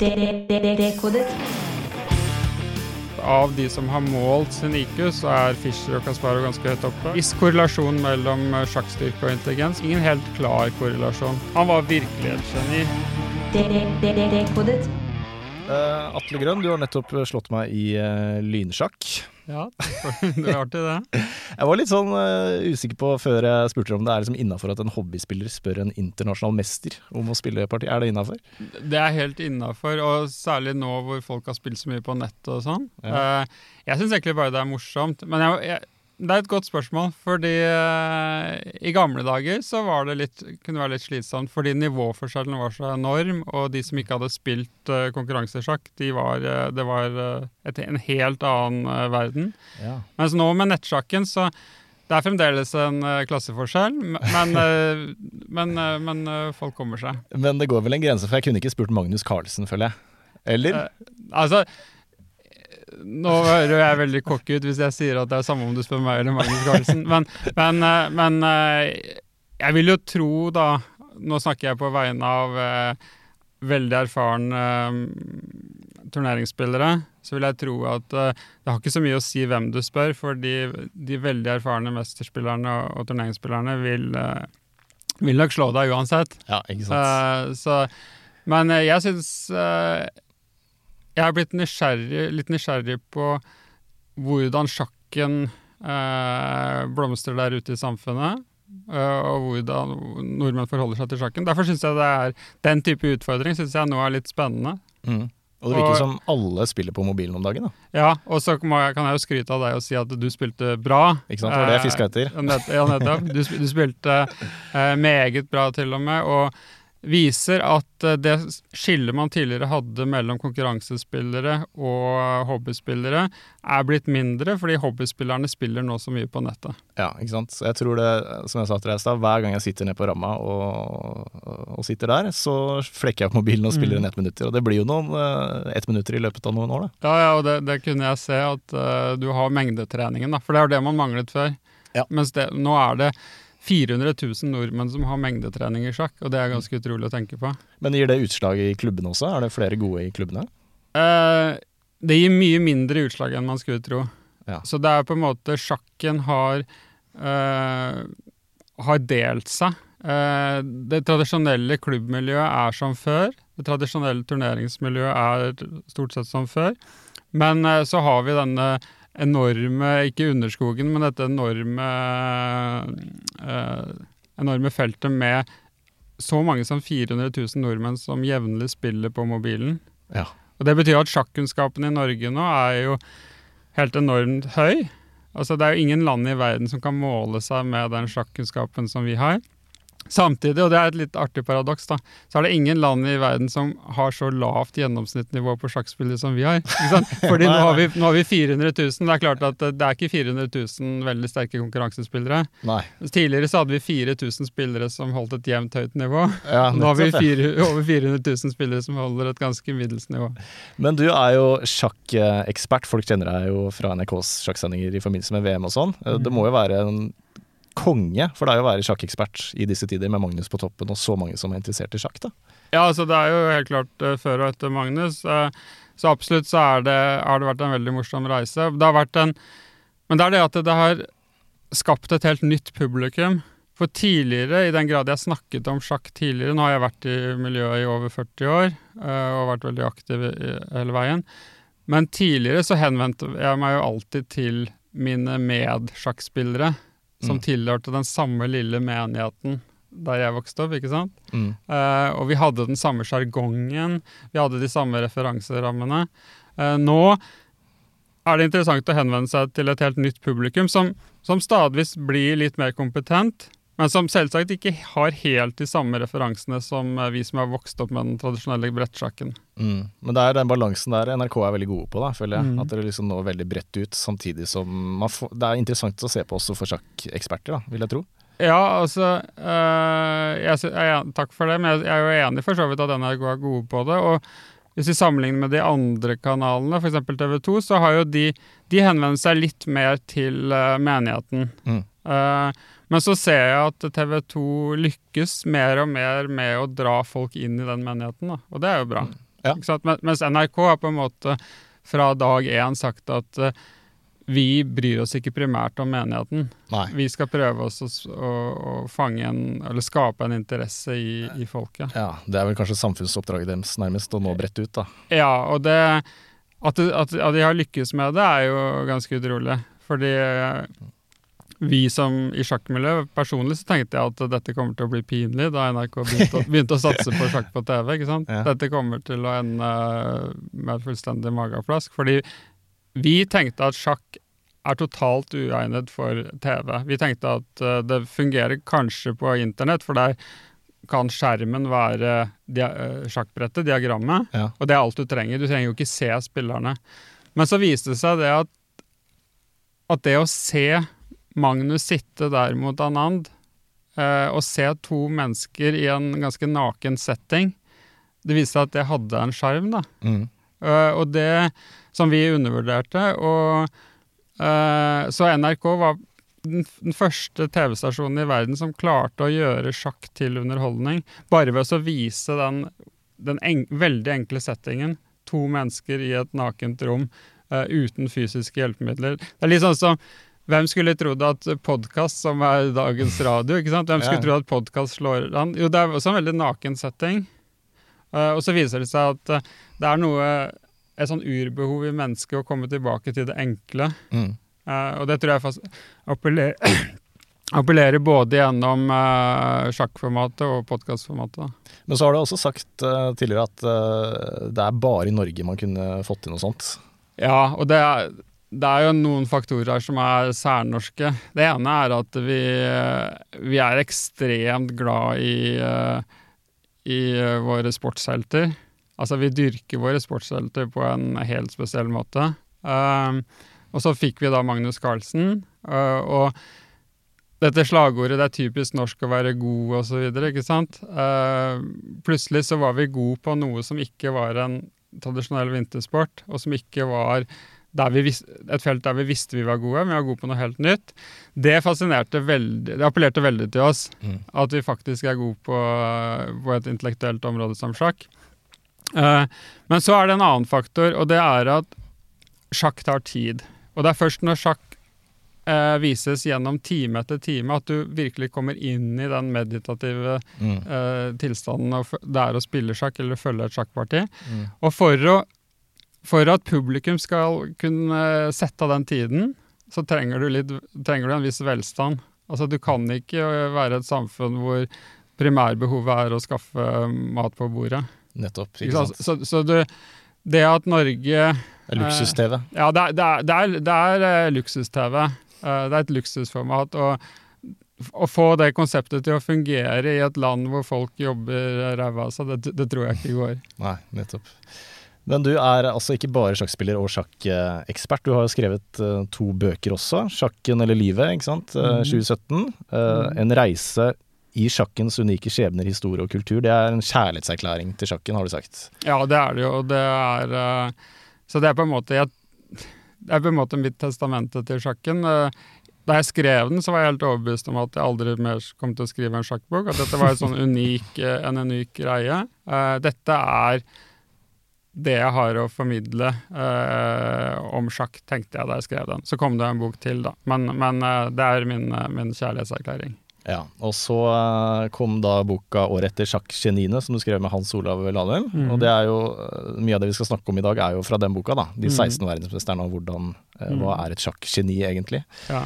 Dekodet. Av de som har målt sin IQ, så er Fischer og Kasparov ganske høyt oppe. Viss korrelasjon mellom eh, sjakkstyrke og intelligens. Ingen helt klar korrelasjon. Han var virkelig et geni. Dekodet. Eh, Atle Grønn, du har nettopp slått meg i uh, lynsjakk. Ja, det er artig, det. Jeg var litt sånn uh, usikker på før jeg spurte om det er liksom innafor at en hobbyspiller spør en internasjonal mester om å spille parti. Er det innafor? Det er helt innafor, og særlig nå hvor folk har spilt så mye på nett og sånn. Eh, Jeg syns egentlig bare det er morsomt. Men jeg, jeg, det er et godt spørsmål, fordi eh, i gamle dager så var det litt, kunne det være litt slitsomt, fordi nivåforskjellen var så enorm, og de som ikke hadde spilt uh, konkurransesjakk, de var, eh, det var et, en helt annen verden. Ja. Mens nå med nettsjakken så det er fremdeles en klasseforskjell, men, men, men folk kommer seg. Men det går vel en grense, for jeg kunne ikke spurt Magnus Carlsen, føler jeg. Eller? Altså Nå hører jeg veldig cocky ut hvis jeg sier at det er samme om du spør meg eller Magnus Carlsen, men, men, eh, men eh, jeg vil jo tro, da Nå snakker jeg på vegne av eh, veldig erfarne turneringsspillere, så vil jeg tro at det har ikke så mye å si hvem du spør, for de, de veldig erfarne mesterspillerne og, turneringsspillerne vil, vil nok slå deg uansett. Ja, ikke sant. Så, men jeg syns Jeg har blitt nysgjerrig, litt nysgjerrig på hvordan sjakken eh, blomstrer der ute i samfunnet. eh, og hvordan nordmenn forholder seg til sjakken. Derfor syns jeg det er den type utfordring synes jeg nå er litt spennende. Mm. Og det virker Og- som alle spiller på mobilen om dagen. da. Ja, Og så kan jeg jo skryte av deg og si at du spilte bra. Ikke sant? Det var det jeg Eh, fiska etter. Ja, nettopp. Du, spilte eh, meget bra til og med, og viser at eh, det skillet man tidligere hadde mellom konkurransespillere og hobbyspillere, er blitt mindre, fordi hobbyspillerne spiller nå så mye på nettet. Ja, ikke sant. Så jeg tror det, som jeg sa til deg i stad, hver gang jeg sitter ned på ramma og, og sitter der, så flekker jeg opp mobilen og spiller Mm. en ettminutter. Og det blir jo noen uh, ettminutter i løpet av noen år, da. Ja, ja, og det, det kunne jeg se, at uh, du har mengdetreningen, da, for det er jo det man manglet før. Ja. Mens det, nå er det 400 000 nordmenn som har mengdetrening i sjakk, og det er ganske utrolig å tenke på. Men gir det utslag i klubbene også? Er det flere gode i klubbene? Eh, det gir mye mindre utslag enn man skulle tro. Ja. Så det er på en måte Sjakken har, eh, har delt seg. Eh, det tradisjonelle klubbmiljøet er som før. Det tradisjonelle turneringsmiljøet er stort sett som før. Men eh, så har vi denne enorme, ikke underskogen, men dette enorme eh, enorme feltet med så mange som 400 000 nordmenn som jevnlig spiller på mobilen. Ja. Og Det betyr at sjakkunnskapen i Norge nå er jo helt enormt høy. Altså Det er jo ingen land i verden som kan måle seg med den sjakkunnskapen som vi har. Samtidig, og det er et litt artig paradoks, da, så er det ingen land i verden som har så lavt gjennomsnittsnivå på sjakkspillere som vi har. Ikke sant? Fordi nå har, vi, nå har vi 400 000. Det er klart at det er ikke 400 000 veldig sterke konkurransespillere. Nei. Tidligere så hadde vi 4000 spillere som holdt et jevnt høyt nivå. Ja, Nå har vi fire, over 400 000 spillere som holder et ganske middels nivå. Men du er jo sjakkekspert. Folk kjenner deg jo fra NRKs sjakksendinger i forbindelse med VM og sånn. Eh, Det må jo være en konge for deg å være sjakkekspert i disse tider, med Magnus på toppen og så mange som er interessert i sjakk, da. Ja, altså det er jo helt klart eh, før og etter Magnus. eh, så absolutt så er det, har det vært en veldig morsom reise. Det har vært en Men det er det at det har skapt et helt nytt publikum. For tidligere, i den grad jeg snakket om sjakk tidligere Nå har jeg vært i miljøet i over 40 år eh, og vært veldig aktiv hele veien. Men tidligere så henvendte jeg meg jo alltid til mine medsjakkspillere, som Mm. tilhørte den samme lille menigheten der jeg vokste opp, ikke sant? Mm. Eh, og vi hadde den samme sjargongen, vi hadde de samme referanserammene. Eh, nå er det interessant å henvende seg til et helt nytt publikum, som, som stadigvis blir litt mer kompetent, men som selvsagt ikke har helt de samme referansene som eh, vi som har vokst opp med den tradisjonelle brettsjakken. Mm. Men det er den balansen der NRK er veldig gode på, da, føler jeg. Mm. At dere liksom når veldig bredt ut, samtidig som man får Det er interessant å se på også for sjakkeksperter, da, vil jeg tro. Ja, altså øh, jeg, jeg, Takk for det, men jeg, jeg er jo enig for så vidt at NRK er gode på det. og hvis vi sammenligner med de andre kanalene, f.eks. TV 2, så har jo de De henvender seg litt mer til eh, menigheten. Mm. Eh, men så ser jeg at TV 2 lykkes mer og mer med å dra folk inn i den menigheten, da. og det er jo bra. Ja. Ikke sant? Mens NRK har på en måte fra dag én sagt at uh, vi bryr oss ikke primært om menigheten. Nei. Vi skal prøve oss å, å, å fange en, eller skape en interesse i, i folket. Ja, Det er vel kanskje samfunnsoppdraget deres nærmest, å nå bredt ut, da. Ja, og det at, at, at de har lykkes med det, er jo ganske utrolig. Fordi eh, vi som i sjakkmiljøet Personlig så tenkte jeg at dette kommer til å bli pinlig da NRK begynte, å- begynte å satse på sjakk på TV. ikke sant? Ja. Dette kommer til å ende med et fullstendig mageplask. Fordi vi tenkte at sjakk er totalt uegnet for TV. Vi tenkte at eh, det fungerer kanskje på internett, for der kan skjermen være dia eh, sjakkbrettet, diagrammet. Ja. Og det er alt du trenger. Du trenger jo ikke se spillerne. Men så viste det seg det at, at det å se Magnus sitte der mot Anand, eh, og se to mennesker i en ganske naken setting, det viste seg at det hadde en sjarm, da. Mm. Eh, og det som vi undervurderte. Og eh, Så NRK var den, den første TV-stasjonen i verden som klarte å gjøre sjakk til underholdning, bare ved å vise den, den en, veldig enkle settingen. To mennesker i et nakent rom eh, uten fysiske hjelpemidler. Det er litt sånn som hvem skulle trodd at podkast, som er dagens radio ikke sant? Hvem skulle Ja. trodd at podkast slår an? Jo, det er også en veldig naken setting. Uh, og så viser det seg at uh, det er noe et sånn urbehov i mennesket å komme tilbake til det enkle. Mm. Uh, og det tror jeg fast appellerer, appellerer både gjennom sjakkformatet og podkastformatet. Men så har du også sagt tidligere at det er bare i Norge man kunne fått til noe sånt. Ja, og det er, det er jo noen faktorer som er særnorske. Det ene er at vi, eh, vi er ekstremt glad i, eh, i eh, våre sportshelter. Altså, vi dyrker våre sportshelter på en helt spesiell måte. Um, og så fikk vi da Magnus Carlsen, øh, og dette slagordet 'det er typisk norsk å være god' og så videre, ikke sant. Uh, plutselig så var vi gode på noe som ikke var en tradisjonell vintersport, og som ikke var vis et felt der vi visste vi var gode, men vi var gode på noe helt nytt. Det fascinerte veldig, det appellerte veldig til oss, Mm. at vi faktisk er gode på, på et intellektuelt område som sjakk. Uh, men så er det en annen faktor, og det er at sjakk tar tid. Og det er først når sjakk uh, vises gjennom time etter time, at du virkelig kommer inn i den meditative Mm. uh, tilstanden det er å spille sjakk eller følge et sjakkparti. Mm. Og for, å, for at publikum skal kunne sette av den tiden, så trenger du, litt, trenger du en viss velstand. Altså Du kan ikke være et samfunn hvor primærbehovet er å skaffe mat på bordet. Nettopp. Ikke sant? Så, så du, det at Norge Det er Luksus-TV. Ja, det er, det er, det er, er eh, luksus-TV. Eh, det er et luksusformat. Og å få det konseptet til å fungere i et land hvor folk jobber ræva av seg, det, det tror jeg ikke går. Nei, nettopp. Men du er altså ikke bare sjakkspiller og sjakkekspert. Du har jo skrevet eh, to bøker også. 'Sjakken eller livet', ikke sant. Eh, Mhm. 2017. Eh, en reise i sjakkens unike skjebner, historie og kultur. Det er en kjærlighetserklæring til sjakken, har du sagt. Ja, det er det jo. Det er, så det er på en måte jeg, Det er på en måte mitt testamente til sjakken. Da jeg skrev den, så var jeg helt overbevist om at jeg aldri mer kom til å skrive en sjakkbok. At dette var en sånn unik, en unik greie. Dette er det jeg har å formidle eh, om sjakk, tenkte jeg da jeg skrev den. Så kom det en bok til, da. Men, men eh, det er min, eh, min kjærlighetserklæring. Ja, Og så eh, kom da boka året etter 'Sjakkgeniene', som du skrev med Hans Olav Lahlum. Mm. Og det er jo mye av det vi skal snakke om i dag, er jo fra den boka, da. De Mhm. 16 verdensmesterne og hvordan eh, Hva Mhm. er et sjakkgeni, egentlig? Ja.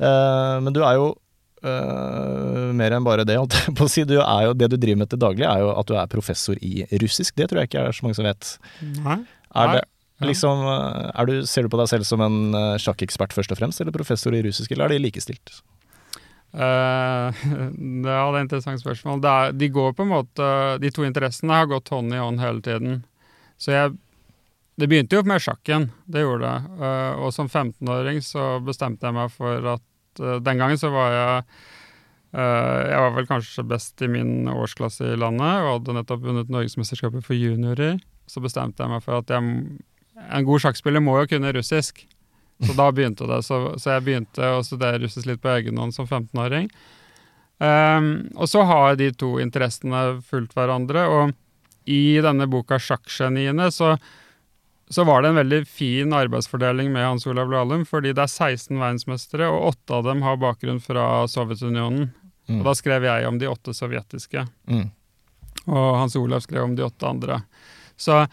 Eh, men du er jo eh, mer enn bare det, holdt jeg på å si. Du er jo, det du driver med til daglig, er jo at du er professor i russisk. Det tror jeg ikke er så mange som vet. Nei? Er det, liksom, eh, er du, ser du på deg selv som en eh, sjakkekspert først og fremst, eller professor i russisk, eller er de likestilt? Eh, det er et interessant spørsmål. Er, de går på en måte De to interessene har gått hånd i hånd hele tiden. Så jeg Det begynte jo med sjakken, det gjorde det. Uh, og som 15-åring så bestemte jeg meg for at Den gangen så var jeg eh, Jeg var vel kanskje best i min årsklasse i landet og hadde nettopp vunnet Norgesmesterskapet for juniorer. Så bestemte jeg meg for at jeg, en god sjakkspiller må jo kunne russisk. Så da begynte det. Så, så jeg begynte å studere russisk litt på egen hånd som 15-åring. Um, og så har de to interessene fulgt hverandre. Og i denne boka 'Sjakkgeniene' så, så var det en veldig fin arbeidsfordeling med Hans Olav Lahlum, fordi det er 16 verdensmestere, og åtte av dem har bakgrunn fra Sovjetunionen. Mm. Og da skrev jeg om de åtte sovjetiske, Mm. og Hans Olav skrev om de åtte andre. Så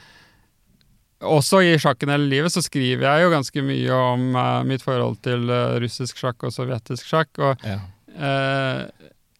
også i Sjakken hele livet så skriver jeg jo ganske mye om uh, mitt forhold til uh, russisk sjakk og sovjetisk sjakk. og Ja. Eh,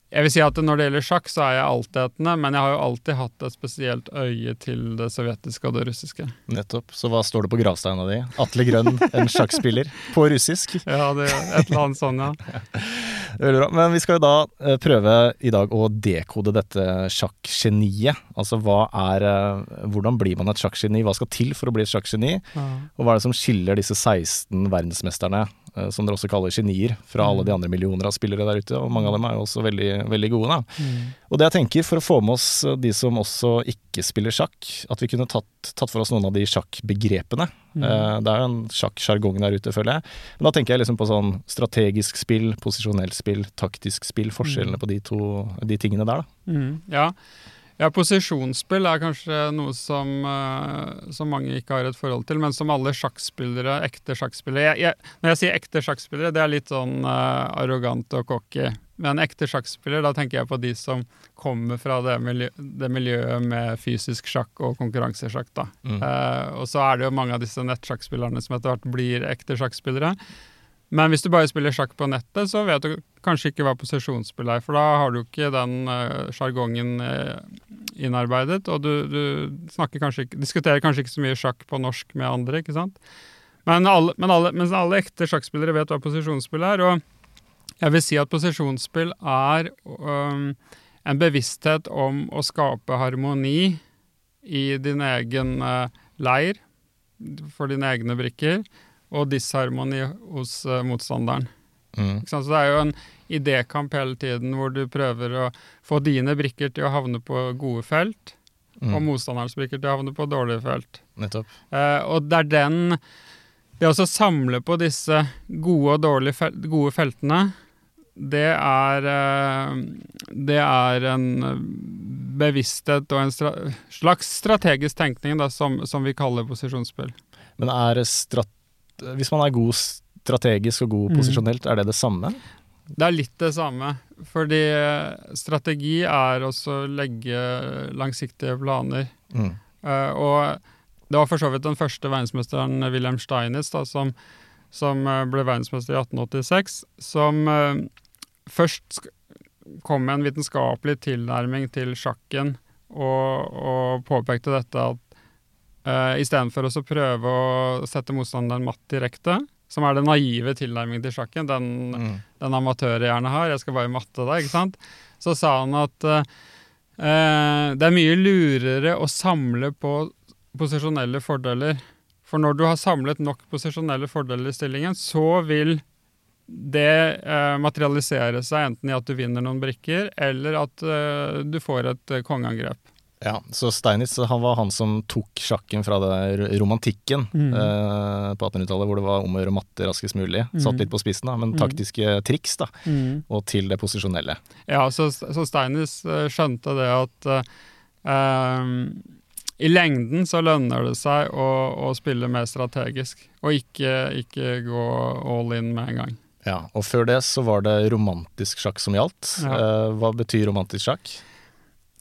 jeg vil si at Når det gjelder sjakk, så er jeg altetende, men jeg har jo alltid hatt et spesielt øye til det sovjetiske og det russiske. Nettopp. Så hva står det på gravsteina di? Atle Grønn, en sjakkspiller. På russisk. Ja, det er et eller annet sånn, ja. Veldig bra. Men vi skal jo da eh, prøve i dag å dekode dette sjakkgeniet. Altså hva er eh, Hvordan blir man et sjakkgeni? Hva skal til for å bli et sjakkgeni? Og hva er det som skiller disse 16 verdensmesterne, som dere også kaller genier, fra alle de andre millioner av spillere der ute? Og mange av dem er jo også veldig, veldig gode, da. Og det jeg tenker, for å få med oss eh, de som også ikke spiller sjakk, at vi kunne tatt, tatt for oss noen av de sjakkbegrepene. Mm. Det er jo en sjakksjargong der ute, føler jeg. Men da tenker jeg liksom på sånn strategisk spill, posisjonelt spill, taktisk spill. Forskjellene på de to de tingene der, da. Mm, ja. Ja, posisjonsspill er kanskje noe som, eh, som mange ikke har et forhold til, men som alle sjakkspillere, ekte sjakkspillere jeg, jeg, Når jeg sier ekte sjakkspillere, det er litt sånn uh, arrogant og cocky. Men ekte sjakkspiller, da tenker jeg på de som kommer fra det, miljø, det miljøet med fysisk sjakk og konkurransesjakk. da. Mm. Uh, og så er det jo mange av disse nettsjakkspillerne som etter hvert blir ekte sjakkspillere. Men hvis du bare spiller sjakk på nettet, så vet du kanskje ikke hva posisjonsspill er, for da har du ikke den eh, sjargongen uh, innarbeidet, og du, du kanskje ikke, diskuterer kanskje ikke så mye sjakk på norsk med andre, ikke sant? Men alle, men alle, mens alle ekte sjakkspillere vet hva posisjonsspill er, og jeg vil si at posisjonsspill er um, en bevissthet om å skape harmoni i din egen uh, leir, for dine egne brikker, og disharmoni hos uh, motstanderen. Mm. Så det er jo en idékamp hele tiden hvor du prøver å få dine brikker til å havne på gode felt, og Mm. motstanderens brikker til å havne på dårlige felt. Nettopp. Uh, og det er den Det å samle på disse gode og dårlige fel gode feltene, det er eh, Det er en bevissthet og en stra slags strategisk tenkning da, som, som vi kaller posisjonsspill. Men er strat hvis man er god strategisk og god Mm. posisjonelt, er det det samme? Det er litt det samme. Fordi eh, strategi er også å legge langsiktige planer. Mm. Eh, og det var for så vidt den første verdensmesteren Wilhelm Steinitz, da, som, som eh, ble verdensmester i 1886, som eh, først kom med en vitenskapelig tilnærming til sjakken og, og påpekte dette at uh, istedenfor å prøve å sette motstanderen matt direkte, som er den naive tilnærmingen til sjakken, den Mm. den amatører gjerne har, jeg skal bare matte deg, ikke sant? Så sa han at uh, eh, det er mye lurere å samle på posisjonelle fordeler. For når du har samlet nok posisjonelle fordeler i stillingen, så vil det eh, materialisere seg enten i at du vinner noen brikker, eller at eh, du får et eh, kongeangrep. Ja, så Steinitz han var han som tok sjakken fra det romantikken Mm. eh, på 1800-tallet, hvor det var om å gjøre matte raskest mulig. Satt Mm. litt på spissen, da, men Mm. taktiske triks, da, og til det posisjonelle. Ja, så, så Steinitz eh, skjønte det at eh, ehm, i lengden så lønner det seg å, å spille mer strategisk, og ikke, ikke gå all in med en gang. Ja, og før det så var det romantisk sjakk som gjaldt. Ja. Eh, hva betyr romantisk sjakk?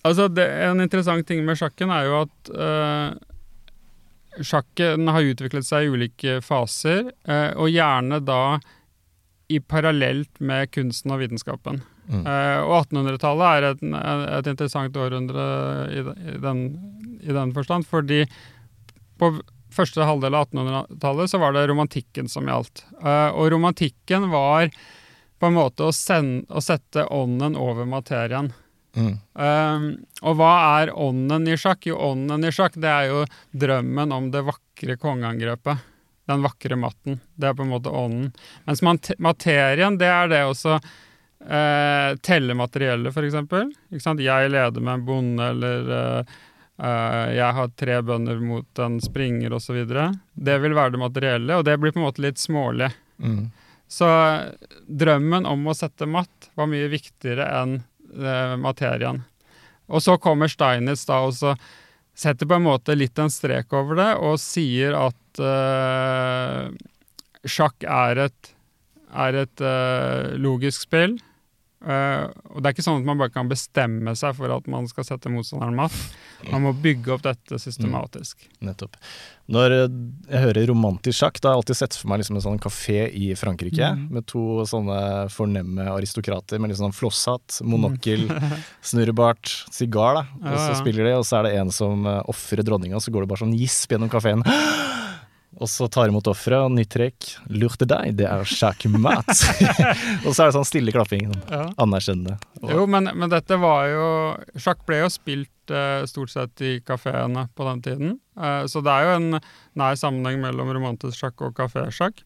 Altså, det, En interessant ting med sjakken er jo at eh, sjakken har utviklet seg i ulike faser, eh, og gjerne da i parallelt med kunsten og vitenskapen. Mm. Eh, og 1800-tallet er et, et interessant århundre i, i, den, i den forstand, fordi på første halvdel av 1800-tallet så var det romantikken som gjaldt. Eh, og romantikken var på en måte å, sende, å sette ånden over materien. Mm. Um, og hva er ånden i sjakk? Jo, ånden i sjakk det er jo drømmen om det vakre kongeangrepet. Den vakre matten. Det er på en måte ånden. Mens materien, det er det også uh, telle materiellet, f.eks. Jeg leder med en bonde, eller uh, Uh, jeg har tre bønder mot en springer, osv. Det vil være det materielle, og det blir på en måte litt smålig. Mm. Så drømmen om å sette matt var mye viktigere enn materien. Og så kommer Steinitz da og så setter på en måte litt en strek over det og sier at uh, sjakk er et, er et uh, logisk spill. Eh, og det er ikke sånn at man bare kan bestemme seg for at man skal sette motstanderen matt. Man må bygge opp dette systematisk. Nettopp. Når eh, jeg hører romantisk sjakk, da har jeg alltid sett for meg liksom en sånn kafé i Frankrike mm. med to sånne fornemme aristokrater med litt sånn flosshatt, monokkel, snurrebart, sigar, da. Og så ja. spiller de, og så er det en som uh, ofrer dronninga, så går det bare sånn gisp gjennom kafeen. Og så tar imot offeret, og nytt trekk. Lurte deg, det er sjakkmat. og så er det sånn stille klapping. Sånn Ja. anerkjennende. Og- Jo, men, men dette var jo Sjakk ble jo spilt eh, stort sett i kafeene på den tiden. Eh, så det er jo en nær sammenheng mellom romantisk sjakk og kafésjakk.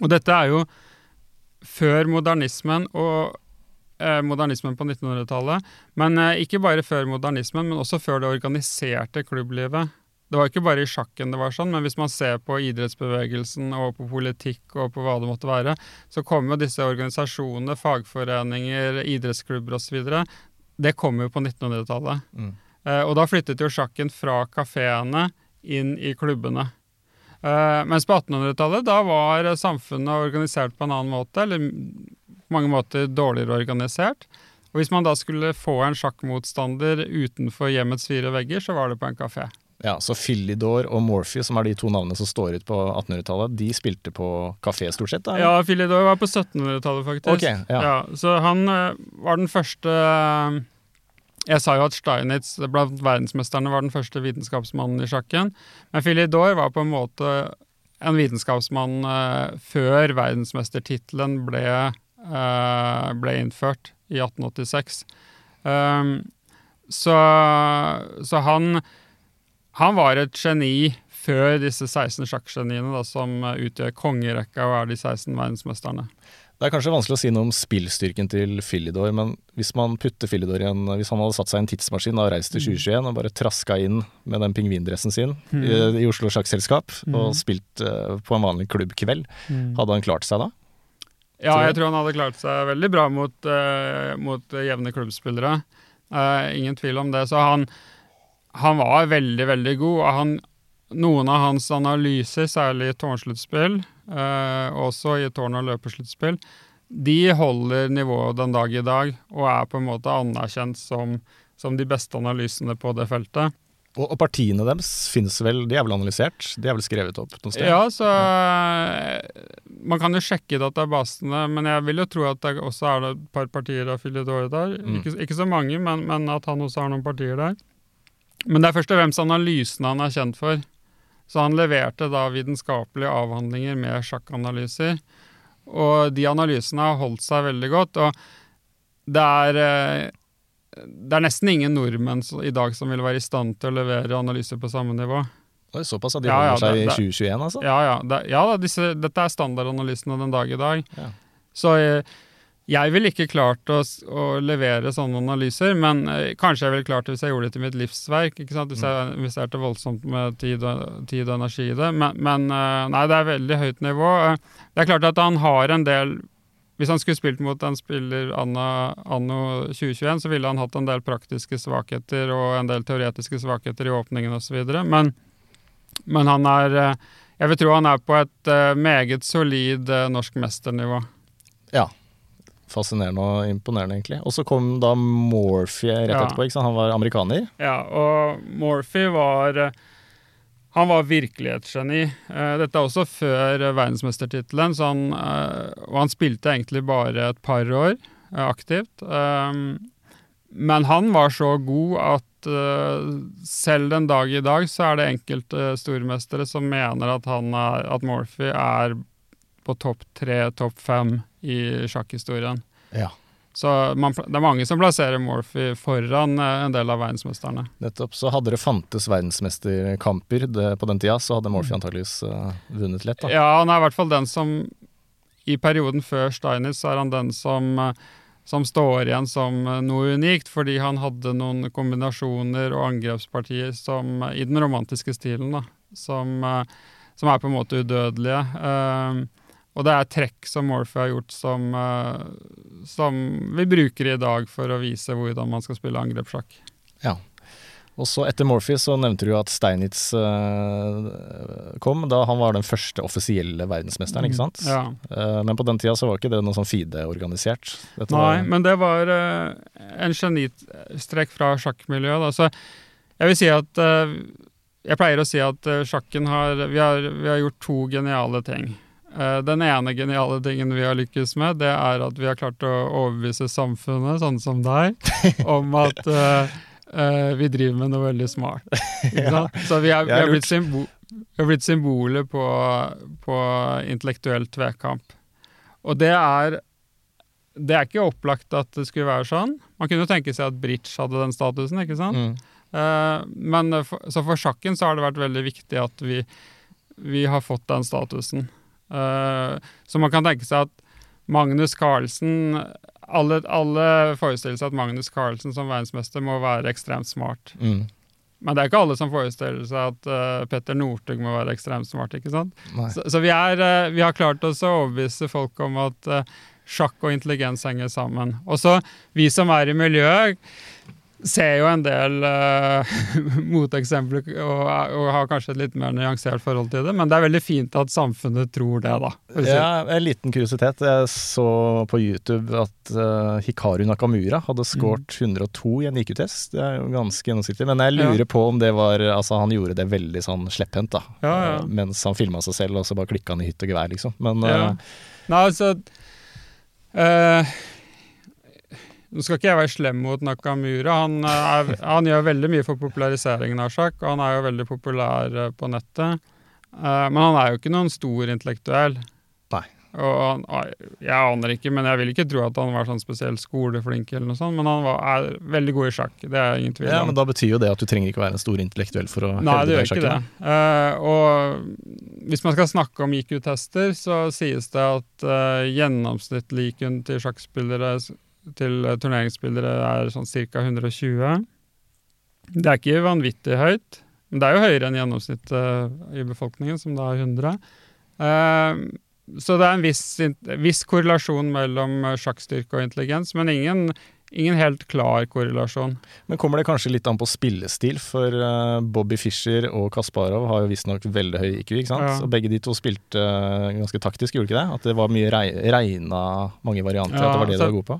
Og dette er jo før modernismen og eh, modernismen på 1900-tallet. Men eh, ikke bare før modernismen, men også før det organiserte klubblivet. Det var ikke bare i sjakken det var sånn, men hvis man ser på idrettsbevegelsen og på politikk og på hva det måtte være, så kommer jo disse organisasjonene, fagforeninger, idrettsklubber osv. Det kommer jo på 1900-tallet. Mm. Eh, og da flyttet jo sjakken fra kafeene inn i klubbene. Eh, mens på 1800-tallet, da var samfunnet organisert på en annen måte, eller på mange måter dårligere organisert. Og hvis man da skulle få en sjakkmotstander utenfor hjemmets fire vegger, så var det på en kafé. Ja, så Philidor og Morphy, som er de to navnene som står ut på 1800-tallet, de spilte på kafé stort sett? da? Ja, Philidor var på 1700-tallet, faktisk. Ok, ja. så han eh, var den første eh, Jeg sa jo at Steinitz blant verdensmesterne var den første vitenskapsmannen i sjakken. Men Philidor var på en måte en vitenskapsmann eh, før verdensmestertittelen ble, ble innført i 1886. Um, så, så han han var et geni før disse 16 sjakkgeniene da, som eh, utgjør kongerekka og er de 16 verdensmesterne. Det er kanskje vanskelig å si noe om spillstyrken til Philidor, men hvis man putter Philidor igjen, Hvis han hadde satt seg i en tidsmaskin og reist til 2021 og bare traska inn med den pingvindressen sin i, i Oslo Sjakkselskap og spilt uh, på en vanlig klubbkveld, hadde han klart seg da? Ja, jeg tror han hadde klart seg veldig bra mot, uh, mot jevne klubbspillere. Uh, ingen tvil om det. Så han, han var veldig, veldig god. Han, noen av hans analyser, særlig i tårnsluttspill, eh, også i tårn- og løpesluttspill, de holder nivået den dag i dag, og er på en måte anerkjent som, som de beste analysene på det feltet. Og, og partiene deres finnes vel, de er vel analysert? De er vel skrevet opp noe sted? Ja, så eh, Man kan jo sjekke databasene, men jeg vil jo tro at det også er et par partier av Filidore der. Mm. Ikke, ikke så mange, men, men at han også har noen partier der. Men det er først og fremst analysene han er kjent for. Så han leverte da vitenskapelige avhandlinger med sjakkanalyser. Og de analysene har holdt seg veldig godt. Og det er, eh, det er nesten ingen nordmenn i dag som vil være i stand til å levere analyser på samme nivå. Oi, såpass at de Ja, holder seg i 2021, altså? Ja, ja. Det, ja da, disse, dette er standardanalysene den dag i dag. Ja. Så eh, jeg ville ikke klart å, å levere sånne analyser, men eh, kanskje jeg ville klart det hvis jeg gjorde det til mitt livsverk. Hvis jeg investerte voldsomt med tid og, tid og energi i det. Men, men eh, nei, det er veldig høyt nivå. Eh, Det er klart at han har en del Hvis han skulle spilt mot en spiller anno, anno 2021, så ville han hatt en del praktiske svakheter og en del teoretiske svakheter i åpningen osv. Men, men han er eh, Jeg vil tro han er på et meget solid norsk mesternivå. Ja. Fascinerende og imponerende, egentlig. Og så kom da Morphy rett Ja. etterpå, ikke sant? Han var amerikaner. Ja, og Morphy var Han var virkelig et geni. Eh, Dette er også før verdensmestertittelen, så han, eh, og han spilte egentlig bare et par år eh, aktivt. Men han var så god at selv den dag i dag så er det enkelte stormestere som mener at, han er, at Morphy er på topp tre, topp fem i sjakkhistorien. Ja. Så man, det er mange som plasserer Morphy foran eh, en del av verdensmesterne. Nettopp. Så hadde det fantes verdensmesterkamper det, på den tida, så hadde Morphy Mm. antageligvis eh, vunnet lett, da. Ja, han er i hvert fall den som I perioden før Steinitz er han den som, eh, som står igjen som noe unikt, fordi han hadde noen kombinasjoner og angrepspartier som, i den romantiske stilen, da, som, som er på en måte udødelige. Eh, og det er trekk som Morphy har gjort som, eh, som vi bruker i dag for å vise hvordan man skal spille angrepssjakk. Ja. Og så etter Morphy så nevnte du at Steinitz eh, kom. Da han var den første offisielle verdensmesteren, ikke sant? Ja. Eh, men på den tida så var ikke det noe sånn FIDE-organisert. Nei, var- men det var en genistrek fra sjakkmiljøet. Så jeg vil si at Jeg pleier å si at sjakken har vi, har vi har gjort to geniale ting. Eh, den ene geniale tingen vi har lykkes med, det er at vi har klart å overbevise samfunnet, sånn som deg, om at uh, uh, vi driver med noe veldig smart. Sant? Så vi har, vi er blitt, symbol, har symboler på, på intellektuell tvekamp. Og det er det er ikke opplagt at det skulle være sånn. Man kunne jo tenke seg at bridge hadde den statusen, ikke sant? Mm. Men for, så for sjakken så har det vært veldig viktig at vi, vi har fått den statusen. Eh, så man kan tenke seg at Magnus Carlsen alle, alle forestiller seg at Magnus Carlsen som verdensmester må være ekstremt smart. Mm. Men det er ikke alle som forestiller seg at uh, Petter Northug må være ekstremt smart. ikke sant? Så, så vi, er, uh, vi har klart oss å overbevise folk om at uh, sjakk og intelligens henger sammen. Og så vi som er i miljøet, ser jo en del uh, moteksempler og, og har kanskje et litt mer nyansert forhold til det, men det er veldig fint at samfunnet tror det, da. si. Ja, en liten kuriositet. Jeg så på YouTube at uh, Hikaru Nakamura hadde skåret 102 i en IQ-test. Det er jo ganske gjennomsnittlig. Men jeg lurer Ja. på om det var Altså, han gjorde det veldig sånn slepphendt, da. Ja, ja. Uh, Mens han filma seg selv, og så bare klikka han i hytt og gevær, liksom. Men Ja. Nei, altså Nå skal ikke jeg være slem mot Nakamura. Han, eh, er, han gjør veldig mye for populariseringen av sjakk, og han er jo veldig populær eh, på nettet. Eh, men han er jo ikke noen stor intellektuell. Nei. Og han, jeg aner ikke, men jeg vil ikke tro at han var sånn spesielt skoleflink, eller noe sånt, men han var, er veldig god i sjakk. Det er ingen tvil ja, men da betyr jo det at du trenger ikke være en stor intellektuell for å Nei, hevde det deg gjør sjakken. ikke det. Uh, og hvis man skal snakke om IQ-tester, så sies det at uh, gjennomsnittlig IQ-en til sjakkspillere til eh, turneringsspillere er sånn ca. 120. Det er ikke vanvittig høyt, men det er jo høyere enn gjennomsnittet i befolkningen, som da er 100. Eh, så det er en viss, viss korrelasjon mellom eh, sjakkstyrke og intelligens, men ingen, ingen helt klar korrelasjon. Men kommer det kanskje litt an på spillestil? For Bobby Fischer og Kasparov har jo visstnok veldig høy IQ, ikke sant? Ja. Og begge de to spilte ganske taktisk, gjorde ikke det? At det var mye regna mange varianter, Ja, at det var det så- de var gode på?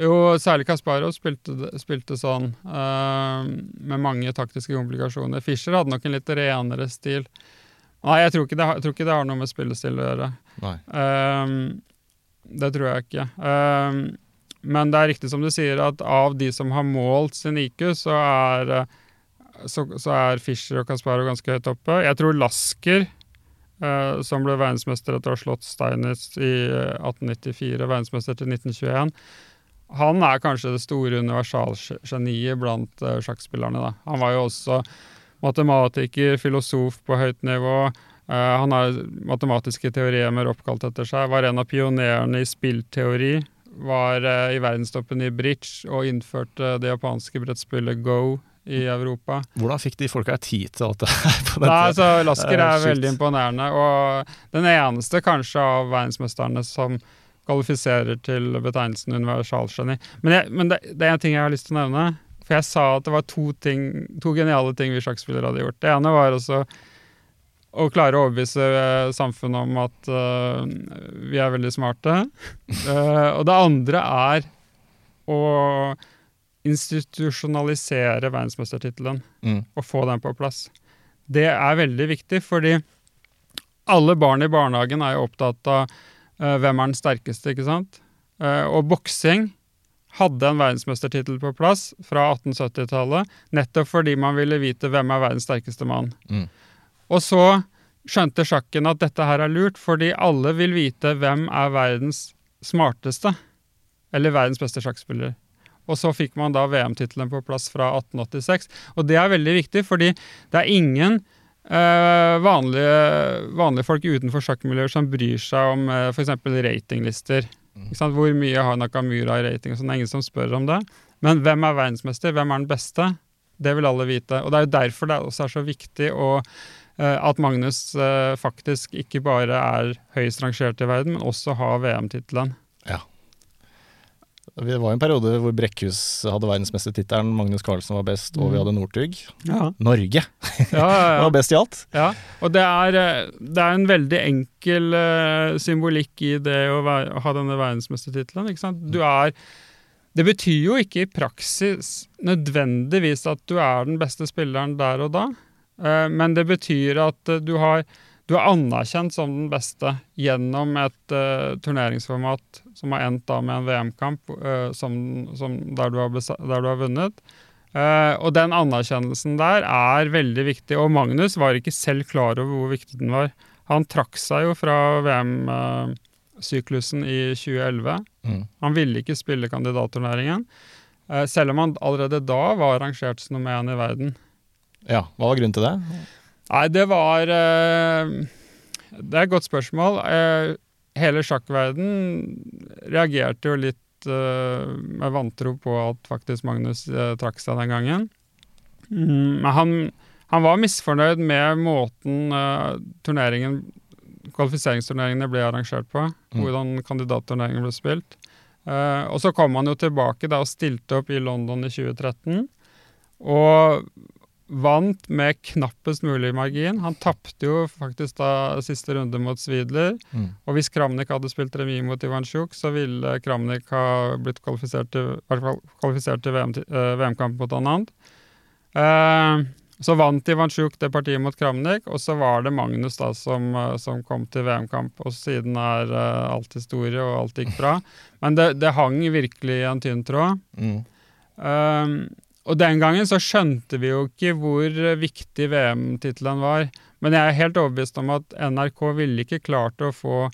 Jo, særlig Kasparov spilte, spilte sånn, uh, med mange taktiske komplikasjoner. Fischer hadde nok en litt renere stil. Nei, jeg tror ikke det tror ikke det har noe med spillestil å gjøre. Eh, det tror jeg ikke. Um, men det er riktig som du sier, at av de som har målt sin IQ, så er, så, så er Fischer og Kasparov ganske høyt oppe. Jeg tror Lasker, Uh, som ble verdensmester etter å ha slått Steinitz i eh, 1894, verdensmester til 1921, han er kanskje det store universalgeniet blant uh, sjakkspillerne. Da. Han var jo også matematiker, filosof på høyt nivå. Uh, han har matematiske teoremer oppkalt etter seg. Var en av pionerene i spillteori. Var uh, i verdenstoppen i bridge og innførte det japanske brettspillet Go i Europa. Hvordan fikk de folka tid til alt det her Nei, altså, Lasker er er veldig imponerende, og den eneste kanskje av verdensmesterne som kvalifiserer til betegnelsen universalgeni. Men, jeg, men det, det er en ting jeg har lyst til å nevne. For jeg sa at det var to, ting, to geniale ting vi sjakkspillere hadde gjort. Det ene var også å klare å overbevise eh, samfunnet om at uh, vi er veldig smarte. uh, og det andre er å institusjonalisere verdensmestertittelen Mm. og få den på plass. Det er veldig viktig, fordi alle barn i barnehagen er jo opptatt av hvem er den sterkeste, ikke sant? Eh, og boksing hadde en verdensmestertittel på plass fra 1870-tallet, nettopp fordi man ville vite hvem er verdens sterkeste mann. Mm. Og så skjønte sjakken at dette her er lurt, fordi alle vil vite hvem er verdens smarteste, eller verdens beste sjakkspiller. Og så fikk man da VM-tittelen på plass fra 1886. Og det er veldig viktig, fordi det er ingen eh, vanlige, vanlige folk utenfor sjakkmiljøer som bryr seg om uh, f.eks. ratinglister. Ikke sant? Hvor mye har Nakamura i rating? og sånn, Det er ingen som spør om det. Men hvem er verdensmester? Hvem er den beste? Det vil alle vite. Og det er jo derfor det også er så viktig å, eh, at Magnus eh, faktisk ikke bare er høyest rangert i verden, men også har VM-tittelen. Det var en periode hvor Brekkhus hadde verdensmestertittelen, Magnus Carlsen var best, og vi Mm. hadde Northug. Ja, Norge ja, ja, var best i alt. ja. Og det er, eh, det er en veldig enkel uh, symbolikk i det å, være, å ha denne verdensmestertittelen. ikke sant? Du er Det betyr jo ikke i praksis nødvendigvis at du er den beste spilleren der og da, eh, men det betyr at du har du er anerkjent som den beste gjennom et uh, turneringsformat som har endt da med en VM-kamp eh, som, som der, du har der du har vunnet. Uh, og den anerkjennelsen der er veldig viktig, og Magnus var ikke selv klar over hvor viktig den var. Han trakk seg jo fra VM-syklusen i 2011. Mm. Han ville ikke spille kandidatturneringen, eh, selv om han allerede da var rangert som nummer én i verden. Ja, Hva var grunnen til det? Nei, det var eh, Det er et godt spørsmål. Eh, hele sjakkverden reagerte jo litt eh, med vantro på at faktisk Magnus trakk seg den gangen. Mm, men han, han var misfornøyd med måten turneringen kvalifiseringsturneringene ble arrangert på. Mm. Hvordan kandidatturneringen ble spilt. Og så kom han jo tilbake da og stilte opp i London i 2013. Og vant med knappest mulig margin. Han tapte jo faktisk da siste runde mot Svidler. Mm. Og hvis Kramnik hadde spilt remis mot Ivansjuk, så ville Kramnik ha blitt kvalifisert til, kvalifisert til VM, eh, VM-kamp mot Anand. Eh, så vant Ivansjuk det partiet mot Kramnik, og så var det Magnus da som, eh, som kom til VM-kamp. Og siden er eh, alt historie, og alt gikk bra. Men det, det hang virkelig i en tynn tråd. Mm. Um, og den gangen så skjønte vi jo ikke hvor viktig VM-tittelen var. Men jeg er helt overbevist om at NRK ville ikke klart å få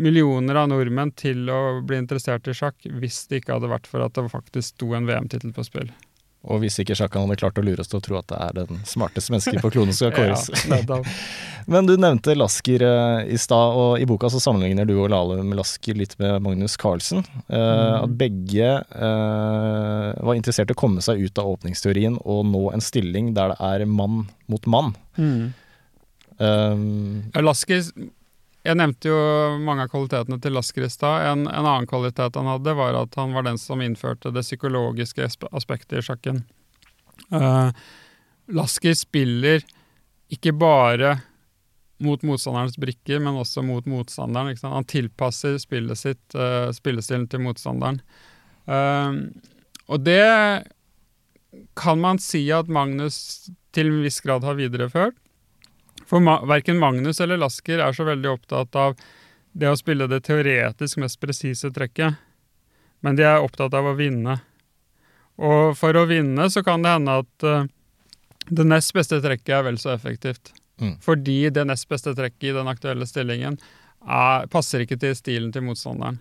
millioner av nordmenn til å bli interessert i sjakk hvis det ikke hadde vært for at det faktisk sto en VM-tittel på spill. Og hvis ikke Sjakan hadde klart å lure oss til å tro at det er den smarteste mennesket på kloden som skal kåres. Ja. Men du nevnte Lasker eh, i stad, og i boka så sammenligner du og Lale med Lasker litt med Magnus Carlsen. Uh, Mm. At begge uh, var interessert i å komme seg ut av åpningsteorien og nå en stilling der det er mann mot mann. Mm. Um, Lasker Jeg nevnte jo mange av kvalitetene til Lasker i stad. En, en annen kvalitet han hadde, var at han var den som innførte det psykologiske aspektet i sjakken. Uh, Lasker spiller ikke bare mot motstanderens brikker, men også mot motstanderen. Han tilpasser spillet sitt, uh, spillestilen til motstanderen. Uh, og det kan man si at Magnus til en viss grad har videreført. For ma verken Magnus eller Lasker er så veldig opptatt av det å spille det teoretisk mest presise trekket, men de er opptatt av å vinne. Og for å vinne så kan det hende at uh, det nest beste trekket er vel så effektivt. Mm. Fordi det nest beste trekket i den aktuelle stillingen er, passer ikke til stilen til motstanderen.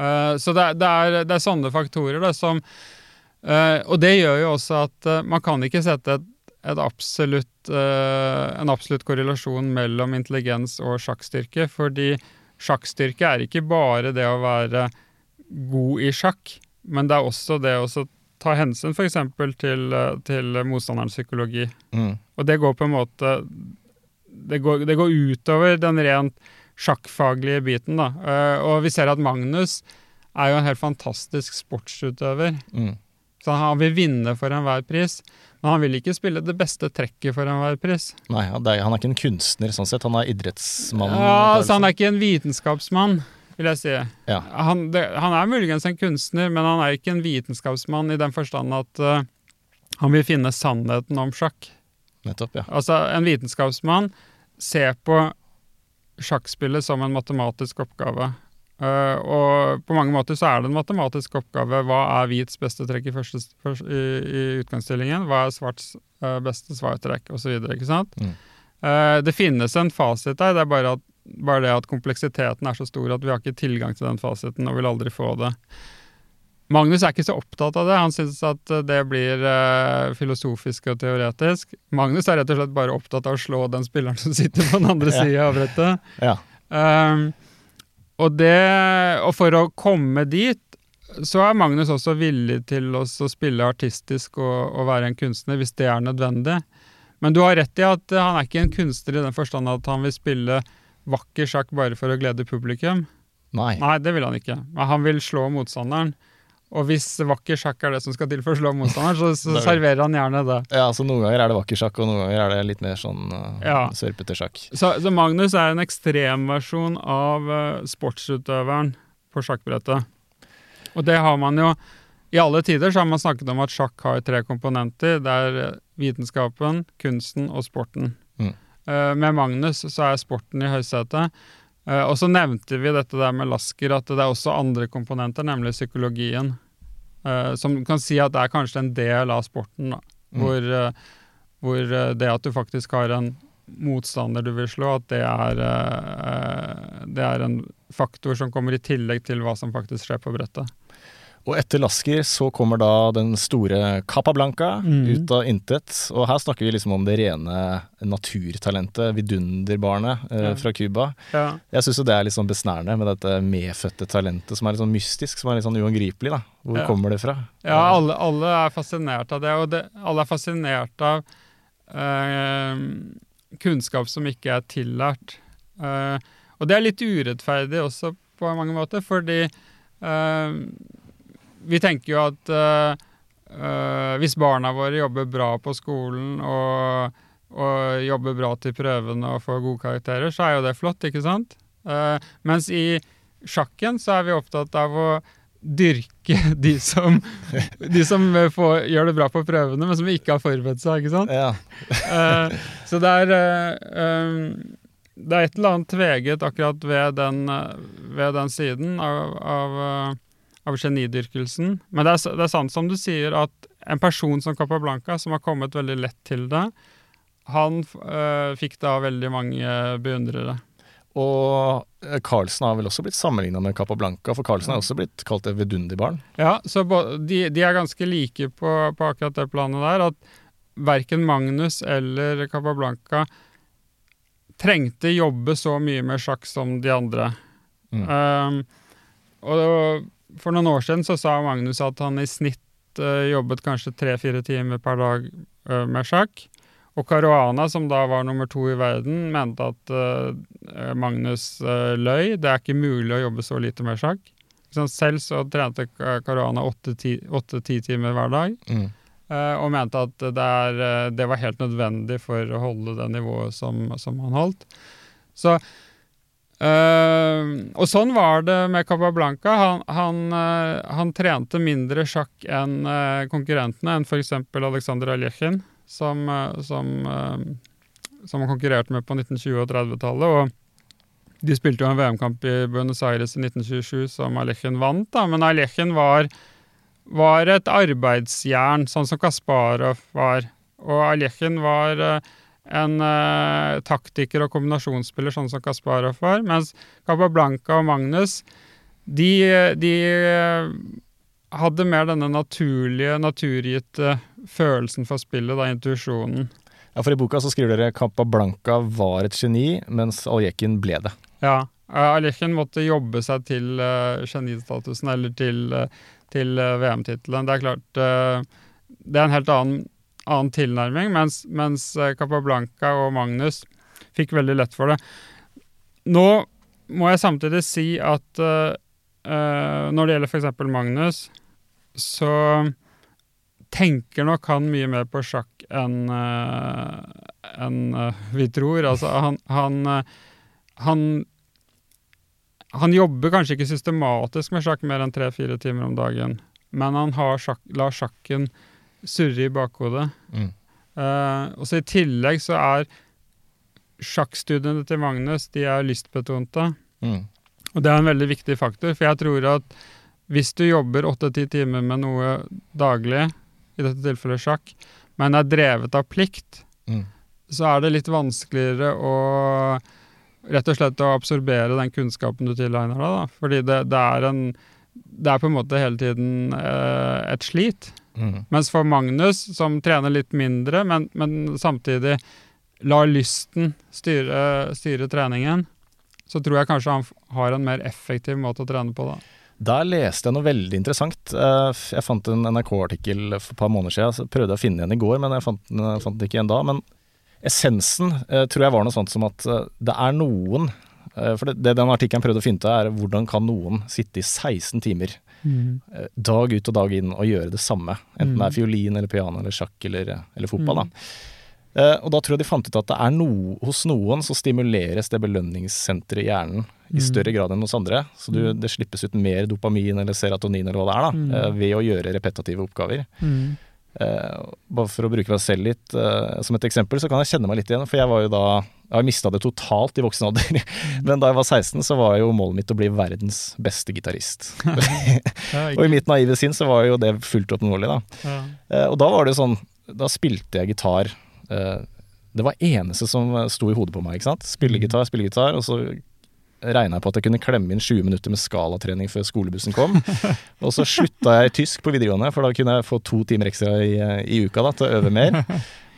Uh, så det, det, er, det er sånne faktorer da, som uh, Og det gjør jo også at man kan ikke sette et et absolutt, eh, en absolutt korrelasjon mellom intelligens og sjakkstyrke. Fordi sjakkstyrke er ikke bare det å være god i sjakk, men det er også det å ta hensyn f.eks. Til, eh, til motstanderens psykologi. mm, Og det går på en måte Det går, det går utover den rent sjakkfaglige biten, da. Eh, og vi ser at Magnus er jo en helt fantastisk sportsutøver. mm. Så han vil vinne for enhver pris, men han vil ikke spille det beste trekket for enhver pris. Nei, han er, han ikke en kunstner sånn sett, han er idrettsmann. Ja, så Han er ikke en vitenskapsmann, vil jeg si. Ja. Han, det, han er muligens en kunstner, men han er ikke en vitenskapsmann i den forstand at uh, han vil finne sannheten om sjakk. Nettopp, ja. Altså, En vitenskapsmann ser på sjakkspillet som en matematisk oppgave. Eh, og på mange måter så er det en matematisk oppgave. Hva er hvits beste trekk i, første, først- i, i utgangsstillingen? Hva er svarts uh, beste svartrekk, osv. Mm. Uh, det finnes en fasit der, det er bare, at, bare det at kompleksiteten er så stor at vi har ikke tilgang til den fasiten og vil aldri få det. Magnus er ikke så opptatt av det. Han syns at det blir uh, filosofisk og teoretisk. Magnus er rett og slett bare opptatt av å slå den spilleren som sitter på den andre Ja. sida av brettet. ja. Um, og, det, og for å komme dit, så er Magnus også villig til å spille artistisk og, og være en kunstner, hvis det er nødvendig. Men du har rett i at han er ikke en kunstner i den forstand at han vil spille vakker sjakk bare for å glede publikum. Nei. Nei, det vil han ikke. Han vil slå motstanderen. Og hvis vakker sjakk er det som skal til for å slå motstanderen, så, så er serverer han gjerne det. Ja, så Noen ganger er det vakker sjakk, og noen ganger er det litt mer sånn uh, Ja. sørpete sjakk. Så, så Magnus er en ekstremversjon av uh, sportsutøveren på sjakkbrettet. Og det har man jo I alle tider så har man snakket om at sjakk har tre komponenter. Det er eh, vitenskapen, kunsten og sporten. Mm. Uh, med Magnus så er sporten i høysetet. Uh, og så nevnte vi dette der med Lasker, at det er også andre komponenter, nemlig psykologien. Eh, som kan si at det er kanskje en del av sporten. da. Mm. Hvor, uh, hvor eh, det at du faktisk har en motstander du vil slå, at det er, uh, det er en faktor som kommer i tillegg til hva som faktisk skjer på brettet. Og etter Lasker så kommer da den store Capablanca mm. ut av intet. Og her snakker vi liksom om det rene naturtalentet, vidunderbarnet eh, Ja. fra Cuba. Ja. Jeg syns jo det er litt sånn besnærende med dette medfødte talentet som er litt sånn mystisk, som er litt sånn uangripelig. da. Hvor Ja. kommer det fra? Ja, alle, alle er fascinert av det, og det, alle er fascinert av eh, kunnskap som ikke er tillært. Eh, og det er litt urettferdig også på mange måter, fordi eh, vi tenker jo at eh, hvis barna våre jobber bra på skolen og, og jobber bra til prøvene og får gode karakterer, så er jo det flott, ikke sant? Uh, mens i sjakken så er vi opptatt av å dyrke de som, de som får, gjør det bra på prøvene, men som ikke har forberedt seg. ikke sant? Ja. uh, så det er uh, um, Det er et eller annet tveget akkurat ved den, ved den siden av, av, av genidyrkelsen. Men det er, det er sant som du sier, at en person som Capablanca, som har kommet veldig lett til det, han øh, fikk da veldig mange beundrere. Og eh, Carlsen har vel også blitt sammenligna med Capablanca, for Carlsen er også blitt kalt et vidunderbarn. Ja, så de, de er ganske like på, på akkurat det planet der, at verken Magnus eller Capablanca trengte jobbe så mye med sjakk som de andre. Mm. Um, og for noen år siden så sa Magnus at han i snitt eh, jobbet kanskje tre-fire timer per dag eh, med sjakk. Og Caruana, som da var nummer to i verden, mente at eh, Magnus eh, løy. Det er ikke mulig å jobbe så lite med sjakk. Selv så trente Caruana åtte-ti timer hver dag. Mm. Eh, og mente at det, er, eh, det var helt nødvendig for å holde det nivået som, som han holdt. Så eh, Og sånn var det med Capablanca. Han, han, uh, han trente mindre sjakk enn uh, konkurrentene, enn f.eks. Aleksandr Aljechin, som, som, som han konkurrerte med på 1920- og 30-tallet. og de spilte jo en VM-kamp i Buenos Aires i 1927 som Aljechin vant, da, men Aljechin var var et arbeidsjern, sånn som Kasparov var. Og Aljechin var eh, en uh, taktiker og kombinasjonsspiller, sånn som Kasparov var. Mens Capablanca og Magnus, de, de uh, hadde mer denne naturlige, naturgitte følelsen for spillet, da, intuisjonen. Ja, for I boka så skriver dere Capablanca var et geni, mens Aljekin ble det. Ja. Uh, Aljekin måtte jobbe seg til genistatusen, eller til, til VM-tittelen. Det er klart Det er en helt annen, annen tilnærming, mens, mens eh, Capablanca og Magnus fikk veldig lett for det. Nå må jeg samtidig si at uh, når det gjelder f.eks. Magnus, så tenker nok han mye mer på sjakk enn uh, en, uh, vi tror. Altså, han, han, han han jobber kanskje ikke systematisk med sjakk mer enn tre-fire timer om dagen, men han sjakk, lar sjakken surre i bakhodet. Mm. Uh, og så I tillegg så er sjakkstudiene til Magnus de er lystbetonte. Mm. Og det er en veldig viktig faktor, for jeg tror at hvis du jobber åtte-ti timer med noe daglig, i dette tilfellet sjakk, men er drevet av plikt, Mm. så er det litt vanskeligere å rett og slett å absorbere den kunnskapen du tilegner deg. Da. Fordi det, det, er en, det er på en måte hele tiden eh, et slit. Mm. Mens for Magnus, som trener litt mindre, men, men samtidig lar lysten styre, styre treningen, så tror jeg kanskje han har en mer effektiv måte å trene på. da. Der leste jeg noe veldig interessant. Eh, Jeg fant en NRK-artikkel for et par måneder siden. Så prøvde jeg å finne den i går, men jeg fant den, jeg fant den ikke igjen da. Men essensen eh, tror jeg var noe sånt som at eh, det er noen Eh, For det, det den artikkelen prøvde å finne ut av, er hvordan kan noen sitte i 16 timer eh, dag ut og dag inn og gjøre det samme. Enten det er fiolin eller piano eller sjakk eller, eller fotball. da. Uh, og da tror jeg de fant ut at det er no, hos noen så stimuleres det belønningssenteret i hjernen i større grad enn hos andre. Så du, det slippes ut mer dopamin eller serotonin eller hva det er da, eh, ved å gjøre repetitive oppgaver. Eh, bare for å bruke meg selv litt eh, som et eksempel, så kan jeg kjenne meg litt igjen. For jeg var jo da Jeg har mista det totalt i voksen alder. Men da jeg var 16, så var jo målet mitt å bli verdens beste gitarist. og i mitt naive sinn så var jo det fullt oppnåelig, da. Eh, og da var det sånn Da spilte jeg gitar. Eh, det var eneste som sto i hodet på meg. ikke sant? Spille gitar, spille gitar. Og så regna jeg på at jeg kunne klemme inn 20 minutter med skalatrening før skolebussen kom. Og så slutta jeg i tysk på videregående, for da kunne jeg få to timer ekstra i, i uka da, til å øve mer.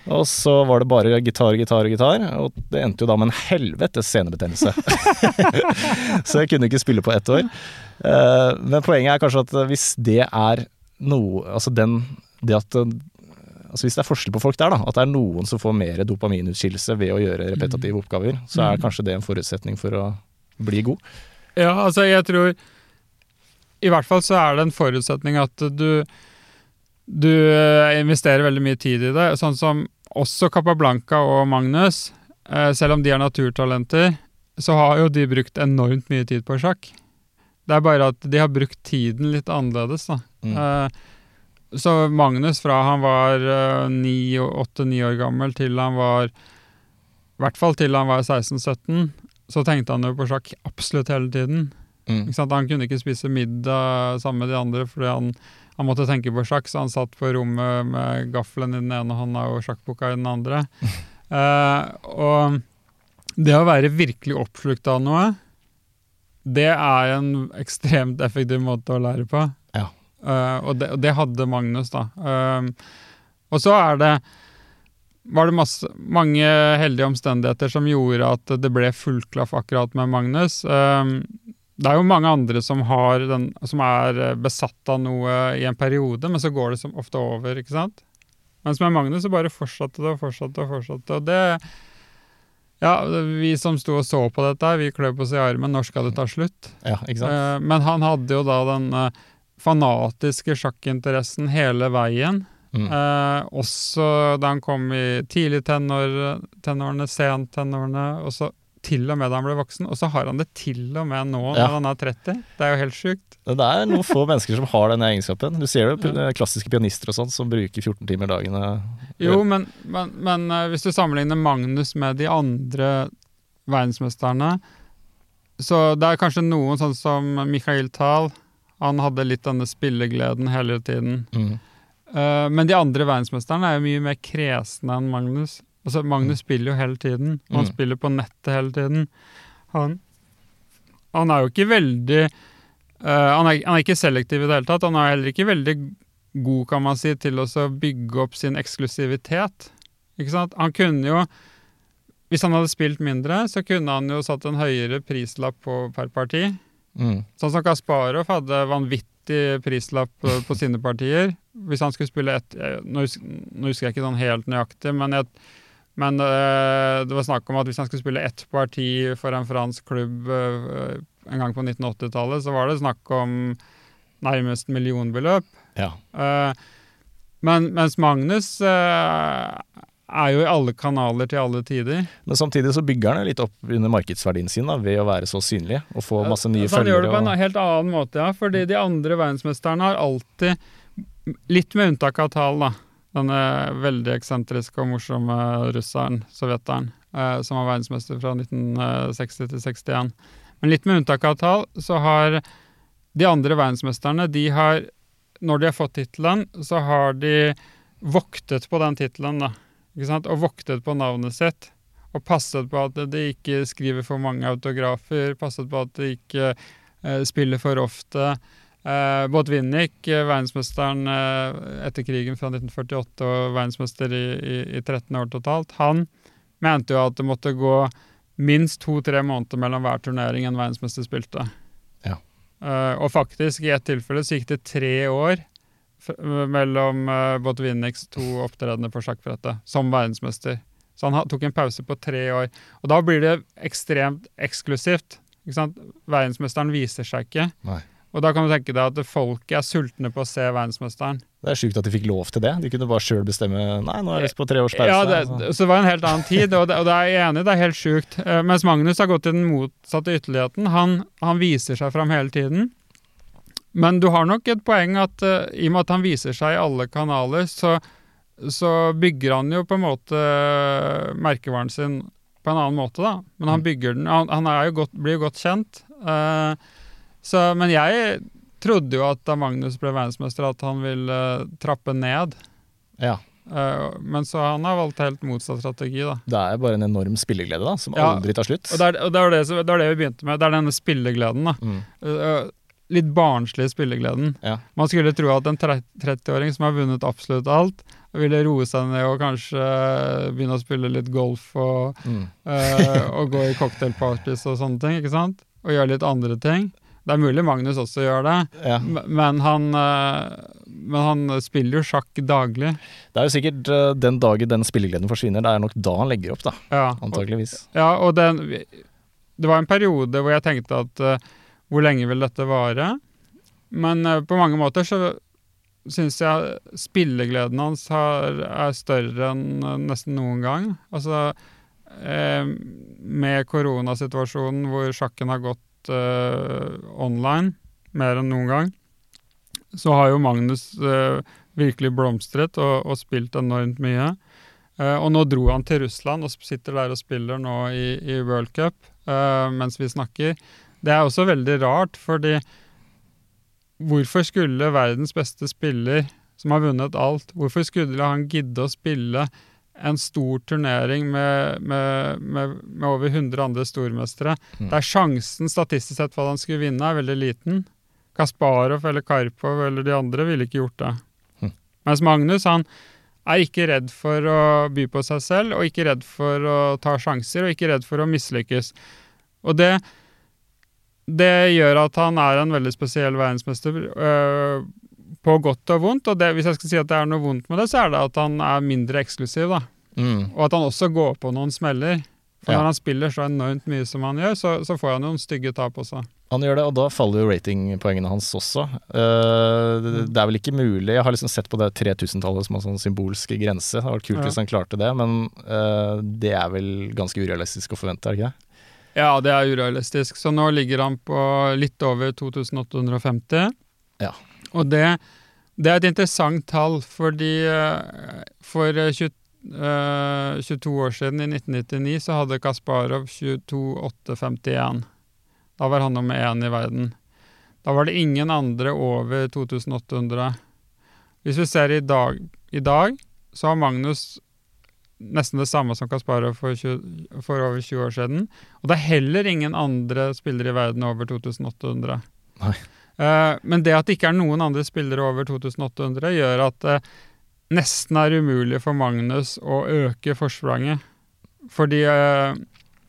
Og så var det bare gitar, gitar og gitar, og det endte jo da med en helvetes senebetennelse. så jeg kunne ikke spille på ett år. Eh, men poenget er kanskje at hvis det er noe Altså den Det at Altså Hvis det er forskjell på folk der, da, at det er noen som får mer dopaminutskillelse ved å gjøre repetitive oppgaver, så er kanskje det en forutsetning for å bli god. Ja, altså jeg tror I hvert fall så er det en forutsetning at du Du eh, investerer veldig mye tid i det. Sånn som også Capablanca og Magnus. eh, Selv om de er naturtalenter, så har jo de brukt enormt mye tid på sjakk. Det er bare at de har brukt tiden litt annerledes, da. Mm. Eh, Så Magnus fra han var åtte-ni år gammel til han var I hvert fall til han var 16-17, så tenkte han jo på sjakk absolutt hele tiden. Mm. Han kunne ikke spise middag sammen med de andre fordi han, han måtte tenke på sjakk, så han satt på rommet med gaffelen i den ene hånda og sjakkboka i den andre. uh, og det å være virkelig oppslukt av noe, det er en ekstremt effektiv måte å lære på. Ja. Uh, og, det, og det hadde Magnus, da. Uh, og så er det var det masse, mange heldige omstendigheter som gjorde at det ble fullklaff akkurat med Magnus. Um, det er jo mange andre som, har den, som er besatt av noe i en periode, men så går det som ofte over, ikke sant? Mens med Magnus så bare fortsatte det og fortsatte og fortsatte. Og det Ja, vi som sto og så på dette, vi kløp oss i armen. Når skal det ta slutt? Ja, ikke sant? Eh, men han hadde jo da den eh, fanatiske sjakkinteressen hele veien. Mm. Eh, også da han kom i tidlig tenår, tenårene, sent tenårene, og så til og med da han ble voksen. Og så har han det til og med nå Ja. når han er 30. Det er jo helt sjukt. Det er noen få mennesker som har denne egenskapen. Du ser jo p- klassiske pianister og sånn som bruker 14 timer dagene. eh, Jo, men, men, men eh, hvis du sammenligner Magnus med de andre verdensmesterne, så det er kanskje noen sånn som Michael Thal. Han hadde litt denne spillegleden hele tiden. Mm. Eh, men de andre verdensmesterne er jo mye mer kresne enn Magnus. Altså, Magnus spiller jo hele tiden, og han Mm. spiller på nettet hele tiden. Han, han er jo ikke veldig uh, han, er, han er ikke selektiv i det hele tatt. Han er heller ikke veldig god, kan man si, til å bygge opp sin eksklusivitet. Ikke sant? Han kunne jo Hvis han hadde spilt mindre, så kunne han jo satt en høyere prislapp på per parti. Mm. Sånn som Kasparov hadde vanvittig prislapp på, på sine partier. Hvis han skulle spille ett nå, husker jeg ikke sånn helt nøyaktig, men, jeg, men øh, det var snakk om at hvis han skulle spille ett parti for en fransk klubb øh, en gang på 1980-tallet, så var det snakk om nærmest millionbeløp. Ja. Uh, men, mens Magnus eh, er jo i alle kanaler til alle tider. Men samtidig så bygger han litt opp under markedsverdien sin da, ved å være så synlig og få masse nye Så han gjør det på en Og, helt annen måte, ja. Fordi de andre verdensmesterne har alltid, litt med unntak av Tal, da, denne veldig eksentriske og morsomme russeren, sovjeteren, eh, som var verdensmester fra 1960 til 61. Men litt med unntak av Tal, så har de andre verdensmesterne, de har, når de har fått tittelen, så har de voktet på den tittelen, da. Og voktet på navnet sitt. Og passet på at de ikke skriver for mange autografer, passet på at de ikke eh, spiller for ofte. Eh, Botvinnik, eh, verdensmesteren eh, etter krigen fra 1948 og verdensmester i, i, i 13 år totalt, han mente jo at det måtte gå minst to-tre måneder mellom hver turnering en verdensmester spilte. Ja. Eh, og faktisk, i ett tilfelle så gikk det tre år mellom uh, Botvinniks to opptredener på sjakkbrettet som verdensmester. Så han tok en pause på tre år. Og da blir det ekstremt eksklusivt. Ikke sant? Verdensmesteren viser seg ikke. Nei. Og da kan du tenke deg at folket er sultne på å se verdensmesteren. Det er sjukt at de fikk lov til det. De kunne bare sjøl bestemme Nei, nå har jeg lyst på tre års pause. Ja, det, så det var en helt annen tid, og det, og det er jeg enig det er helt sjukt. Eh, mens Magnus har gått til den motsatte ytterligheten. Han, han viser seg fram hele tiden. Men du har nok et poeng at uh, i og med at han viser seg i alle kanaler, så, så bygger han jo på en måte eh, merkevaren sin på en annen måte, da. Men han Mm. bygger den Han, han jo godt, blir jo godt kjent. Uh, så, men jeg trodde jo at da Magnus ble verdensmester, at han ville uh, trappe ned. Ja. Uh, men så han har valgt helt motsatt strategi, da. Det er bare en enorm spilleglede, da, som Ja. aldri tar slutt. Og det er, og det, er det, som- det er det vi begynte med. Det er denne spillegleden. da. Mm. Litt barnslige spillegleden. Ja. Man skulle tro at en 30-åring som har vunnet absolutt alt, ville roe seg ned og kanskje eh, begynne å spille litt golf og, Mm. uh, og gå i cocktailparties og sånne ting. ikke sant? Og gjøre litt andre ting. Det er mulig Magnus også gjør det, Ja. men han, eh, men han spiller jo sjakk daglig. Det er jo sikkert den dagen den spillegleden forsvinner, det er nok da han legger opp, da. Ja, Antakeligvis. Ja, og den, det var en periode hvor jeg tenkte at hvor lenge vil dette vare? Men eh, på mange måter så syns jeg spillegleden hans har, er større enn eh, nesten noen gang. Altså eh, med koronasituasjonen hvor sjakken har gått eh, online mer enn noen gang, så har jo Magnus eh, virkelig blomstret og, og spilt enormt mye. Eh, og nå dro han til Russland og sitter der og spiller nå i, i World Cup mens vi snakker. Det er også veldig rart, fordi hvorfor skulle verdens beste spiller, som har vunnet alt, hvorfor skulle han gidde å spille en stor turnering med, med, med, med over 100 andre stormestere, Mm. der sjansen statistisk sett for at han skulle vinne, er veldig liten? Kasparov eller Karpov eller de andre ville ikke gjort det. Mm. Mens Magnus han er ikke redd for å by på seg selv, og ikke redd for å ta sjanser, og ikke redd for å mislykkes. Og det, det gjør at han er en veldig spesiell verdensmester øh, på godt og vondt. Og det, hvis jeg skal si at det er noe vondt med det, så er det at han er mindre eksklusiv, da. Mm. Og at han også går på noen smeller. For Ja. når han spiller så enormt mye som han gjør, så, så får han noen stygge tap også. Han gjør det, og da faller jo ratingpoengene hans også. Uh, det, det er vel ikke mulig Jeg har liksom sett på det 3000-tallet som en sånn symbolsk grense. Det hadde vært kult Ja. hvis han klarte det, men uh, det er vel ganske urealistisk å forvente, er det ikke det? Ja, det er urealistisk. Så nå ligger han på litt over 2850. Ja. Og det, det er et interessant tall, fordi eh, for eh, 20, uh, 22 år siden, i 1999, så hadde Kasparov 22,851. Da var han nummer én i verden. Da var det ingen andre over 2800. Hvis vi ser i dag, i dag så har Magnus nesten det samme som Kasparov for, 20, for over 20 år siden. Og det er heller ingen andre spillere i verden over 2800. Nei. Uh, men det at det ikke er noen andre spillere over 2800, gjør at det nesten er umulig for Magnus å øke forspranget. Fordi uh,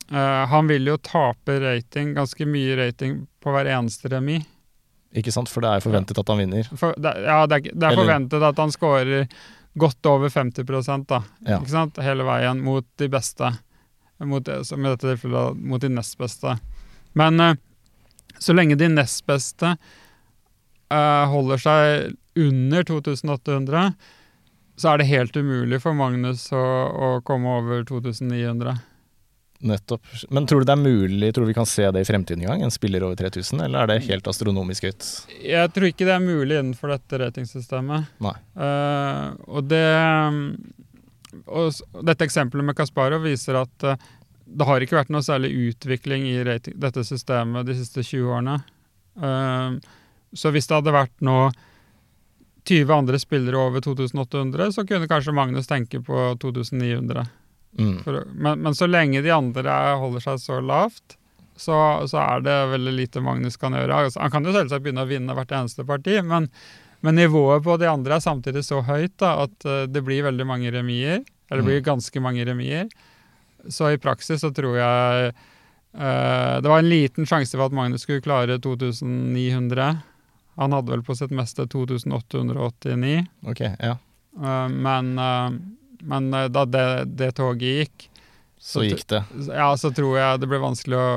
han vil jo tape rating, ganske mye rating, på hver eneste remis. Ikke sant? For det er forventet at han vinner. For, det, ja, det er, det er forventet at han scorer godt over 50 da. Ja. Ikke sant? Hele veien mot de beste. Mot, som i dette tilfellet mot de nest beste. Men uh, så lenge de nest beste uh, holder seg under 2800, så er det helt umulig for Magnus å, å komme over 2900. Nettopp. Men tror du det er mulig, tror du vi kan se det i fremtiden en gang? En spiller over 3000, eller er det helt astronomisk høyt? Jeg tror ikke det er mulig innenfor dette ratingsystemet. Nei. Uh, og det og Dette eksempelet med Kasparov viser at uh, det har ikke vært noe særlig utvikling i rating, dette systemet de siste 20 årene. Uh, så hvis det hadde vært nå 20 andre spillere over 2800, så kunne kanskje Magnus tenke på 2900. Mm. For, men, men så lenge de andre holder seg så lavt, så, så er det veldig lite Magnus kan gjøre. Altså, han kan jo selvsagt begynne å vinne hvert eneste parti, men, men nivået på de andre er samtidig så høyt da, at eh, det blir veldig mange remier. Eller det blir ganske mange remier. Så i praksis så tror jeg uh, Det var en liten sjanse for at Magnus skulle klare 2900. Han hadde vel på sitt meste 2889. Ok, ja. Uh, men, men eh, da det, det toget gikk, Så gikk det. ja, så tror jeg det ble vanskelig å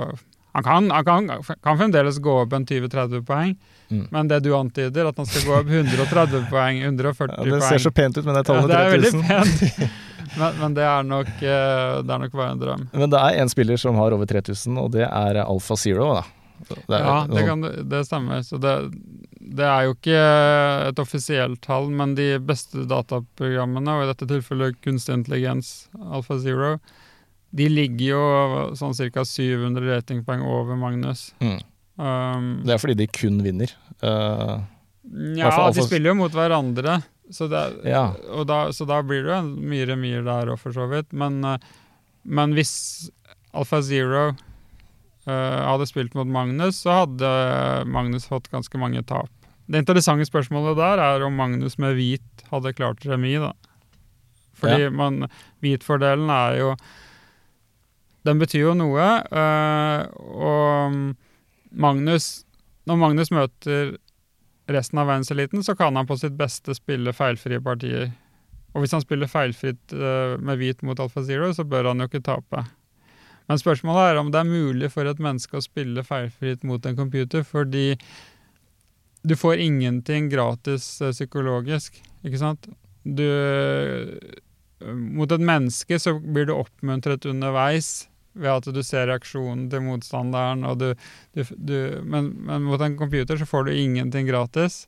Han kan, han kan, kan fremdeles gå opp en 20-30 poeng, Mm. men det du antyder, at han skal gå opp 130 poeng, 140 Ja, det poeng ser så pent ut med det ja, tallet Det er veldig 3000. pent, men, men det, er nok, eh, det er nok bare en drøm. Men det er en spiller som har over 3000, og det er Alfa Zero. da. Det er Ja, det, kan, det stemmer. Så det, det er jo ikke et offisielt tall, men de beste dataprogrammene, og i dette tilfellet kunstig intelligens, Alpha Zero, de ligger jo sånn ca. 700 ratingpoeng over Magnus. Mm. Um, Det er fordi de kun vinner. Uh, ja, hvert de spiller jo mot hverandre, så, det, Ja. da, så da blir det jo mye remier der òg, for så vidt. Men, eh, men hvis Alpha Zero eh, hadde spilt mot Magnus, så hadde Magnus fått ganske mange tap. Det interessante spørsmålet der er om Magnus med hvit hadde klart remis, da. Fordi man Hvitfordelen er jo Den betyr jo noe, eh, og Magnus Når Magnus møter resten av verdenseliten, så kan han på sitt beste spille feilfrie partier. Og hvis han spiller feilfritt eh, med hvit mot Alfa Zero, så bør han jo ikke tape. Men spørsmålet er om det er mulig for et menneske å spille feilfritt mot en computer, fordi du får ingenting gratis eh, psykologisk, ikke sant? Du Mot et menneske så blir du oppmuntret underveis ved at du ser reaksjonen til motstanderen, og du, du, du men, men mot en computer så får du ingenting gratis.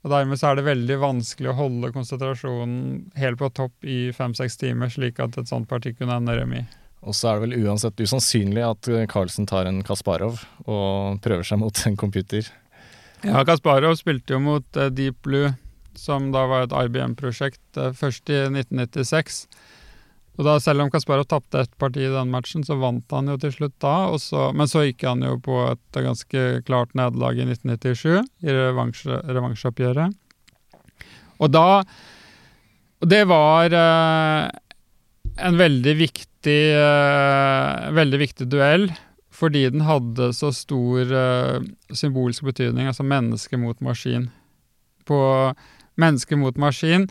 Og dermed så er det veldig vanskelig å holde konsentrasjonen helt på topp i fem-seks timer, slik at et sånt parti kunne ende remis. Og så er det vel uansett usannsynlig at eh, Carlsen tar en Kasparov og prøver seg mot en computer. Ja, Kasparov spilte jo mot eh, Deep Blue, som da var et IBM-prosjekt, eh, først i 1996. Og da, Selv om Kasparov tapte ett parti i den matchen, så vant han jo til slutt da. Så, men så gikk han jo på et ganske klart nederlag i 1997, i revansje- revansjeoppgjøret. Og da Og det var eh, en veldig viktig, eh, veldig viktig duell fordi den hadde så stor uh, symbolsk betydning, altså menneske mot maskin. På menneske mot maskin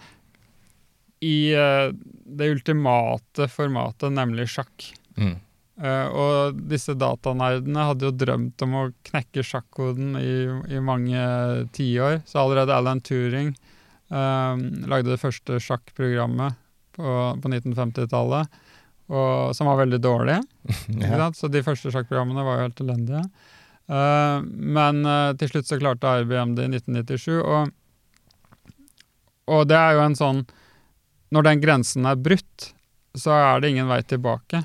i uh, det ultimate formatet, nemlig sjakk. Mm. Uh, og disse datanerdene hadde jo drømt om å knekke sjakkoden i, i mange tiår, så allerede Alan Turing uh, lagde det første sjakkprogrammet på, på 1950-tallet, og- som var veldig dårlig. Ja. Så de første sjakkprogrammene var jo helt elendige. Uh, men uh, til slutt så klarte IBM det i 1997, og, og det er jo en sånn Når den grensen er brutt, så er det ingen vei tilbake.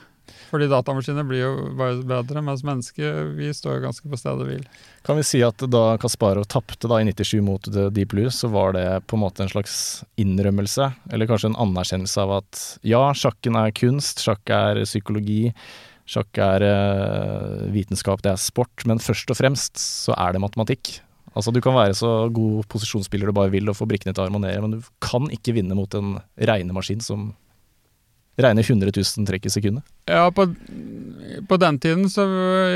Fordi datamaskiner blir jo bare bedre, mens mennesker vi står jo ganske på stedet hvil. Kan vi si at da Kasparov tapte i 97 mot Deep Blue, så var det på en måte en slags innrømmelse, eller kanskje en anerkjennelse av at ja, sjakken er kunst, sjakk er psykologi, sjakk er eh, vitenskap, det er sport, men først og fremst så er det matematikk. Altså Du kan være så god posisjonsspiller du bare vil og få brikkene til å harmonere, men du kan ikke vinne mot en regnemaskin som regner 100 000 trekk i sekundet. Ja, på, på den tiden så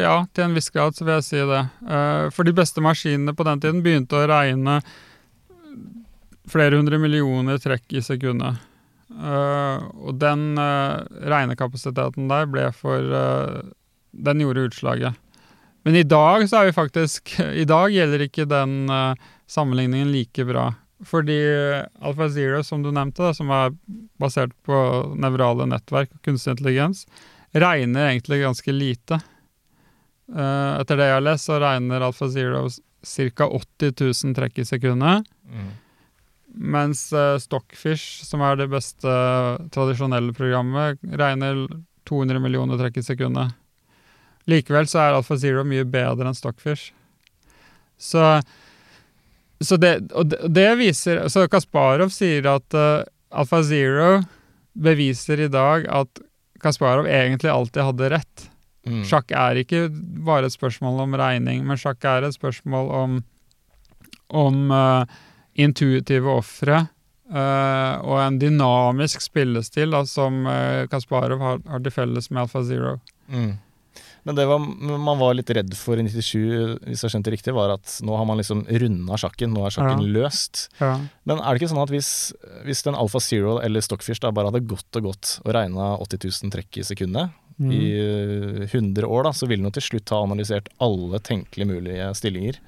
ja, til en viss grad så vil jeg si det. Eh, for de beste maskinene på den tiden begynte å regne flere hundre millioner trekk i sekundet. Eh, og den eh, regnekapasiteten der ble for Den gjorde utslaget. Men i dag så er vi faktisk I dag gjelder ikke den sammenligningen like bra. Fordi Alpha Zero, som du nevnte, da, som er basert på nevrale nettverk og kunstig intelligens, regner egentlig ganske lite. Uh, etter det jeg har lest, så regner Alpha Zero ca. 80 000 trekk i sekundet. Mens uh, Stockfish, som er det beste tradisjonelle programmet, regner 200 millioner trekk i sekundet. Likevel så er Alpha Zero mye bedre enn Stockfish. Så, så det, og det, viser Så Kasparov sier at uh, Alpha Zero beviser i dag at Kasparov egentlig alltid hadde rett. Mm. Sjakk er ikke bare et spørsmål om regning, men sjakk er et spørsmål om, om uh, intuitive ofre uh, og en dynamisk spillestil da, som uh, Kasparov har, har til felles med Alpha Zero. Mm. Men det var, man var litt redd for i 97, hvis jeg skjønte riktig, var at nå har man liksom runda sjakken. Nå er sjakken Ja. løst. Ja. Men er det ikke sånn at hvis, hvis den Alfa Zero eller Stockfish da bare hadde gått og gått og regna 80 000 trekk i sekundet Mm. i eh, 100 år, da, så ville den jo til slutt ha analysert alle tenkelig mulige stillinger.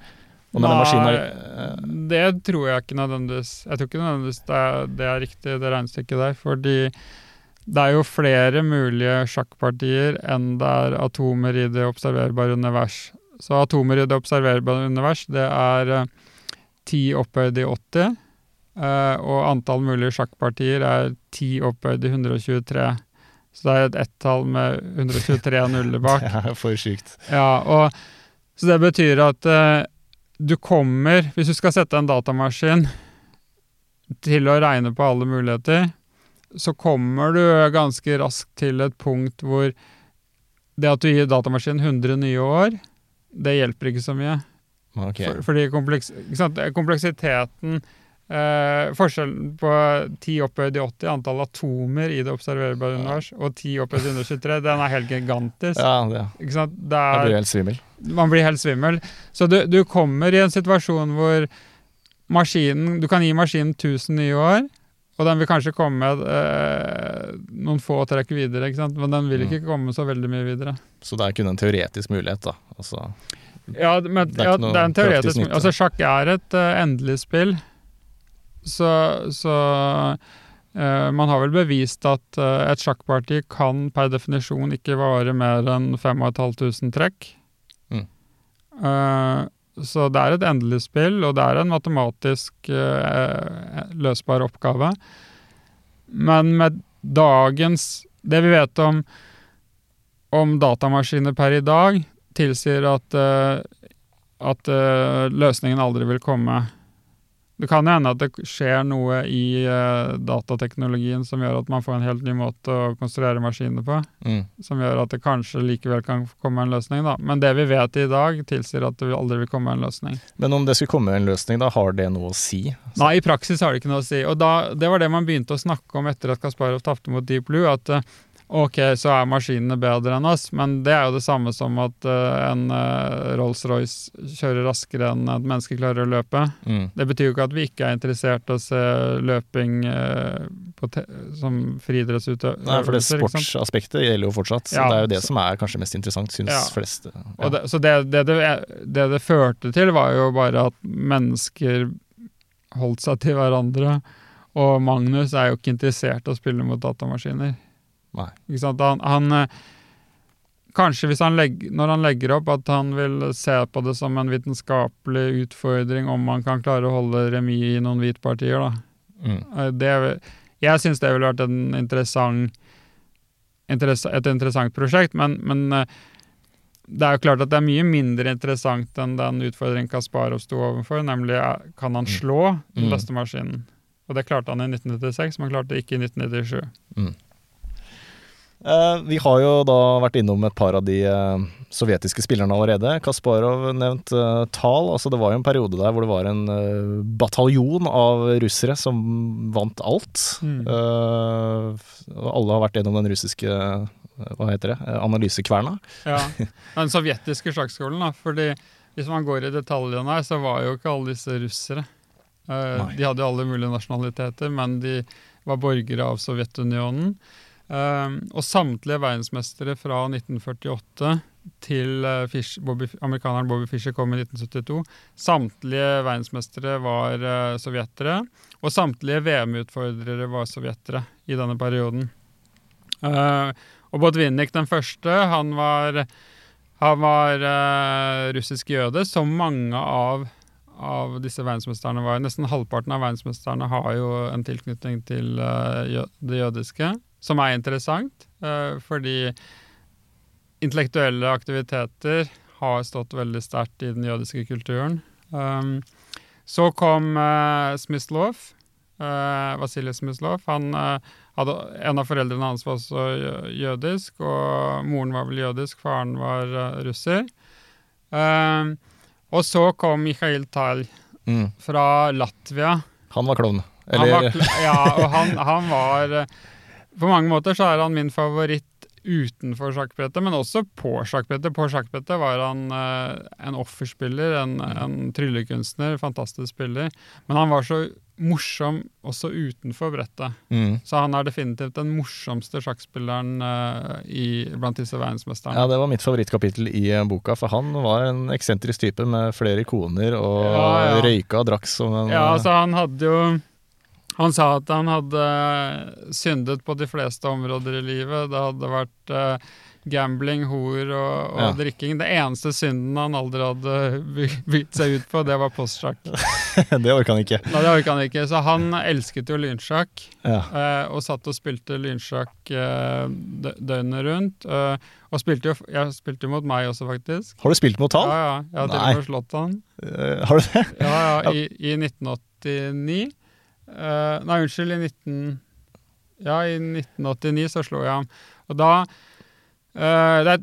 Den maskinen eh, det tror jeg ikke nødvendigvis. Jeg tror ikke nødvendigvis det er, det er riktig, det regnestykket der. Fordi det er jo flere mulige sjakkpartier enn det er atomer i det observerbare univers. Så atomer i det observerbare univers, det er ti 10 opphøyd i 80. eh, og antall mulige sjakkpartier er 10 opphøyd i 123. Så det er et ett-tall med 123 nuller bak. Det er for sykt. Ja, og så det betyr at uh, du kommer Hvis du skal sette en datamaskin til å regne på alle muligheter, så kommer du ganske raskt til et punkt hvor det at du gir datamaskinen 100 nye år, det hjelper ikke så mye. Okay. For, fordi kompleks, kompleksiteten eh, Forskjellen på 10 opphøyd i 80, antall atomer i det observerbare univers, og 10 opphøyd i 123, den er helt gigantisk. Ja, det, Ikke sant? Det jeg er, blir helt svimmel. man blir helt svimmel. Så du, du kommer i en situasjon hvor maskinen Du kan gi maskinen 1000 nye år, og den vil kanskje komme eh, noen få trekk videre, men den vil ikke komme så veldig mye videre. Så det er kun en teoretisk mulighet, da. Altså, Ja, men, Det er ja, det er en teoretisk mulighet. Altså, sjakk er et uh, endelig spill, så, så uh, man har vel bevist at uh, et sjakkparti kan per definisjon ikke vare mer enn 5500 trekk. Mm. Eh, så det er et endelig spill, og det er en matematisk eh, løsbar oppgave. Men med dagens Det vi vet om, om datamaskiner per i dag, tilsier at, eh, at eh, løsningen aldri vil komme. Det kan jo hende at det skjer noe i uh, datateknologien som gjør at man får en helt ny måte å konstruere maskiner på, mm. som gjør at det kanskje likevel kan komme en løsning. Da. Men det vi vet i dag, tilsier at det aldri vil komme en løsning. Men om det skulle komme en løsning, da har det noe å si? Nei, i praksis har det ikke noe å si. Og da, det var det man begynte å snakke om etter at Kasparov tapte mot Deep Blue. at eh, Ok, så er maskinene bedre enn oss, men det er jo det samme som at uh, en uh, Rolls-Royce kjører raskere enn et menneske klarer å løpe. Mm. Det betyr jo ikke at vi ikke er interessert i å se løping uh, som friidrettsutøvelser. Nei, for det sportsaspektet gjelder jo fortsatt. Så Ja, det er jo det så- som er kanskje mest interessant, syns Ja. fleste. Ja. Det, så det det, det det det førte til, var jo bare at mennesker holdt seg til hverandre. Og Magnus er jo ikke interessert i å spille mot datamaskiner. Nei. Ikke sant? Han, han eh, Kanskje hvis han legger, når han legger opp at han vil se på det som en vitenskapelig utfordring om man kan klare å holde remis i noen hvitpartier, da. Mm. Eh, Det, jeg syns det ville vært en interessant, interessa, et interessant prosjekt, men, men eh, det er jo klart at det er mye mindre interessant enn den utfordringen Kasparov sto overfor, nemlig kan han Mm. slå den Mm. beste maskinen? Og det klarte han i 1996, men klarte det ikke i 1997. Eh, vi har jo da vært innom et par av de eh, sovjetiske spillerne allerede. Kasparov nevnt uh, Tal. Altså det var jo en periode der hvor det var en eh, bataljon av russere som vant alt. Mm. Eh, alle har vært gjennom den russiske eh, hva heter det, eh, analysekverna. Ja, Den sovjetiske sjakkskolen, da. fordi hvis man går i detaljene her, så var jo ikke alle disse russere. Eh, de hadde jo alle mulige nasjonaliteter, men de var borgere av Sovjetunionen. Eh, og samtlige verdensmestere fra 1948 til eh, Fish, Bobby, amerikaneren Bobby Fischer kom i 1972. Samtlige verdensmestere var uh, sovjetere, og samtlige VM-utfordrere var sovjetere i denne perioden. Uh, og Botvinnik den første, han var, han var uh, russisk jøde, som mange av, av disse verdensmesterne var. Nesten halvparten av verdensmesterne har jo en tilknytning til det jødiske, som er interessant, eh, fordi intellektuelle aktiviteter har stått veldig sterkt i den jødiske kulturen. Um, så kom uh, Smyslov, uh, Vasilij Smyslov. Han eh, hadde, en av foreldrene hans var også jødisk, og moren var vel jødisk, faren var eh, russer. Um, og så kom Mikhail Tal Mm. fra Latvia. Han var klovn. Han var, ja, og han, han var eh, På mange måter så er han min favoritt utenfor sjakkbrettet, men også på sjakkbrettet. På sjakkbrettet var han eh, en offerspiller, en, en tryllekunstner, fantastisk spiller. Men han var så morsom også utenfor brettet. Mm. Så han er definitivt den morsomste sjakkspilleren eh, i, blant disse verdensmesterne. Ja, det var mitt favorittkapittel i eh, boka, for han var en eksentrisk type med flere ikoner og Ja, ja. røyka og drakk som en Ja, altså han hadde jo Han sa at han hadde syndet på de fleste områder i livet. Det hadde vært uh, gambling, hor og, og Ja. drikking. Det eneste synden han aldri hadde by- bygd seg ut på, det var postsjakk. Det orka han ikke. Nei, det orka han ikke. Så han elsket jo lynsjakk, Ja. eh, og satt og spilte lynsjakk eh, døgnet rundt. Eh, og spilte jo Jeg spilte mot meg også, faktisk. Har du spilt mot han? ja. ja. Jeg har til og med slått han. Eh, har du det? Ja, ja, i, i 1989. Eh, nei, unnskyld, i 19... Ja, i 1989 så slo jeg ham. Og da uh, Det er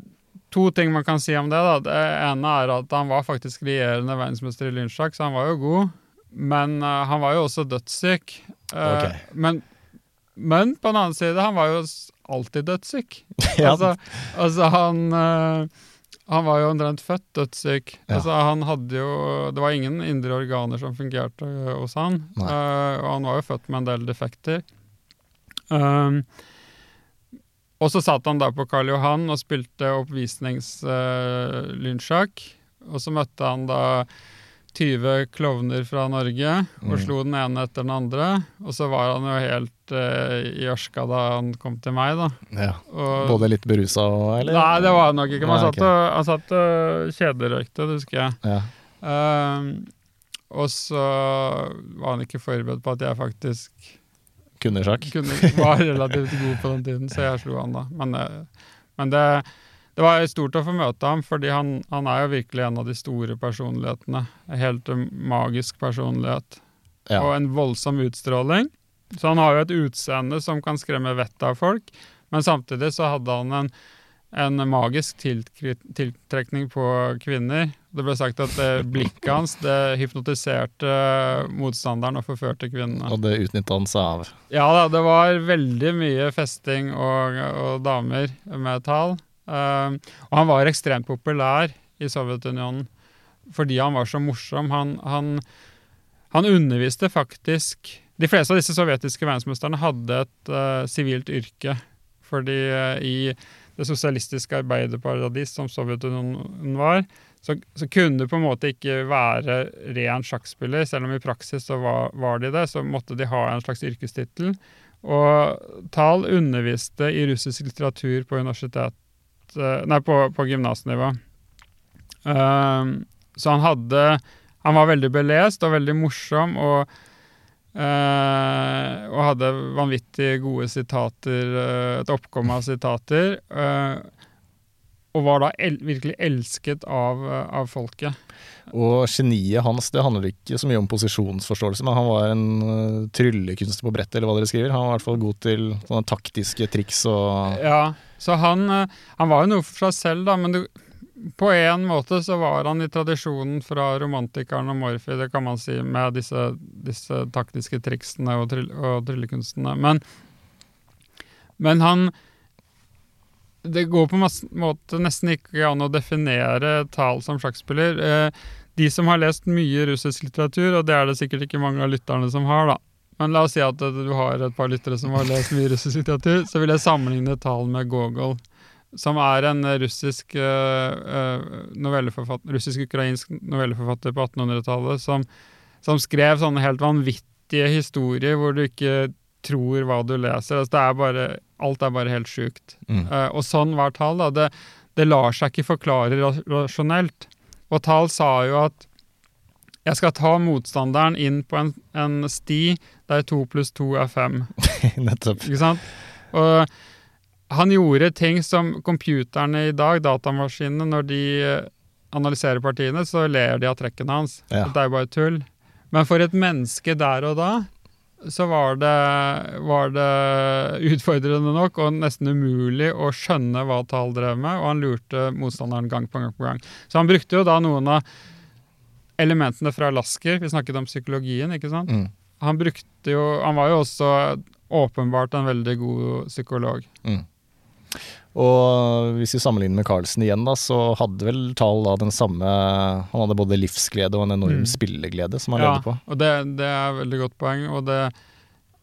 to ting man kan si om det. da. Det ene er at han var faktisk regjerende verdensmester i lynsjakk, så han var jo god. Men uh, han var jo også dødssyk. Eh, Ok. men, men på den annen side, han var jo alltid dødssyk. Ja. Altså, altså han Han var jo omtrent født dødssyk. Ja. Altså han hadde jo Det var ingen indre organer som fungerte eh, hos han. Eh, og han var jo født med en del defekter. Um, og så satt han da på Karl Johan og spilte oppvisningslynsjakk. og så møtte han da 20 klovner fra Norge og Mm. slo den ene etter den andre. Og så var han jo helt i ørska da han kom til meg, da. Ja. Og, Både litt berusa og eller? Nei, det var han nok ikke. Men han satt og, han satt og kjederøykte, det husker jeg. Ja. Um, og så var han ikke forberedt på at jeg faktisk Kunne sjakk? var relativt god på den tiden, så jeg slo han da. Men, eh, men det, det var stort å få møte ham, fordi han, han er jo virkelig en av de store personlighetene. En helt eh, magisk personlighet. Ja. Og en voldsom utstråling. Så han har jo et utseende som kan skremme vettet av folk, men samtidig så hadde han en, en magisk tiltrekning på kvinner. Det ble sagt at eh, blikket hans det hypnotiserte eh, motstanderen og forførte kvinnene. Og det utnytta han seg av. Ja da, det var veldig mye festing og, og damer med tall. Um, og han var ekstremt populær i Sovjetunionen fordi han var så morsom. Han, han, han underviste faktisk De fleste av disse sovjetiske verdensmesterne hadde et sivilt sivilt yrke. Fordi uh, i det sosialistiske arbeiderparadis som Sovjetunionen var, så, så kunne du på en måte ikke være ren sjakkspiller, selv om i praksis så var, var de det. Så måtte de ha en slags yrkestittel. Og Tal underviste i russisk litteratur på universitet eh, Nei, på, på gymnasnivå. Uh, så han hadde Han var veldig belest og veldig morsom og eh, og hadde vanvittig gode sitater, eh, et oppkomme av sitater. eh, og var da el virkelig elsket av, av folket. Og geniet hans det handler ikke så mye om posisjonsforståelse, men han var en uh, tryllekunstner på brettet, eller hva dere skriver. Han var i hvert fall god til sånne taktiske triks og Ja, så han, han var jo noe for seg selv, da, men du, på en måte så var han i tradisjonen fra romantikeren og Morphy, det kan man si, med disse, disse taktiske triksene og, tryll, og tryllekunstene. Men, men han Det går på en måte nesten ikke an å definere Tal som sjakkspiller. Eh, de som har lest mye russisk litteratur, og det er det sikkert ikke mange av lytterne som har, da. Men la oss si at du har et par lyttere som har lest mye russisk litteratur, så vil jeg sammenligne Tal med Gogol, som er en russisk eh, eh, novelleforfatter, russisk-ukrainsk novelleforfatter på 1800-tallet, som, som skrev sånne helt vanvittige historier hvor du ikke tror hva du leser. Altså, det er bare, alt er bare helt sjukt. mm. Uh, og sånn var Tal. Da. Det, det lar seg ikke forklare rasjonelt. Og Tal sa jo at jeg skal ta motstanderen inn på en, en sti der to pluss to er fem. Nettopp. Ikke sant? Og han gjorde ting som computerne i dag, datamaskinene, når de eh, analyserer partiene, så ler de av trekkene hans. Ja. Det er jo bare tull. Men for et menneske der og da, så var det, var det utfordrende nok og nesten umulig å skjønne hva Tal drev med, og han lurte motstanderen gang på gang på gang. Så han brukte jo da noen av elementene fra Lasker, vi snakket om psykologien, ikke sant? Mm. Han brukte jo Han var jo også åpenbart en veldig god psykolog. Og hvis vi sammenligner med Carlsen igjen, da, så hadde vel Tal da den samme Han hadde både livsglede og en enorm Mm. spilleglede som han ja, levde på. og det, det er et veldig godt poeng. Og det,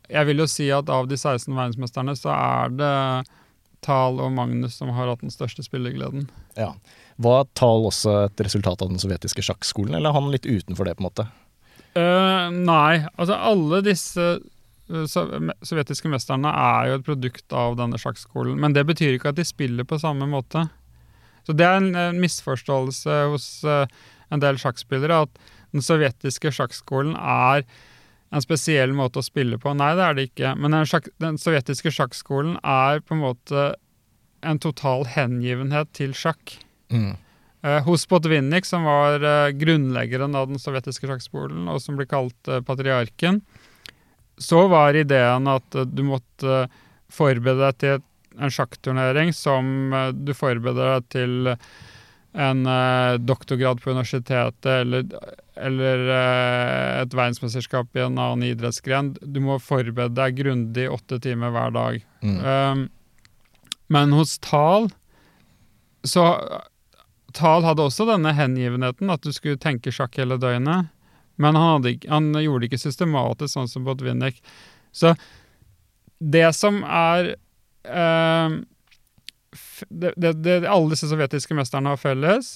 jeg vil jo si at av de 16 verdensmesterne, så er det Tal og Magnus som har hatt den største spillegleden. Ja. Var Tal også et resultat av den sovjetiske sjakkskolen, eller er han litt utenfor det, på en måte? Uh, nei, altså alle disse sovjetiske mesterne er jo et produkt av denne sjakkskolen. Men det betyr ikke at de spiller på samme måte. Så det er en, en misforståelse hos uh, en del sjakkspillere at den sovjetiske sjakkskolen er en spesiell måte å spille på. Nei, det er det ikke. Men den, sjakk, den sovjetiske sjakkskolen er på en måte en total hengivenhet til sjakk. Mm. Eh, hos Botvinnik, som var eh, grunnleggeren av den sovjetiske sjakkskolen, og som ble kalt eh, patriarken, så var ideen at eh, du måtte eh, forberede deg til en sjakkturnering som eh, du forbereder deg til en doktorgrad på universitetet eller, eller et verdensmesterskap i en annen idrettsgren. Du må forberede deg grundig åtte timer hver dag. Mm. Um, men hos Tal så Tal hadde også denne hengivenheten, at du skulle tenke sjakk hele døgnet. Men han, hadde, han gjorde det ikke systematisk, sånn som Botvinnik. Så det som er eh, det, det, det alle disse sovjetiske mesterne har felles,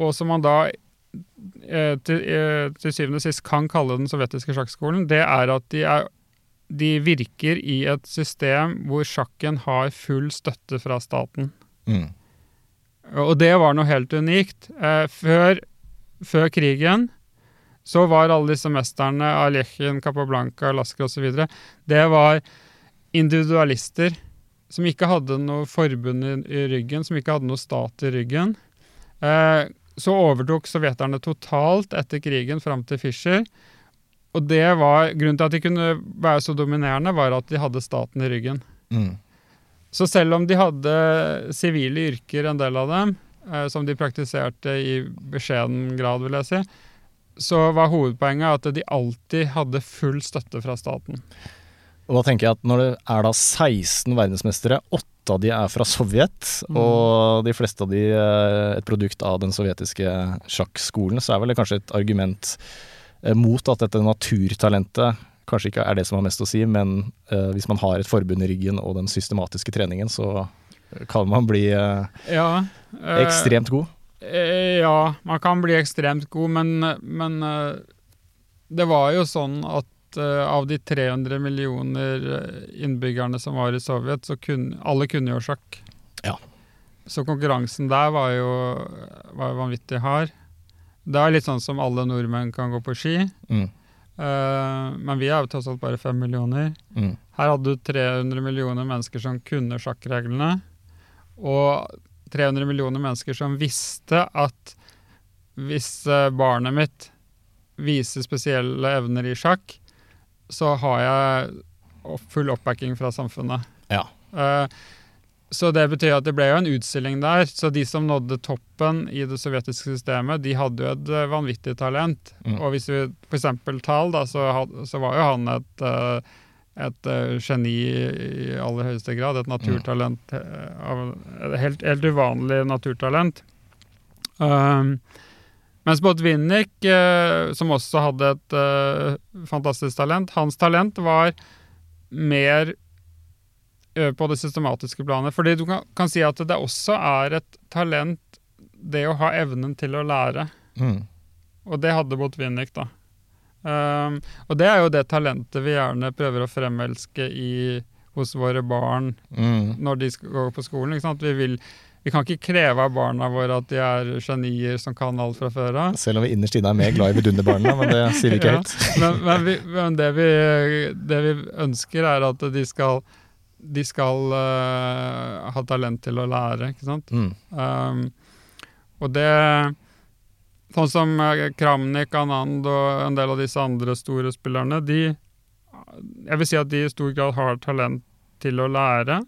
og som man da eh, til, eh, til syvende og sist kan kalle den sovjetiske sjakkskolen, det er at de, er, de virker i et system hvor sjakken har full støtte fra staten. Mm. Og det var noe helt unikt. Eh, før, før krigen så var alle disse mesterne, Alechin, Capablanca, Lasker osv., det var individualister som ikke hadde noe forbund i, ryggen, som ikke hadde noe stat i ryggen. Eh, så overtok sovjeterne totalt etter krigen fram til Fischer. Og det var, grunnen til at de kunne være så dominerende, var at de hadde staten i ryggen. Mm. Så selv om de hadde sivile yrker, en del av dem, eh, som de praktiserte i beskjeden grad, vil jeg si, så var hovedpoenget at de alltid hadde full støtte fra staten. Og da tenker jeg at når det er da 16 verdensmestere, åtte av de er fra Sovjet, Mm. og de fleste av de eh, et produkt av den sovjetiske sjakkskolen, så er vel det kanskje et argument eh, mot at dette naturtalentet kanskje ikke er det som har mest å si, men eh, hvis man har et forbund i ryggen og den systematiske treningen, så kan man bli Ja, eh, ekstremt god. Eh, ja, man kan bli ekstremt god, men, men eh, det var jo sånn at eh, av de 300 millioner innbyggerne som var i Sovjet, så kunne alle kunne jo sjakk. Ja. Så konkurransen der var jo var vanvittig hard. Det er litt sånn som alle nordmenn kan gå på ski, Mm. Uh, men vi er jo tross alt bare fem millioner. Mm. Her hadde du 300 millioner mennesker som kunne sjakkreglene, og 300 millioner mennesker som visste at hvis eh, barnet mitt viser spesielle evner i sjakk, så har jeg full oppbacking fra samfunnet. Ja. Eh, så det betyr at det ble jo en utstilling der. Så de som nådde toppen i det sovjetiske systemet, de hadde jo et eh, vanvittig talent. Mm. Og hvis vi f.eks. Tal, da, så, had, så var jo han et, eh, et uh, geni i aller høyeste grad. Et naturtalent. et helt, helt uvanlig naturtalent. Uh, mens Botvinnik, eh, som også hadde et fantastisk talent, hans talent var mer på det systematiske planet. Fordi du kan, kan si at det også er et talent, det å ha evnen til å lære. Mm. Og det hadde Botvinnik, da. Um, og det er jo det talentet vi gjerne prøver å fremelske i, hos våre barn Mm. når de skal gå på skolen. Vi, vil, vi kan ikke kreve av barna våre at de er genier som kan alt fra før av. Selv om vi innerst inne er mer glad i vidunderbarna, men det sier vi ikke Ja. høyt. Men, men, vi, men det, vi, det vi ønsker, er at de skal, de skal uh, ha talent til å lære, ikke sant. Mm. Um, og det Sånn som eh, Kramnik, Anand og en del av disse andre store spillerne, de Jeg vil si at de i stor grad har talent til å lære.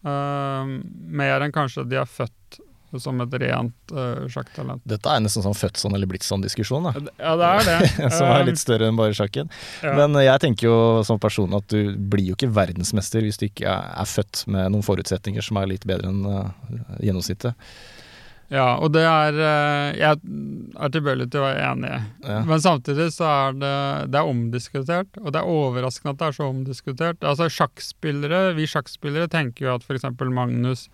Uh, mer enn kanskje de er født som et rent uh, sjakktalent. Dette er nesten sånn født sånn eller blitt sånn-diskusjon, da. Ja, det er det. som er litt større enn bare sjakken. Ja. Men jeg tenker jo som person at du blir jo ikke verdensmester hvis du ikke er født med noen forutsetninger som er litt bedre enn uh, gjennomsnittet. Ja, og det er eh, Jeg er tilbøyelig til å være enig. Ja. Men samtidig så er det, det er omdiskutert, og det er overraskende at det er så omdiskutert. Altså sjakkspillere, Vi sjakkspillere tenker jo at f.eks. Magnus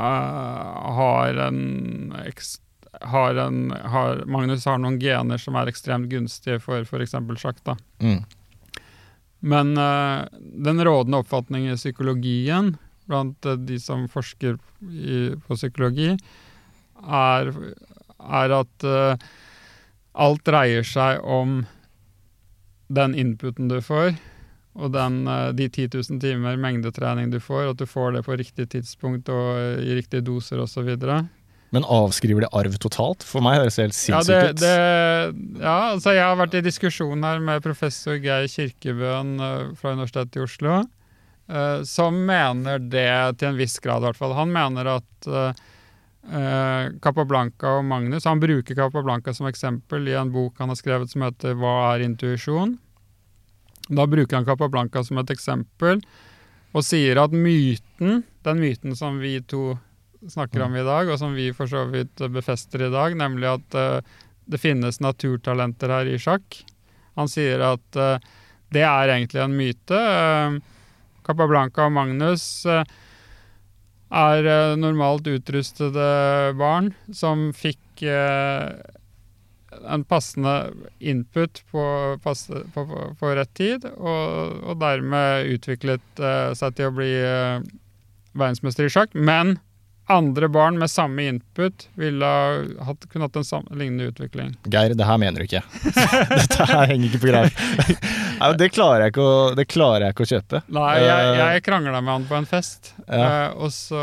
uh, har en har en har, Magnus har noen gener som er ekstremt gunstige for f.eks. sjakk. da. Mm. Men uh, den rådende oppfatningen i psykologien blant eh, de som forsker i, på psykologi, er, er at uh, alt dreier seg om den inputen du får, og den, uh, de 10 000 timer mengdetrening du får, at du får det på riktig tidspunkt og i riktige doser osv. Men avskriver det arv totalt? For meg høres det helt sinnssykt ut. det, ja, altså jeg har vært i diskusjon her med professor Geir Kirkebøen fra Universitetet i Oslo, som mener det til en viss grad, i hvert fall. Han mener at eh, eh, Capablanca og Magnus Han bruker Capablanca som eksempel i en bok han har skrevet som heter 'Hva er intuisjon?' Da bruker han Capablanca som et eksempel, og sier at myten, den myten som vi to snakker om i dag, og som vi for så vidt befester i dag, nemlig at uh, det finnes naturtalenter her i sjakk. Han sier at uh, det er egentlig en myte. Uh, Capablanca og Magnus eh, er eh, normalt utrustede barn som fikk eh, en passende input på, passe, på, på, på rett tid, og, og dermed utviklet seg til å bli verdensmester i sjakk. Men andre barn med samme input ville ha hatt, kunne hatt en samme, lignende utvikling. Geir, det her mener du ikke. Dette her henger ikke på greip. Det klarer jeg ikke å, det klarer jeg ikke å kjøpe. Nei, jeg, Eh, jeg krangla med han på en fest, Ja. eh, og så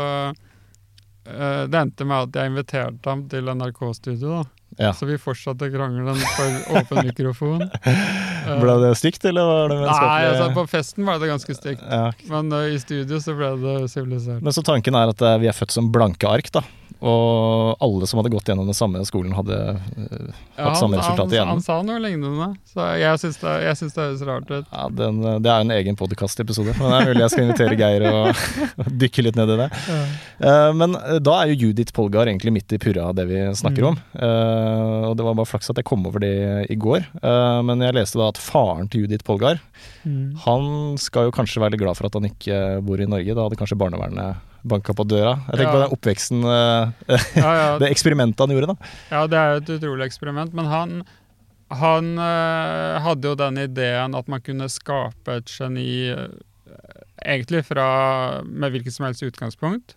eh, Det endte med at jeg inviterte ham til NRK-studio, da. Ja. Så vi fortsatte krangelen for åpen mikrofon. Eh, Ble det stygt, eller var det Nei, altså på festen var det ganske stygt. ja. Men uh, i studio så ble det sivilisert. Men så tanken er at uh, vi er født som blanke ark, da. Og alle som hadde gått gjennom den samme skolen, hadde Ja, hatt samme resultat igjen. han sa noe lignende, så jeg syns det, jeg syns det høres rart ut. Ja, den, det er jo en egen podkast-episode, men det er mulig jeg skal invitere Geir og, og dykke litt ned i det. Uh, men da er jo Judith Polgar egentlig midt i purra av det vi snakker Mm. om. Og det var bare flaks at jeg kom over det i går. Men jeg leste da at faren til Judith Polgar, Mm. han skal jo kanskje være litt glad for at han ikke bor i Norge. Da hadde kanskje barnevernet banka på døra. Jeg tenker Ja. på den oppveksten, eh, Ja, ja, det eksperimentet han gjorde, da. Ja, det er jo et utrolig eksperiment, men han, han eh, hadde jo den ideen at man kunne skape et geni eh, egentlig fra med hvilket som helst utgangspunkt.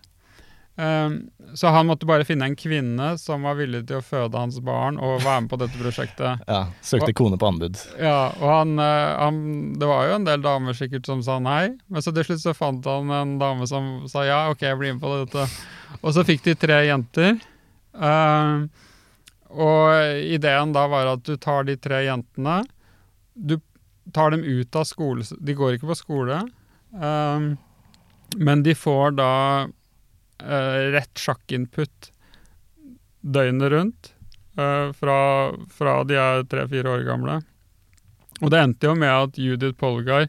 Um, så han måtte bare finne en kvinne som var villig til å føde hans barn og være med på dette prosjektet. Ja, Søkte kone på anbud. Ja, og han, eh, han Det var jo en del damer sikkert som sa nei, men så til slutt så fant han en dame som sa ja, ok, jeg blir med på dette. Og så fikk de tre jenter. Uh, og ideen da var at du tar de tre jentene Du tar dem ut av skole De går ikke på skole, uh, men de får da rett sjakkinput døgnet rundt. eh, fra, fra de er tre-fire år gamle. Og det endte jo med at Judith Polgar,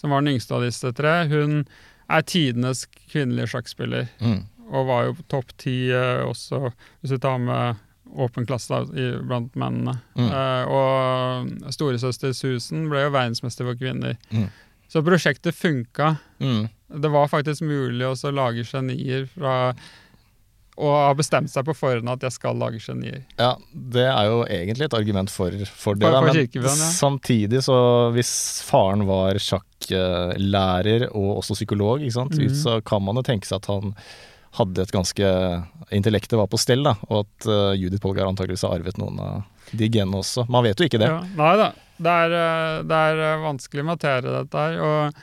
som var den yngste av disse tre, hun er tidenes kvinnelige sjakkspiller. Mm. Og var jo på topp ti eh, også, hvis vi tar med åpen klasse da, i, blant mennene. Mm. Eh, og storesøster Susan ble jo verdensmester for kvinner. Mm. Så prosjektet funka. Mm. Det var faktisk mulig å lage genier fra Og ha bestemt seg på forhånd at jeg skal lage genier. Ja, det er jo egentlig et argument for, for det. For- for men ja. samtidig, så hvis faren var sjakklærer og også psykolog, Mhm. så kan man jo tenke seg at han hadde et ganske Intellektet var på stell, da, og at uh, Judith Polgar antakeligvis har arvet noen av de genene også. Man vet jo ikke det. Ja, nei da. Det er, eh, det er eh, vanskelig materie, dette her. Og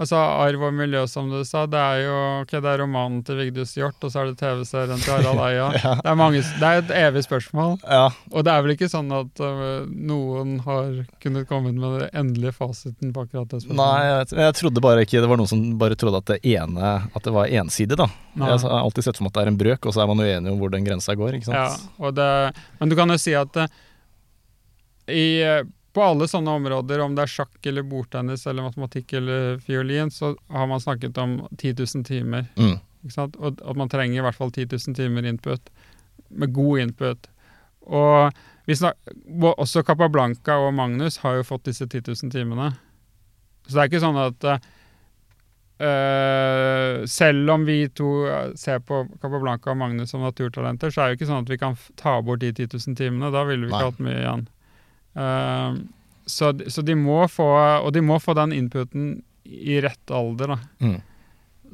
Altså arv og miljø, som du sa. Det er jo ok, det er romanen til Vigdus Hjorth, og så er det TV-serien til Harald Eia. Ja. Det, er mange, det er et evig spørsmål. Ja, Og det er vel ikke sånn at uh, noen har kunnet komme med den endelige fasiten på akkurat det Nei, spørsmålet? jeg, jeg trodde bare ikke Det var noen som bare trodde at det ene At det var ensidig, da. Nei. Jeg har alltid sett for meg at det er en brøk, og så er man uenig om hvor den grensa går. ikke Ja, sant? og det, men du kan jo si at uh, i, på alle sånne områder, om det er sjakk eller bordtennis eller matematikk eller fiolin, så har man snakket om 10 000 timer. Mm. Og at man trenger i hvert fall 10 000 timer input, med god input. Og også Capablanca og Magnus har jo fått disse 10 000 timene. Så det er ikke sånn at eh, selv om vi to ser på Capablanca og Magnus som naturtalenter, så er det jo ikke sånn at vi kan ta bort de 10 000 timene. Da ville vi ikke Nei. hatt mye igjen. Eh, så, så de må få Og de må få den inputen i rett alder, da. Mm.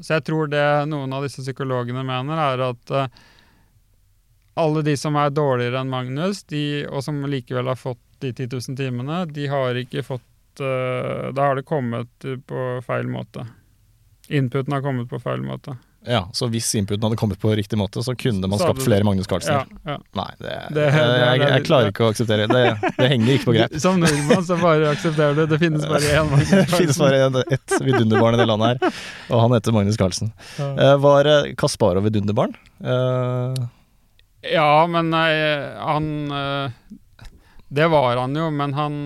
Så jeg tror det noen av disse psykologene mener, er at eh, alle de som er dårligere enn Magnus, de, og som likevel har fått de 10 000 timene, de har ikke fått eh, Da har det kommet på feil måte. Inputen har kommet på feil måte. Ja, Så hvis inputen hadde kommet på riktig måte, så kunne man skapt flere Magnus Ja, Carlsen? ja. Nei, det, Det- det- jeg, jeg klarer ikke å akseptere det. Det henger ikke på greip. Som nordmann så bare aksepterer du. Det finnes bare én Magnus Det finnes bare ett vidunderbarn i det landet her, og han heter Magnus Carlsen. Ja. Eh, var eh, Kasparov vidunderbarn? Eh, Ja, men nei, han Det var han jo, men han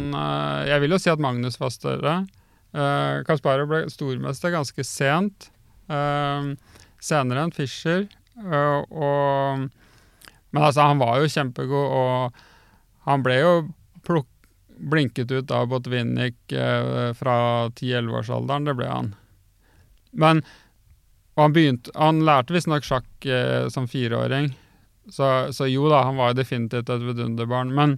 Jeg vil jo si at Magnus var større. Kasparov ble stormester ganske sent. Eh, senere enn Fischer. eh, og Men altså, han var jo kjempegod, og han ble jo plukk, blinket ut av Botvinnik uh, fra 10-11-årsalderen. Det ble han. Men han begynte Han lærte visstnok sjakk eh, som fireåring. Så, så jo da, han var definitivt et vidunderbarn. Men,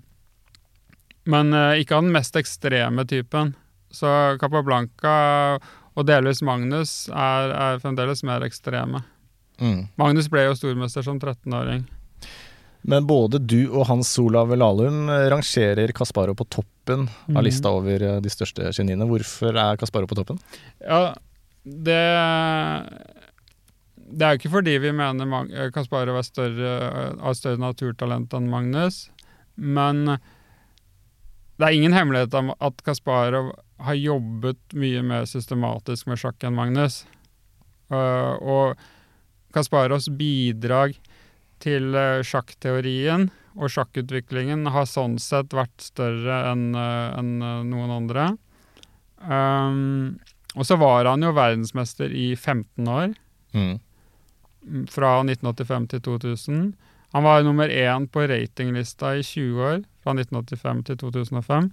men eh, ikke av den mest ekstreme typen. Så Capablanca og delvis Magnus er, er fremdeles mer ekstreme. mm. Magnus ble jo stormester som 13-åring. Men både du og Hans Olav Lahlum rangerer Kasparov på toppen av Mhm. lista over eh, de største geniene. Hvorfor er Kasparov på toppen? Ja, det Det er jo ikke fordi vi mener Mag- eh, Kasparov har større, eh, har større naturtalent enn Magnus, men det er ingen hemmelighet om at Kasparov har jobbet mye mer systematisk med sjakk enn Magnus. Uh, og Kasparovs bidrag til uh, sjakkteorien og sjakkutviklingen har sånn sett vært større enn uh, en, eh, noen andre. Um, og så var han jo verdensmester i 15 år, mm, fra 1985 til 2000. Han var nummer én på ratinglista i 20 år, fra 1985 til 2005.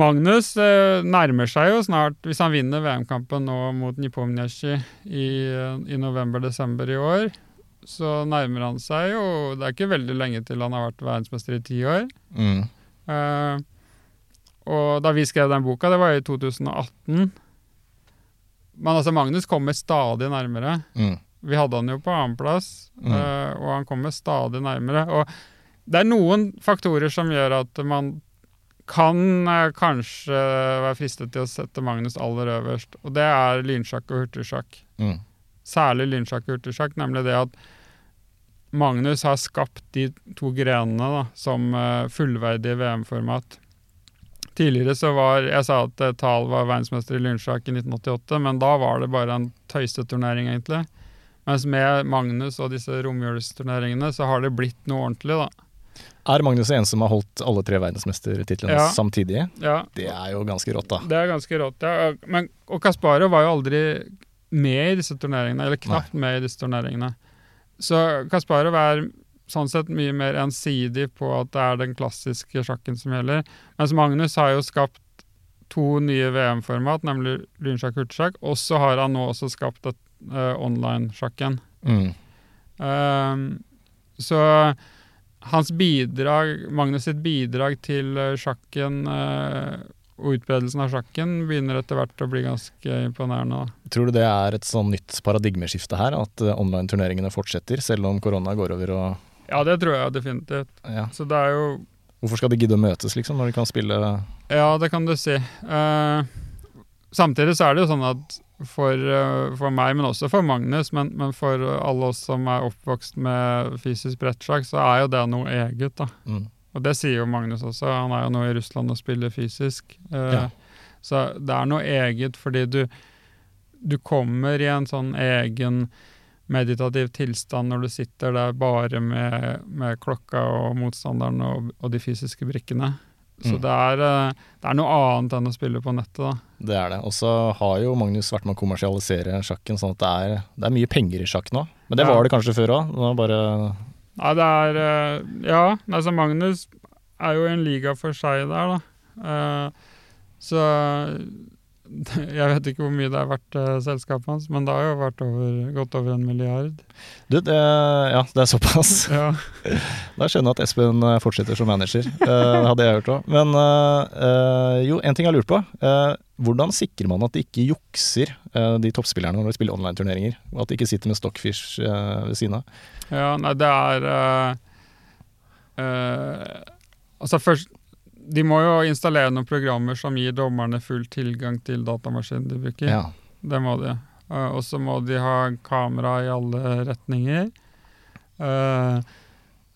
Magnus eh, nærmer seg jo snart, hvis han vinner VM-kampen nå mot Nipomniachtchi i, eh, i november-desember i år, så nærmer han seg jo Det er ikke veldig lenge til han har vært verdensmester i ti år. Mm. Uh, og da vi skrev den boka, det var i 2018. Men altså, Magnus kommer stadig nærmere. Mm. Vi hadde han jo på annenplass, Mm. uh, og han kommer stadig nærmere. Og det er noen faktorer som gjør at man kan eh, kanskje være fristet til å sette Magnus aller øverst, og det er lynsjakk og hurtigsjakk. Mm. Særlig lynsjakk og hurtigsjakk, nemlig det at Magnus har skapt de to grenene da, som eh, fullverdige VM-format. Tidligere så var Jeg sa at eh, Thal var verdensmester i lynsjakk i 1988, men da var det bare en tøyseturnering, egentlig. Mens med Magnus og disse romjulsturneringene så har det blitt noe ordentlig, da. Er Magnus en som har holdt alle tre verdensmestertitlene Ja. samtidig? Ja, Det er jo ganske rått, da. Det er ganske rått, ja. Men, og Kasparov var jo aldri med i disse turneringene, eller knapt med i disse turneringene. Så Kasparov er sånn sett mye mer ensidig på at det er den klassiske sjakken som gjelder. Mens Magnus har jo skapt to nye VM-format, nemlig lynsjakk og så har han nå også skapt eh, online-sjakken. Mm. Um, så hans bidrag, Magnus sitt bidrag til eh, sjakken eh, og utbredelsen av sjakken begynner etter hvert å bli ganske imponerende. Tror du det er et sånn nytt paradigmeskifte her? At eh, online-turneringene fortsetter selv om korona går over og Ja, det tror jeg definitivt. ja. Så det er jo Hvorfor skal de gidde å møtes, liksom, når de kan spille Ja, det kan du si. Uh, samtidig så er det jo sånn at for, eh, for meg, men også for Magnus, men, men for alle oss som er oppvokst med fysisk brettsjakk, så er jo det noe eget. da. Mm. Og det sier jo Magnus også, han er jo nå i Russland og spiller fysisk. Eh, Ja. Så det er noe eget fordi du, du kommer i en sånn egen meditativ tilstand når du sitter der bare med, med klokka og motstanderen og, og de fysiske brikkene. Så Mm. det, er, eh, det er noe annet enn å spille på nettet, da. Det er det. Og så har jo Magnus vært med å kommersialisere sjakken, sånn at det er, det er mye penger i sjakk nå. Men det Ja. var det kanskje før òg. Bare Nei, det er eh, Ja, altså Magnus er jo en liga for seg der, da. Eh, så jeg vet ikke hvor mye det er verdt uh, selskapet hans, men det har jo vært over, godt over en milliard. Du, det, ja, det er såpass. Ja. Da skjønner jeg at Espen eh, fortsetter som manager. Eh, Det hadde jeg hørt òg. Men eh, eh, jo, en ting jeg har lurt på. Eh, hvordan sikrer man at de ikke jukser, eh, de toppspillerne, når de spiller online-turneringer? At de ikke sitter med stockfish eh, ved siden av? ja, nei, det er eh, eh, Altså først De må jo installere noen programmer som gir dommerne full tilgang til datamaskinen de bruker. Ja. Det må de. Uh, og så må de ha kamera i alle retninger. Uh,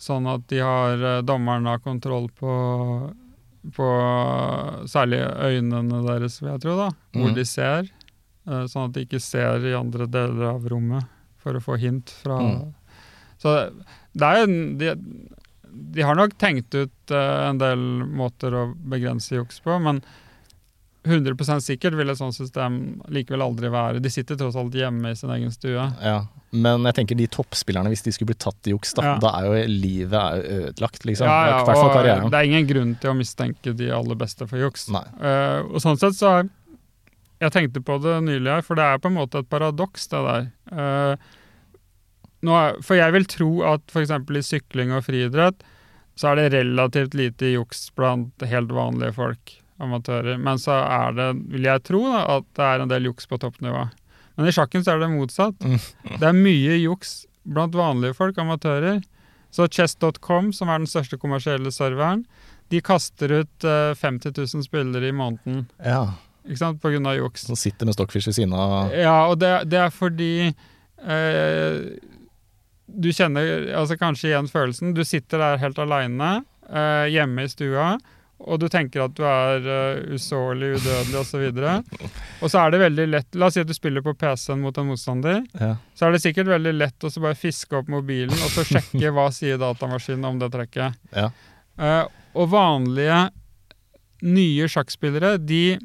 sånn at de har uh, dommerne har kontroll på, på særlig øynene deres, vil jeg tro, da, hvor mm. de ser. Sånn at de ikke ser i andre deler av rommet, for å få hint fra mm. Så det er en de, de har nok tenkt ut eh, en del måter å begrense juks på, men 100% sikkert vil et sånt system likevel aldri være. De sitter tross alt hjemme i sin egen stue. ja. Men jeg tenker de toppspillerne, hvis de skulle bli tatt i juks, da, Ja. da er jo livet er jo ødelagt, liksom. Ja, ja, og karrieren. det er ingen grunn til å mistenke de aller beste for juks. Nei. Uh, og sånn sett så har Jeg tenkte på det nylig her, for det er på en måte et paradoks, det der. Eh, nå er, for jeg vil tro at f.eks. i sykling og friidrett så er det relativt lite juks blant helt vanlige folk, amatører. Men så er det, vil jeg tro, da, at det er en del juks på toppnivå. Men i sjakken så er det motsatt. Mm. Det er mye juks blant vanlige folk, amatører. Så chess.com, som er den største kommersielle serveren, de kaster ut eh, 50 000 spillere i måneden Ja. ikke sant, på grunn av juks. Som sitter med stockfish ved siden av Ja, og det, det er fordi eh, du kjenner altså kanskje igjen følelsen. Du sitter der helt aleine eh, hjemme i stua, og du tenker at du er uh, usårlig, udødelig osv. Og så er det veldig lett La oss si at du spiller på PC-en mot en motstander. ja. Så er det sikkert veldig lett å så bare fiske opp mobilen og så sjekke hva sier datamaskinen om det trekket. Ja. Eh, og vanlige nye sjakkspillere, de,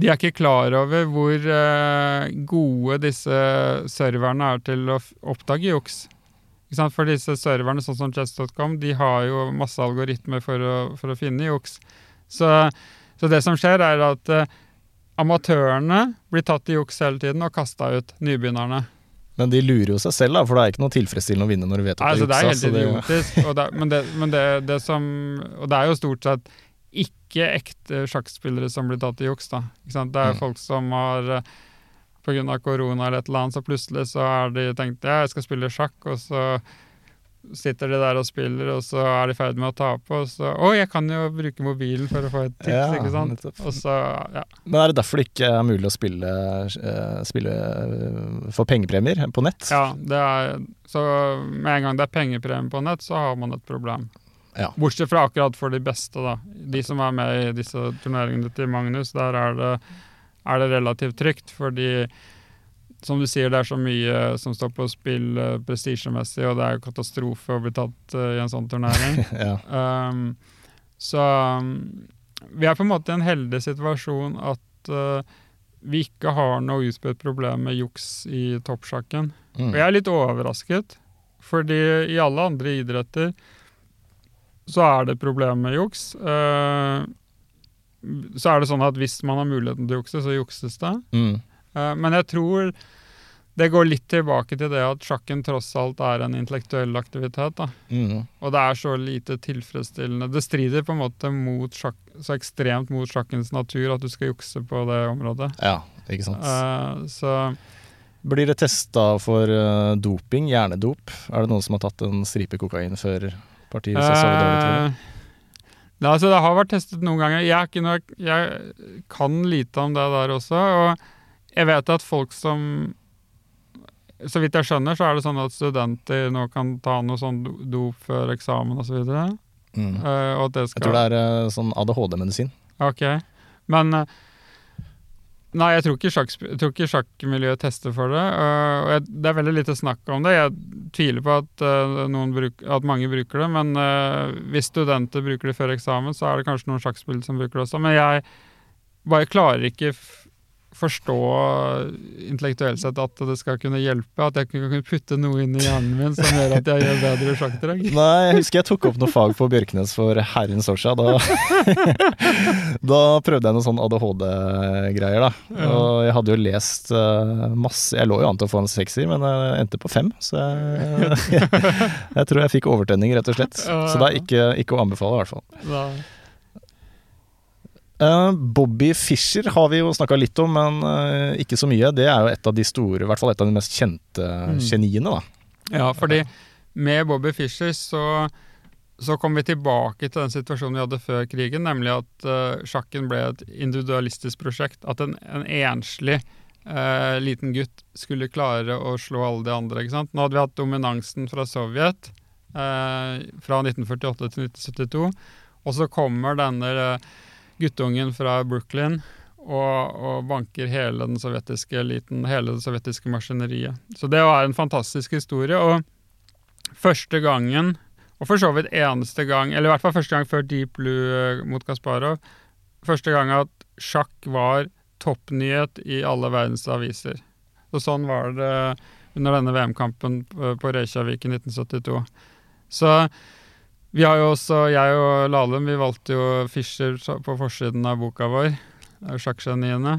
de er ikke klar over hvor eh, gode disse serverne er til å oppdage juks. For disse serverne, sånn som chess.com, de har jo masse algoritmer for å, for å finne juks. Så, så det som skjer, er at uh, amatørene blir tatt i juks hele tiden og kasta ut nybegynnerne. Men de lurer jo seg selv, da, for det er ikke noe tilfredsstillende å vinne når du vet at Altså, det det er er helt juksa. det- idiotisk. Og det, men det, men det, det som Og det er jo stort sett ikke ekte sjakkspillere som blir tatt i juks, da. Det er Mm. folk som har Pga. på grunn av korona eller et eller annet, så plutselig så har de tenkt ja, jeg skal spille sjakk, og så sitter de der og spiller, og så er de i ferd med å tape, og så Å, jeg kan jo bruke mobilen for å få et tips, Ja, ikke sant? Så, ja. Men er det derfor det ikke er mulig å spille, eh, spille eh, for pengepremier på nett? Ja, det er, så med en gang det er pengepremie på nett, så har man et problem. Ja. Bortsett fra akkurat for de beste, da. De som er med i disse turneringene til Magnus, der er det, er det relativt trygt, fordi som du sier, det er så mye som står på spill uh, prestisjemessig, og det er jo katastrofe å bli tatt uh, i en sånn turnering. Ja. Um, så um, vi er på en måte i en heldig situasjon at uh, vi ikke har noe utbredt problem med juks i toppsjakken. Mm. Og jeg er litt overrasket, fordi i alle andre idretter så er det problem med juks. Uh, så er det sånn at hvis man har muligheten til å jukse, så jukses det. Mm. Uh, men jeg tror det går litt tilbake til det at sjakken tross alt er en intellektuell aktivitet. Mm. Og det er så lite tilfredsstillende. Det strider på en måte mot sjakk, så ekstremt mot sjakkens natur at du skal jukse på det området. Ja, ikke sant. Uh, så Blir det testa for doping, hjernedop? Er det noen som har tatt en stripe kokain før partiet? så det dårlig til? Eh, Nei, altså, det har vært testet noen ganger. Jeg, noe, jeg kan lite om det der også. Og jeg vet at folk som Så vidt jeg skjønner, så er det sånn at studenter nå kan ta noe sånn do- dop før eksamen osv. Uh, Mm. og at det Jeg tror det er uh, sånn ADHD-medisin. Ok. Men eh, Nei, jeg tror ikke, sjakk, tror ikke sjakkmiljøet tester for det. Uh, og jeg, det er veldig lite snakk om det. Jeg tviler på at, uh, bruk, at mange bruker det. Men uh, hvis studenter bruker det før eksamen, så er det kanskje noen sjakkspill som bruker det også. Men jeg bare klarer ikke forstå intellektuelt sett at det skal kunne hjelpe. At jeg kan kunne putte noe inn i hjernen min som gjør at jeg gjør bedre sjakkdrag? Nei, jeg husker jeg tok opp noe fag på Bjørknes for herrens år siden. Da, da prøvde jeg noen sånn ADHD-greier, da. Og jeg hadde jo lest eh, masse Jeg lå jo an til å få en sekser, men jeg endte på fem. Så jeg, jeg tror jeg fikk overtenning, rett og slett. Så det er ikke, ikke å anbefale, i hvert fall. Da. Eh, Bobby Fischer har vi jo snakka litt om, men eh, ikke så mye. Det er jo et av de store, i hvert fall et av de mest kjente Mm. geniene, da. Ja, fordi med Bobby Fischer så, så kom vi tilbake til den situasjonen vi hadde før krigen, nemlig at uh, sjakken ble et individualistisk prosjekt. At en, en enslig uh, liten gutt skulle klare å slå alle de andre. ikke sant? Nå hadde vi hatt dominansen fra Sovjet uh, fra 1948 til 1972, og så kommer denne eh, guttungen fra Brooklyn og, og banker hele den sovjetiske eliten, hele det sovjetiske maskineriet. Så det var en fantastisk historie. Og første gangen, og for så vidt eneste gang, eller i hvert fall første gang før Deep Blue eh, mot Kasparov, første gang at sjakk var toppnyhet i alle verdens aviser. Og sånn var det under denne VM-kampen på på Reykjavik i 1972. Så vi har jo også, jeg og Lahlum, vi valgte jo Fischer på forsiden av boka vår, Sjakkgeniene.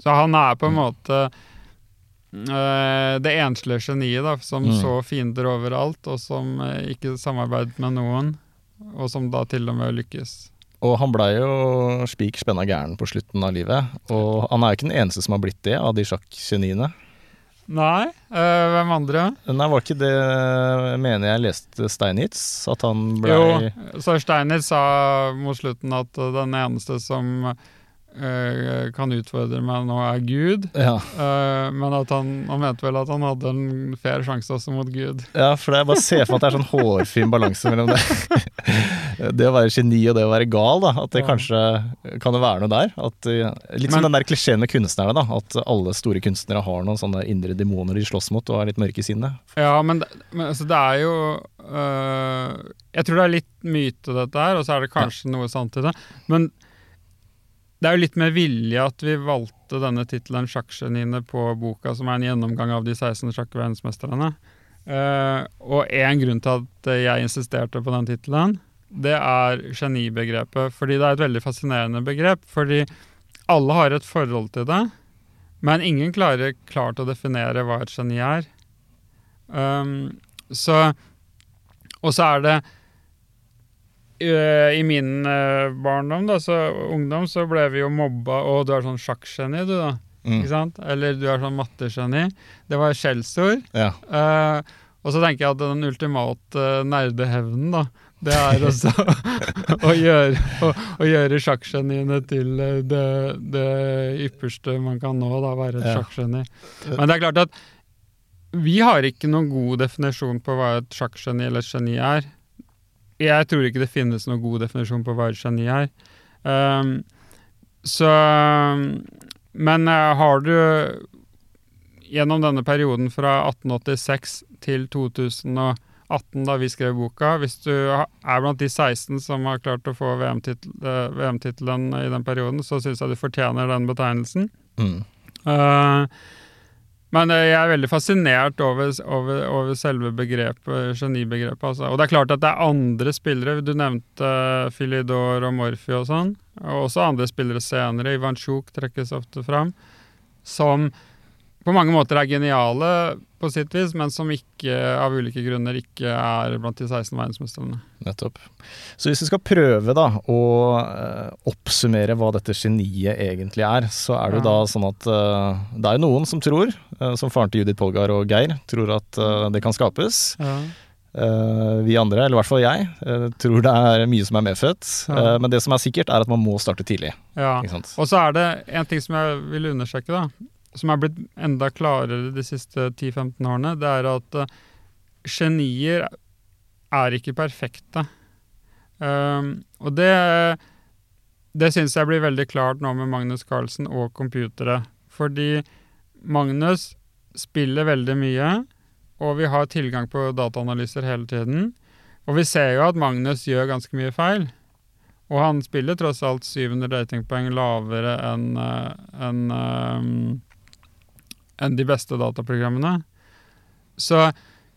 Så han er på en måte eh, det enslige geniet da, som Mm. så fiender overalt, og som eh, ikke samarbeidet med noen, og som da til og med lykkes. Og han blei jo spik spenna gæren på slutten av livet. Og han er jo ikke den eneste som har blitt det av de sjakkgeniene. Nei, øh, hvem andre? Nei, var ikke det mener jeg leste Steinitz? At han ble Jo, så Steinitz sa mot slutten at eh, den eneste som eh, kan utfordre meg nå, er Gud. ja. Eh, men at han, han mente vel at han hadde en fair sjanse også mot Gud. ja, for jeg bare ser for meg at det er sånn hårfin balanse mellom det. det å være geni og det å være gal, da. At det Ja. kanskje kan det være noe der. At, litt litt som den der klisjeen med kunstnerne, da. At alle store kunstnere har noen sånne indre demoner de slåss mot og er litt mørke i sinnet. Ja, men, men altså, det er jo øh, Jeg tror det er litt myte, dette her, og så er det kanskje noe sant i det. Men det er jo litt med vilje at vi valgte denne tittelen 'Sjakkgeniene' på boka, som er en gjennomgang av de 16 sjakkverdensmesterne. Uh, og én grunn til at jeg insisterte på den tittelen, det er genibegrepet. Fordi det er et veldig fascinerende begrep. Fordi alle har et forhold til det, men ingen klarer klart å definere hva et geni er. Um, så Og så er det I min øh, barndom, da, så ungdom, så ble vi jo mobba Og du er sånn sjakkgeni, du, da. Mm. Ikke sant? Eller du er sånn mattegeni. Det var skjellsord. Ja. Uh, og så tenker jeg at den ultimate nerdehevnen, da, det er også å gjøre, å, å gjøre sjakkgeniene til eh, det, det ypperste man kan nå, da, være et Ja. sjakkgeni. Men det er klart at vi har ikke noen god definisjon på hva et sjakkgeni eller et geni er. Jeg tror ikke det finnes noen god definisjon på hva et geni er. Um, så Men eh, har du gjennom denne perioden fra 1886 til 2018, da vi skrev boka, hvis du er blant de 16 som har klart å få eh, VM-tittelen i den perioden, så syns jeg du fortjener den betegnelsen. Mm. Eh, men eh, jeg er veldig fascinert over, over, over selve begrepet, genibegrepet. Altså. Og det er klart at det er andre spillere. Du nevnte Filidor Philidor og Morphy og sånn. Og også andre spillere senere. Ivan Sjuk trekkes ofte fram. Som på mange måter er geniale på sitt vis, men som ikke, av ulike grunner ikke er blant de 16 verdensmestrene. Nettopp. Så hvis vi skal prøve da å eh, oppsummere hva dette geniet egentlig er, så er det jo Ja. da sånn at eh, det er noen som tror, eh, som faren til Judith Polgar og Geir, tror at det kan skapes. Ja. Vi andre, eller i hvert fall jeg, tror det er mye som er medfødt. Ja. Men det som er sikkert, er at man må starte tidlig. Ja. Og så er det en ting som jeg vil understreke, da, som er blitt enda klarere de siste 10-15 årene, det er at uh, genier er ikke perfekte. Um, og det, det syns jeg blir veldig klart nå med Magnus Carlsen og computere. Fordi Magnus spiller veldig mye, og vi har tilgang på dataanalyser hele tiden. Og vi ser jo at Magnus gjør ganske mye feil. Og han spiller tross alt 700 ratingpoeng lavere enn en, enn, eh, enn de beste dataprogrammene. Så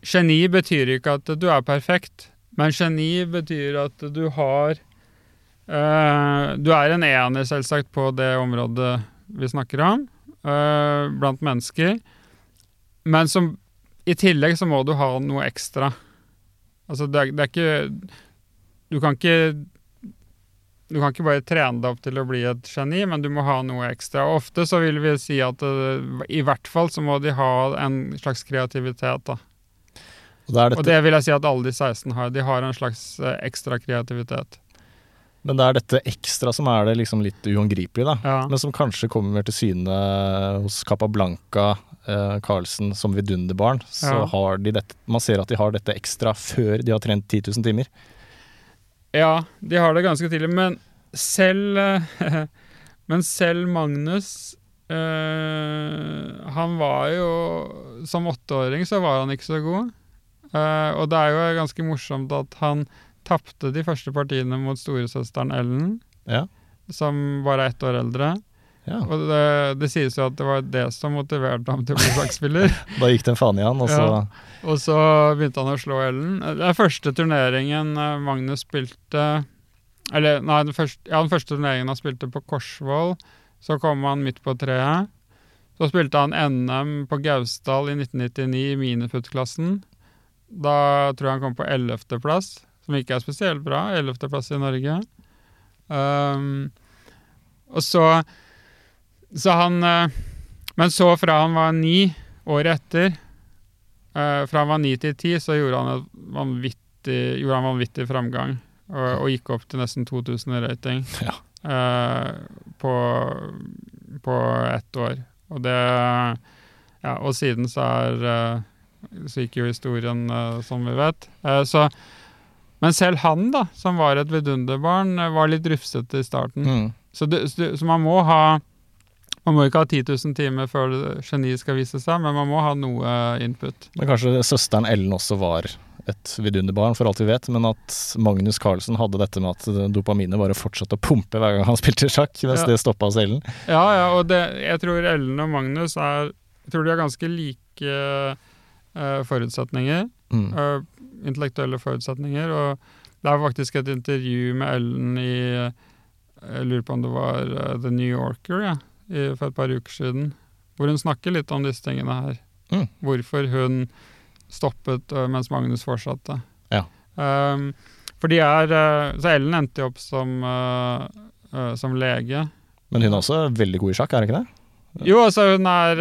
geni betyr ikke at du er perfekt, men geni betyr at du har Uh, Du er en ener, selvsagt, på det området vi snakker om, uh, blant mennesker. Men som, i tillegg så må du ha noe ekstra. Altså, det det er ikke Du kan ikke du kan ikke bare trene deg opp til å bli et geni, men du må ha noe ekstra. Ofte så vil vi si at eh, i hvert fall så må de ha en slags kreativitet. da. Og er Og det vil jeg si at alle de 16 har. De har en slags eh, ekstra kreativitet. men det er dette ekstra som er det liksom litt uangripelige, da. Ja. Men som kanskje kommer mer til syne hos Capablanca, eh, Carlsen, som vidunderbarn. Så Ja. har de dette Man ser at de har dette ekstra før de har trent 10 000 timer. Ja, de har det ganske tidlig, men selv eh, Men selv Magnus øh, Han var jo Som åtteåring så var han ikke så god. Uh, og det er jo ganske morsomt at han tapte de første partiene mot storesøsteren Ellen, Ja. som bare er ett år eldre. Ja. Og det, det sies jo at det var det som motiverte ham til å bli sjakkspiller. Da gikk det en faen i han, og så Ja. Og så begynte han å slå Ellen. Det er første turneringen eh, Magnus spilte Eller nei, den første, ja, den første turneringen han spilte på Korsvoll. Så kom han midt på treet. Så spilte han NM på Gausdal i 1999 i minifoot-klassen. Da tror jeg han kom på 11.-plass, som ikke er spesielt bra. 11.-plass i Norge. Um, og så Så han eh, Men så, fra han var ni, året etter Eh, fra han var ni til ti, så gjorde han, vanvittig, gjorde han vanvittig framgang. Og, og gikk opp til nesten 2000 i rating Ja. eh, på, på ett år. Og det Ja, og siden så er Så gikk jo historien som vi vet. Så Men selv han, da, som var et vidunderbarn, var litt rufsete i starten. mm. Så, det, så det- så man må ha Man må ikke ha 10 000 timer før geniet skal vise seg, men man må ha noe input. Men kanskje søsteren Ellen også var et vidunderbarn, for alt vi vet. Men at Magnus Carlsen hadde dette med at dopaminet bare fortsatte å pumpe hver gang han spilte sjakk, mens Ja. det stoppa hos Ellen. Ja, ja, og det, jeg tror Ellen og Magnus er Jeg tror de har ganske like uh, forutsetninger. Mm. Uh, intellektuelle forutsetninger. Og det er faktisk et intervju med Ellen i Jeg lurer på om det var uh, The New Yorker ja, i, for et par uker siden. Hvor hun snakker litt om disse tingene her. Mm. Hvorfor hun stoppet eh, mens Magnus fortsatte. Ja. Um, for de er eh, Så Ellen endte jo opp som, uh, uh, som lege. Men hun er også veldig god i sjakk, er hun ikke det? Jo, altså hun er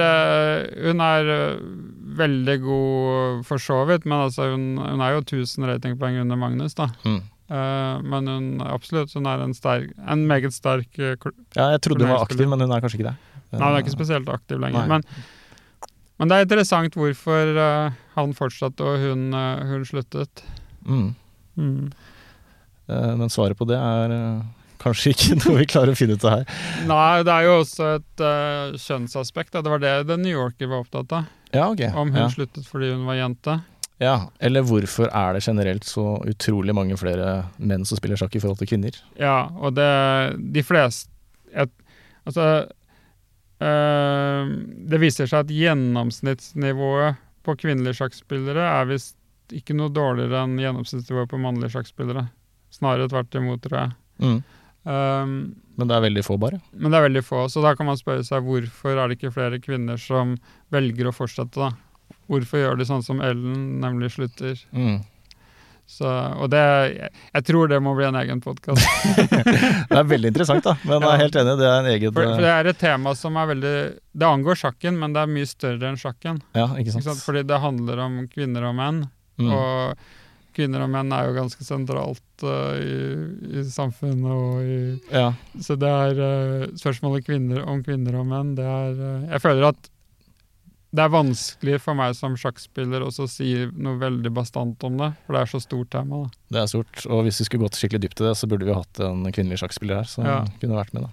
Hun er veldig god for så vidt, men altså hun, hun er jo 1000 ratingpoeng under Magnus, da. Mm. Eh, men hun absolutt hun er en, sterk, en meget sterk eh, Ja, jeg trodde hun var aktiv, men hun er kanskje ikke det. Nei, hun er ikke spesielt aktiv lenger. Men, men det er interessant hvorfor uh, han fortsatte og hun, eh, hun sluttet. Mm. Mm. Eh, Men svaret på det er eh, kanskje ikke noe vi klarer å finne ut av her. Nei, det er jo også et eh, kjønnsaspekt. Da. Det var det The New Yorker var opptatt av. Ja, okay. Om hun ja. sluttet fordi hun var jente. Ja. Eller hvorfor er det generelt så utrolig mange flere menn som spiller sjakk i forhold til kvinner? Ja, og det De fleste Altså øh, Det viser seg at gjennomsnittsnivået på kvinnelige sjakkspillere er visst ikke noe dårligere enn gjennomsnittsnivået på mannlige sjakkspillere. Snarere tvert imot, tror jeg. Mm. Um, Men det er veldig få, bare. men det er veldig få, så da kan man spørre seg hvorfor er det ikke flere kvinner som velger å fortsette, da? Hvorfor gjør du sånn som Ellen, nemlig slutter? Mm. Så, og det jeg, tror det må bli en egen podkast. Det er veldig interessant, da. Men jeg er helt enig, det er en egen For, for det er et tema som er veldig Det angår sjakken, men det er mye større enn sjakken. Ja, ikke Ikke sant. sant? Fordi det handler om kvinner og menn. Mm. Og kvinner og menn er jo ganske sentralt uh, i, i samfunnet og i Ja. Så det er uh, spørsmålet kvinner, om kvinner og menn, det er uh, Jeg føler at det er vanskelig for meg som sjakkspiller å si noe veldig bastant om det, for det er så stort tema. da. Det er stort. Og hvis vi skulle gått skikkelig dypt i det, så burde vi hatt en kvinnelig sjakkspiller her som Ja. kunne vært med. da.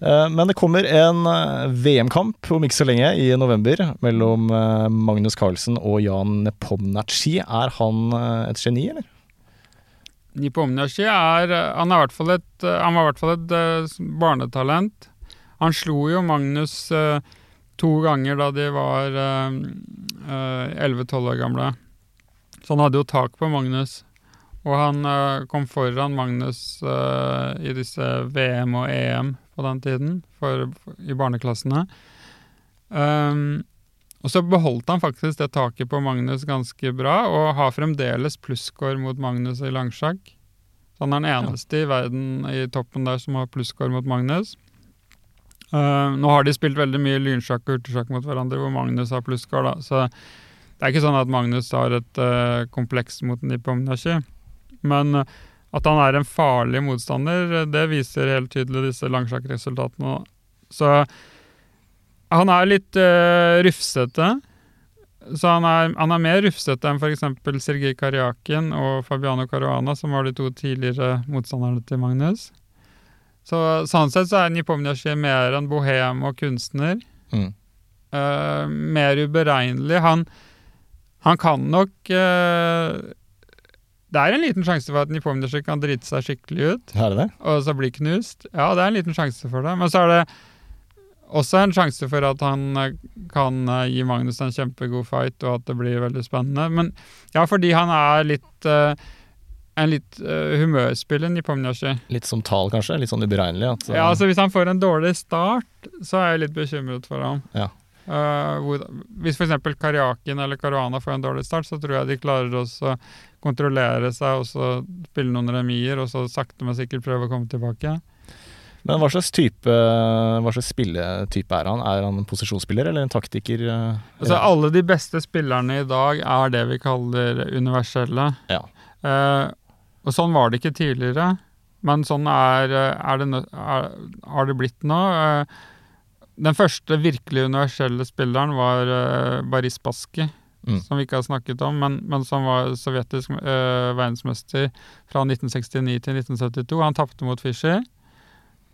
Eh, Men det kommer en eh, VM-kamp om ikke så lenge, i november, mellom eh, Magnus Carlsen og Jan Nepomnatsji. Er han et geni, eller? Nipomniachtchi er Han er hvert fall et, han var i hvert fall et barnetalent. Han slo jo Magnus eh, to ganger da de var eh, 11-12 år gamle. Så han hadde jo tak på Magnus. Og han eh, kom foran Magnus eh, i disse VM og EM på den tiden, for, i barneklassene. Um, og så beholdt han faktisk det taket på Magnus ganske bra, og har fremdeles plusskår mot Magnus i langsjakk. Så han er den eneste i verden i toppen der som har plusskår mot Magnus. Uh, nå har de spilt veldig mye lynsjakk og urtesjakk mot hverandre, hvor Magnus har plusscore, da. Så det er ikke sånn at Magnus har et uh, kompleks mot Nipomniachtchi. Men uh, at han er en farlig motstander, det viser helt tydelig disse langsjakkresultatene. Så han er litt rufsete. Så han er, han er mer rufsete enn f.eks. Sergej Karjakin og Fabiano Caruana, som var de to tidligere motstanderne til Magnus. Så Sånn sett så er Nipomniachtchi mer en bohem og kunstner. Mm. Uh, mer uberegnelig. Han, han kan nok uh, Det er en liten sjanse for at Nipomniachtchi kan drite seg skikkelig ut og så bli knust. Ja, det er en liten sjanse for det. Men så er det også en sjanse for at han eh, kan gi Magnus en kjempegod fight, og at det blir veldig spennende. Men ja, fordi han er litt eh, en litt uh, humørspiller, Nipomniachtchi. Litt som Tal, kanskje? Litt sånn uberegnelig? At, uh... Ja, altså Hvis han får en dårlig start, så er jeg litt bekymret for ham. Ja. Uh, hvor, hvis f.eks. Karjakin eller Caruana får en dårlig start, så tror jeg de klarer å kontrollere seg og så spille noen remier, og så sakte, men sikkert prøve å komme tilbake. Men hva slags type Hva slags spilletype er han? Er han en posisjonsspiller eller en taktiker? eh, Altså Alle de beste spillerne i dag er det vi kaller universelle. Ja. Eh, og sånn var det ikke tidligere, men sånn er, er det, er, har det blitt nå. Eh, den første virkelig universelle spilleren var uh, Baris Baski, Mm. som vi ikke har snakket om, men, men som var sovjetisk eh, verdensmester fra 1969 til 1972. Han tapte mot Fischer.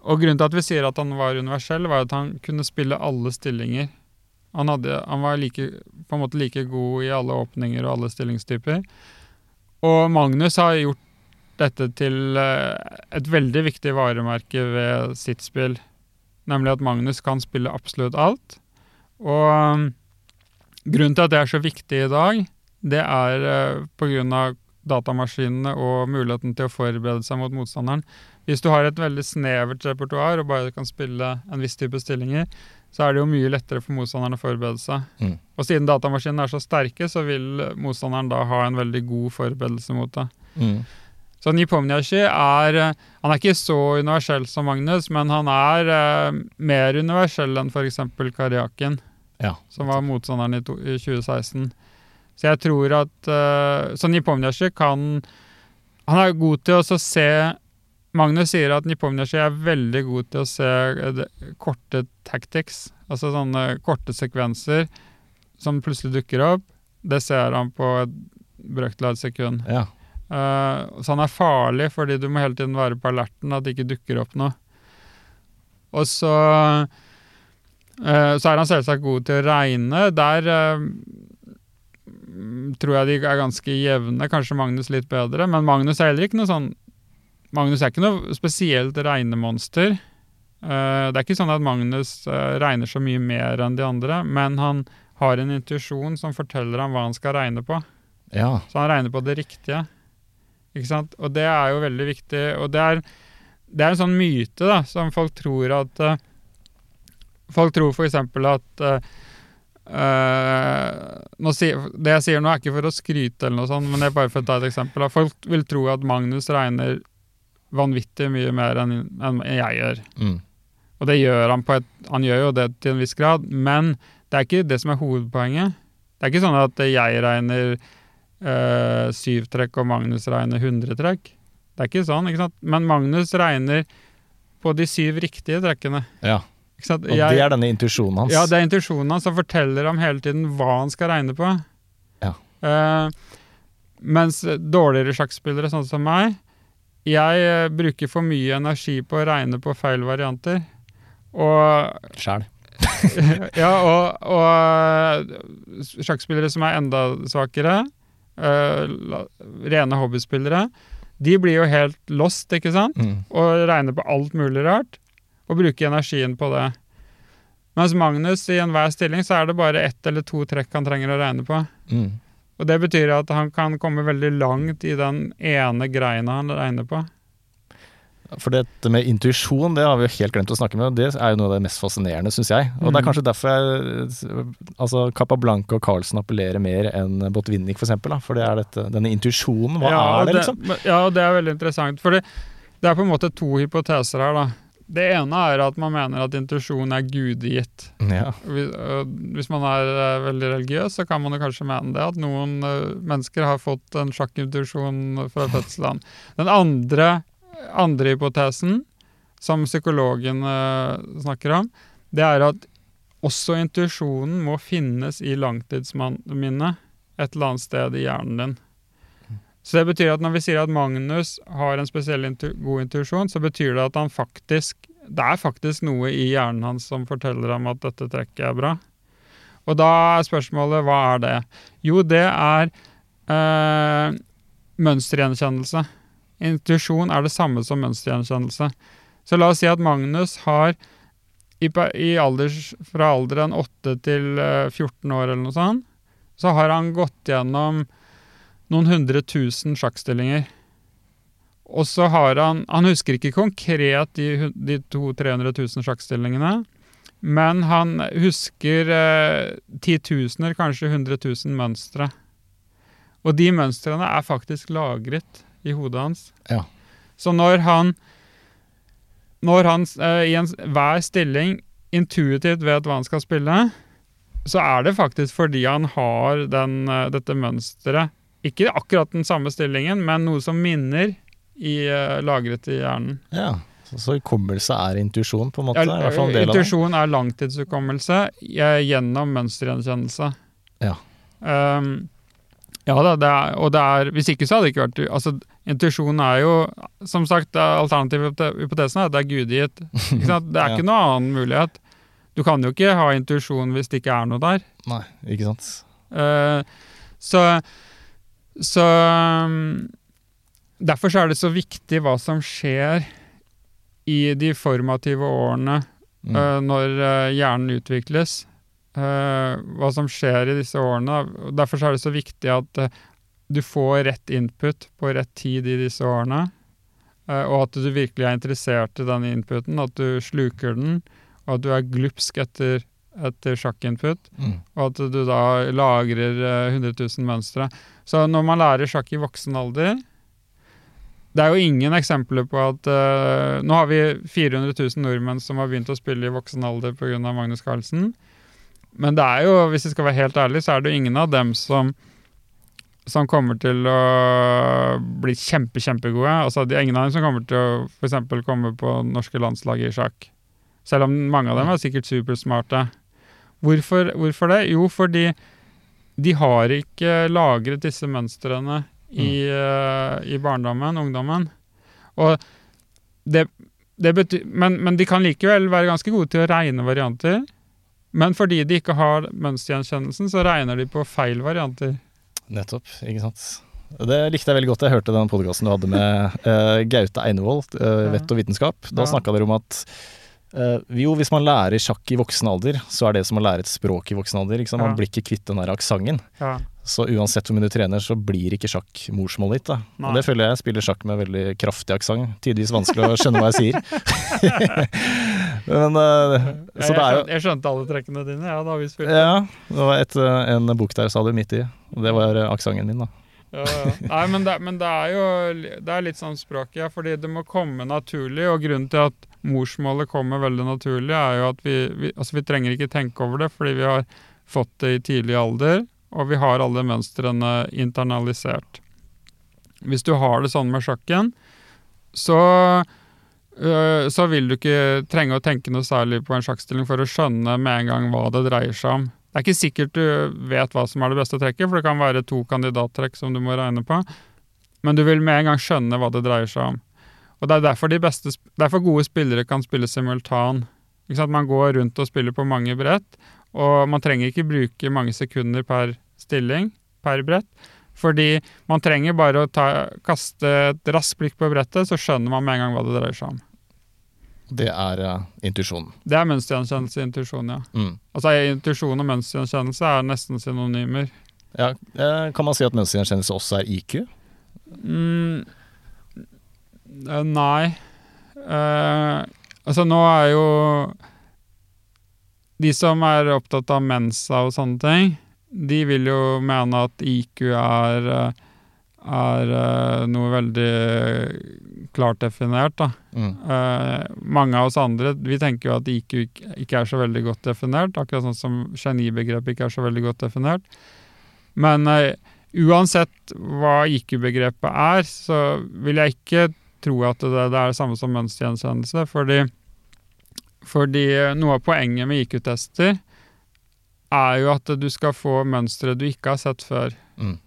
Og grunnen til at vi sier at han var universell, var at han kunne spille alle stillinger. Han, hadde, han var like, på en måte like god i alle åpninger og alle stillingstyper. Og Magnus har gjort dette til eh, et veldig viktig varemerke ved sitt spill. Nemlig at Magnus kan spille absolutt alt. Og um, grunnen til at det er så viktig i dag, det er uh, pga. datamaskinene og muligheten til å forberede seg mot motstanderen. Hvis du har et veldig snevert repertoar og bare kan spille en viss type stillinger, så er det jo mye lettere for motstanderen å forberede seg. Mm. Og siden datamaskinene er så sterke, så vil motstanderen da ha en veldig god forberedelse mot det. Mm. Så Nipomniachi er eh, Han er ikke så universell som Magnus, men han er eh, mer universell enn f.eks. Karjakin, Ja. som var motstanderen i, to, i 2016. Så jeg tror at eh, Så Nipomniachi kan Han er god til å se Magnus sier at Nipomniachi er veldig god til å se eh, det- korte tactics, altså sånne korte sekvenser som plutselig dukker opp. Det ser han på et brøkdel av et sekund. ja. Eh, så han er farlig fordi du må hele tiden være på alerten, at det ikke dukker opp noe. Og så uh, Så er han selvsagt god til å regne. Der mm, tror jeg de er ganske jevne, kanskje Magnus litt bedre, men Magnus er heller ikke noe sånn Magnus er ikke noe spesielt regnemonster. Det er ikke sånn at Magnus regner så mye mer enn de andre, men han har en intuisjon som forteller ham hva han skal regne på. ja. Så han regner på det riktige. Ikke sant? Og det er jo veldig viktig. Og det er, det er en sånn myte da, som folk tror at uh, Folk tror f.eks. at uh, nå sier, Det jeg sier nå, er ikke for å skryte, eller noe sånt, men det er bare for å ta et eksempel. da. Folk vil tro at Magnus regner vanvittig mye mer enn enn jeg gjør. Mm. Og det gjør han på et Han gjør jo det til en viss grad, men det er ikke det som er hovedpoenget. Det er ikke sånn at jeg regner eh, syv trekk og Magnus regner 100 trekk. Det er ikke sånn, ikke sant? Men Magnus regner på de syv riktige trekkene. Ja. Og det er denne intuisjonen hans. Ja, det er intuisjonen hans som forteller ham hele tiden hva han skal regne på. Ja. Eh, mens dårligere sjakkspillere, sånn som meg, jeg eh, bruker for mye energi på å regne på feil varianter. Og Sjæl. ja, og, og eh, sjakkspillere som er enda svakere, la- rene hobbyspillere, de blir jo helt lost, ikke sant? Mm. Og regner på alt mulig rart, og bruker energien på det. Mens Magnus i enhver stilling så er det bare ett eller to trekk han trenger å regne på. Mm. Og det betyr at han kan komme veldig langt i den ene greina han regner på. For dette med intuisjon, det har vi jo helt glemt å snakke med, det er jo noe av det mest fascinerende, syns jeg. Og det er Mhm. kanskje derfor jeg Altså Capablanca og Carlsen appellerer mer enn Botvinnik, for eksempel. Da. For det er dette, denne intuisjonen. Hva ja, er det, liksom? Det, Ja, det er veldig interessant. For det, det er på en måte to hypoteser her, da. Det ene er at man mener at intuisjon er gudegitt. Ja. Hvis, øh, man er øh, veldig religiøs, så kan man jo kanskje mene det. At noen øh, mennesker har fått en sjakkintuisjon fra fødselen. Den andre, andre hypotesen, som psykologen øh, snakker om, det er at også intuisjonen må finnes i langtidsminnet et eller annet sted i hjernen din. Så det betyr at når vi sier at Magnus har en spesiell intu god intuisjon, så betyr det at han faktisk Det er faktisk noe i hjernen hans som forteller ham at dette trekket er bra. Og da er spørsmålet hva er det? Jo, det er øh, mønstergjenkjennelse. Intuisjon er det samme som mønstergjenkjennelse. Så la oss si at Magnus har i, i alders, fra alderen 8 til eh, 14 år eller noe sånt, så har han gått gjennom noen hundre tusen sjakkstillinger. Og så har han Han husker ikke konkret de, de 200 300 000 sjakkstillingene, men han husker eh, titusener, kanskje 100 000 mønstre. Og de mønstrene er faktisk lagret i hodet hans. Ja. Så når han Når han uh, i en, hver stilling intuitivt vet hva han skal spille, så er det faktisk fordi han har den, uh, dette mønsteret. Ikke akkurat den samme stillingen, men noe som minner i, uh, lagret i hjernen. ja. Så, så hukommelse er intuisjon, på en måte? Ja. Intuisjon er langtidshukommelse gjennom mønstergjenkjennelse. Ja. Um, ja da, det er, og det er Hvis ikke så hadde det ikke vært Altså, intuisjon er jo Som sagt, det er alternative hypote- hypotesen er at det er gudgitt. Ikke sant? Det er Ja. ikke noen annen mulighet. Du kan jo ikke ha intuisjon hvis det ikke er noe der. Nei, ikke sant. Uh, så så um, Derfor så er det så viktig hva som skjer i de formative årene Mm. uh, når uh, hjernen utvikles. Eh, hva som skjer i disse årene. Derfor så er det så viktig at eh, du får rett input på rett tid i disse årene. eh, og at du virkelig er interessert i den inputen, at du sluker den, og at du er glupsk etter, etter sjakkinput Mm. og at du da lagrer eh, 100 000 mønstre. Så når man lærer sjakk i voksen alder Det er jo ingen eksempler på at uh, Nå har vi 400 000 nordmenn som har begynt å spille i voksen alder pga. Magnus Carlsen. Men det er jo, hvis jeg skal være helt ærlig, så er det jo ingen av dem som som kommer til å bli kjempe, kjempegode. Altså, det er ingen av dem som kommer til å for komme på norske landslag i sjakk. Selv om mange av dem er sikkert supersmarte. Hvorfor, hvorfor det? Jo, fordi de har ikke lagret disse mønstrene i, eh, i barndommen, ungdommen. Og det, det betyr, men, men de kan likevel være ganske gode til å regne varianter. Men fordi de ikke har mønstergjenkjennelsen, så regner de på feil varianter. Nettopp, ikke sant. Det likte jeg veldig godt. Jeg hørte den podkasten du hadde med uh, Gaute Einevold, uh. Vett og vitenskap. Da Ja. snakka dere om at uh, jo, hvis man lærer sjakk i voksen alder, så er det som å lære et språk i voksen alder. Man Ja. blir ikke kvitt den der aksenten. Ja. Så uansett hvor mye du trener, så blir ikke sjakk morsmålet ditt. Da. Nei. Og det føler. Jeg spiller sjakk med veldig kraftig aksent. Tidvis vanskelig å skjønne hva jeg sier. Men eh, Så jeg, skjønte, jeg skjønte alle trekkene dine, ja, da vi spilte. Ja, det var et, eh, en bok der sa du midt i. Og det var aksenten min, da. Ja, ja. Nei, men, det, men det er jo det er litt sånn språket, ja, fordi det må komme naturlig. Og grunnen til at morsmålet kommer veldig naturlig, er jo at vi, vi, altså vi trenger ikke tenke over det, fordi vi har fått det i tidlig alder. og vi har alle mønstrene internalisert. Hvis du har det sånn med sjakken, så, så vil du ikke trenge å tenke noe særlig på en sjakkstilling for å skjønne med en gang hva det dreier seg om. Det er ikke sikkert du vet hva som er det beste trekket, for det kan være to kandidattrekk som du må regne på, men du vil med en gang skjønne hva det dreier seg om. Og Det er derfor, de beste, derfor gode spillere kan spille simultan. Man går rundt og spiller på mange brett, og man trenger ikke bruke mange sekunder per stilling, per brett. Fordi man trenger bare å ta, kaste et raskt blikk på brettet, så skjønner man med en gang hva det dreier seg om. Det er uh, intuisjonen. Det er mønstergjenkjennelse i intuisjon, ja. Mm. Altså Intuisjon og mønstergjenkjennelse er nesten synonymer. Ja, eh, kan man si at mønstergjenkjennelse også er IQ? Mm, eh, nei. Uh, altså, nå er jo De som er opptatt av mensa og sånne ting, de vil jo mene at IQ er eh, er uh, noe veldig klart definert, da. Mm. Uh, mange av oss andre vi tenker jo at IQ ikke- er så veldig godt definert, akkurat sånn som genibegrepet ikke er så veldig godt definert. Men uh, uansett hva IQ-begrepet er, så vil jeg ikke tro at det, det er det samme som mønstergjenkjennelse, fordi, fordi noe av poenget med IQ-tester er jo at du skal få mønstre du ikke har sett før. Mm.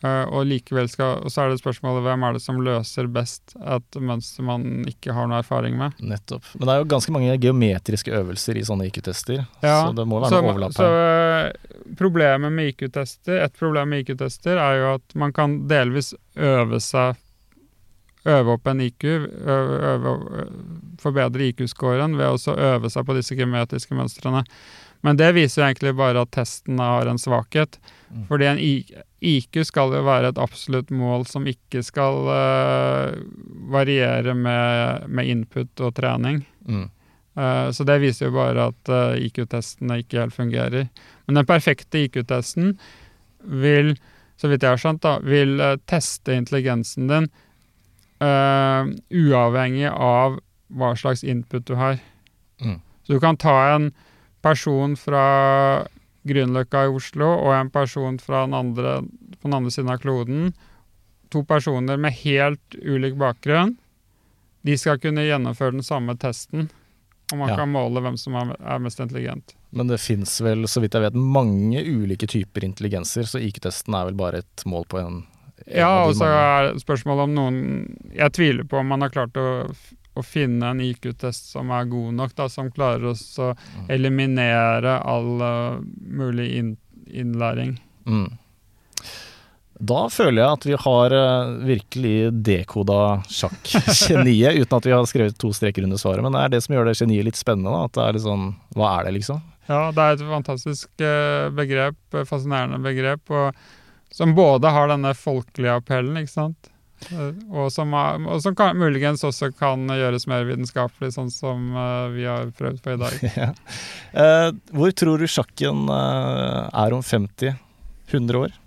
Eh, og likevel skal, og så er det spørsmålet hvem er det som løser best et mønster man ikke har noe erfaring med. Nettopp. Men det er jo ganske mange geometriske øvelser i sånne IQ-tester, Ja, så det må være Så, noe overlapp her. Så problemet med IQ-tester, et problem med IQ-tester er jo at man kan delvis øve seg Øve opp en IQ, øve, øve, forbedre IQ-scoren ved å øve seg på disse geometriske mønstrene. Men det viser jo egentlig bare at testen har en svakhet. Mm. Fordi en IQ skal jo være et absolutt mål som ikke skal uh, variere med, med input og trening. Mm. Uh, så det viser jo bare at uh, IQ-testene ikke helt fungerer. Men den perfekte IQ-testen vil, så vidt jeg har skjønt, da, vil eh, teste intelligensen din eh, uavhengig av hva slags input du har. Mm. Så du kan ta en person fra Grünerløkka i Oslo og en person fra den andre, på den andre siden av kloden. To personer med helt ulik bakgrunn. De skal kunne gjennomføre den samme testen, og man Ja. kan måle hvem som er, mest intelligent. Men det fins vel, så vidt jeg vet, mange ulike typer intelligenser, så IQ-testen er vel bare et mål på en en Ja, og så er spørsmålet om noen Jeg tviler på om man har klart å, å finne en IQ-test som er god nok, da, som klarer oss å Mm. eliminere all uh, mulig inn, innlæring. Mm. Da føler jeg at vi har uh, virkelig dekoda sjakkgeniet, uten at vi har skrevet to streker under svaret. Men det er det som gjør det geniet litt spennende. Da. At det er litt sånn Hva er det, liksom? Ja, det er et fantastisk uh, begrep, fascinerende begrep, og, som både har denne folkelige appellen, ikke sant, og som, og som kan, muligens også kan gjøres mer vitenskapelig, sånn som eh, vi har prøvd på i dag. ja. Eh, hvor tror du sjakken eh, er om 50-100 år?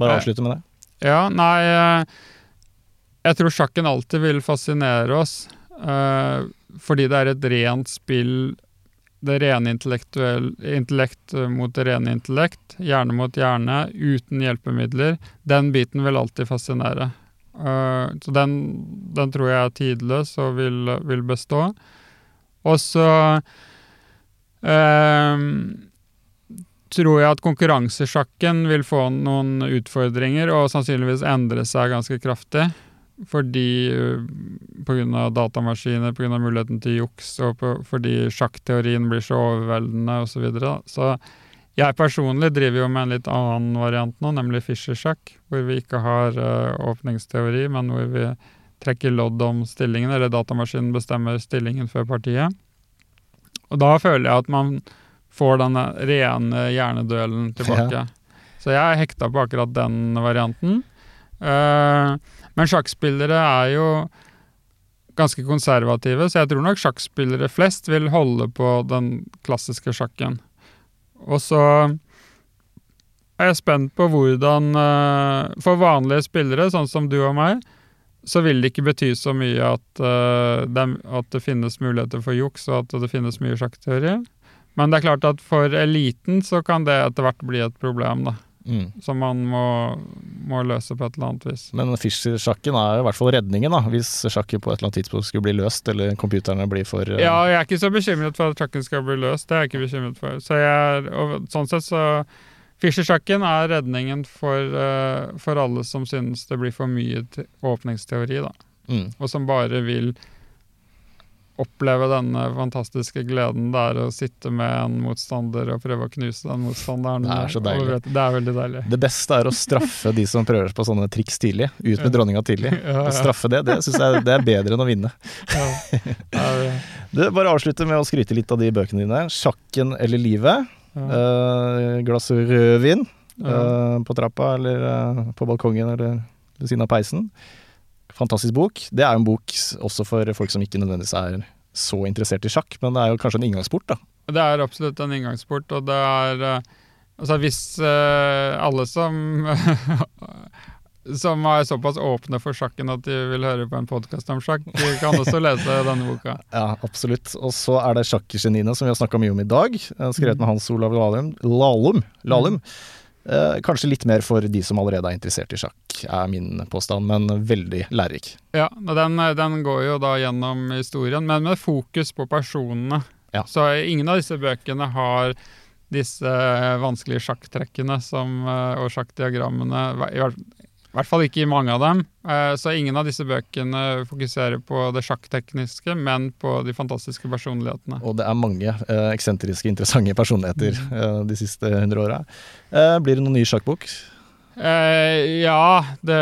Bare Eh, avslutte med det. Ja, nei eh, Jeg tror sjakken alltid vil fascinere oss, eh, fordi det er et rent spill det rene intellekt eh, mot det rene intellekt, hjerne mot hjerne, uten hjelpemidler. Den biten vil alltid fascinere. Eh, så den, den tror jeg er tidløs og vil, vil bestå. Og så uh, tror jeg at konkurransesjakken vil få noen utfordringer og sannsynligvis endre seg ganske kraftig. Fordi uh, pga. datamaskiner, pga. muligheten til juks, og på, fordi sjakkteorien blir så overveldende osv. Så, videre. så jeg personlig driver jo med en litt annen variant nå, nemlig Fischer-sjakk. Hvor vi ikke har uh, åpningsteori, men hvor vi trekker lodd om stillingen, eller datamaskinen bestemmer stillingen før partiet. Og da føler jeg at man får denne rene hjerneduellen tilbake. Så jeg er hekta på akkurat den varianten. Uh, men sjakkspillere er jo ganske konservative, så jeg tror nok sjakkspillere flest vil holde på den klassiske sjakken. Og så er jeg spent på hvordan eh, For vanlige spillere, sånn som du og meg, så vil det ikke bety så mye at, eh, det, at det finnes muligheter for juks, og at det finnes mye sjakkteori. Men det er klart at for eliten så kan det etter hvert bli et problem, da. Mm. Som man må, må løse på et eller annet vis. Men Fischer-sjakken er i hvert fall redningen, da, hvis sjakket på et eller annet tidspunkt skulle bli løst, eller computerne blir for uh... Ja, jeg er ikke så bekymret for at sjakken skal bli løst. Det er jeg ikke bekymret for. Så jeg, sånn sett så Fischer-sjakken er redningen for, uh, for alle som synes det blir for mye åpningsteori, da. mm. Og som bare vil oppleve denne fantastiske gleden det er å sitte med en motstander og prøve å knuse den motstanderen. Det er så deilig. Vet- Det er veldig deilig. Det beste er å straffe de som prøver på sånne triks tidlig. Ut med dronninga tidlig. Ja, ja. straffe det, det syns jeg det er bedre enn å vinne. Ja. Det Du, bare avslutte med å skryte litt av de bøkene dine. 'Sjakken eller livet'. Uh, glass rødvin eh, på trappa eller eh, på balkongen eller ved siden av peisen. Fantastisk bok. Det er jo en bok også for folk som ikke nødvendigvis er så interessert i sjakk, men det er jo kanskje en inngangsport, da. Det er absolutt en inngangsport, og det er eh, Altså hvis eh, alle som som er såpass åpne for sjakken at de vil høre på en podkast om sjakk, de kan også lese denne boka. Ja, absolutt. Og så er det sjakkgeniene som vi har snakka mye om i dag. Skrevet med Hans Olav Lahlum. Lahlum. Lahlum. Eh, kanskje litt mer for de som allerede er interessert i sjakk, er min påstand, men veldig lærerik. Ja, den, den går jo da gjennom historien, men med fokus på personene. Ja. Så ingen av disse bøkene har disse vanskelige sjakktrekkene som, eh, og sjakkdiagrammene. I hvert, fall ikke i mange av dem. Eh, Så ingen av disse bøkene fokuserer på det sjakktekniske, men på de fantastiske personlighetene. Og det er mange eh, eksentriske, interessante personligheter eh, de siste hundre åra. Eh, blir det noen ny sjakkbok? Eh, ja, det,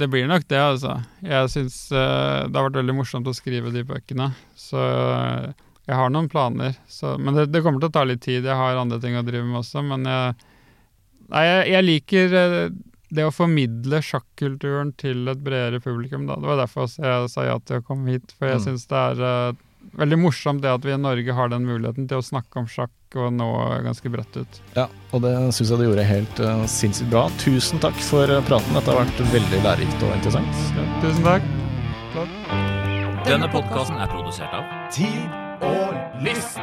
det blir nok det, altså. Jeg syns det har vært veldig morsomt å skrive de bøkene. Så jeg har noen planer. Så, men det, det kommer til å ta litt tid. Jeg har andre ting å drive med også. Men jeg, nei, jeg, jeg liker det å formidle sjakkulturen til et bredere publikum. Da. Det var derfor jeg sa ja til å komme hit. For jeg Mm. syns det er uh, veldig morsomt det at vi i Norge har den muligheten til å snakke om sjakk og nå ganske bredt ut. Ja, og det syns jeg du gjorde helt uh, sinnssykt bra. Tusen takk for eh, praten. Dette har vært veldig lærerikt og interessant. Ja, tusen takk. Denne podkasten er produsert av Tid og lyst.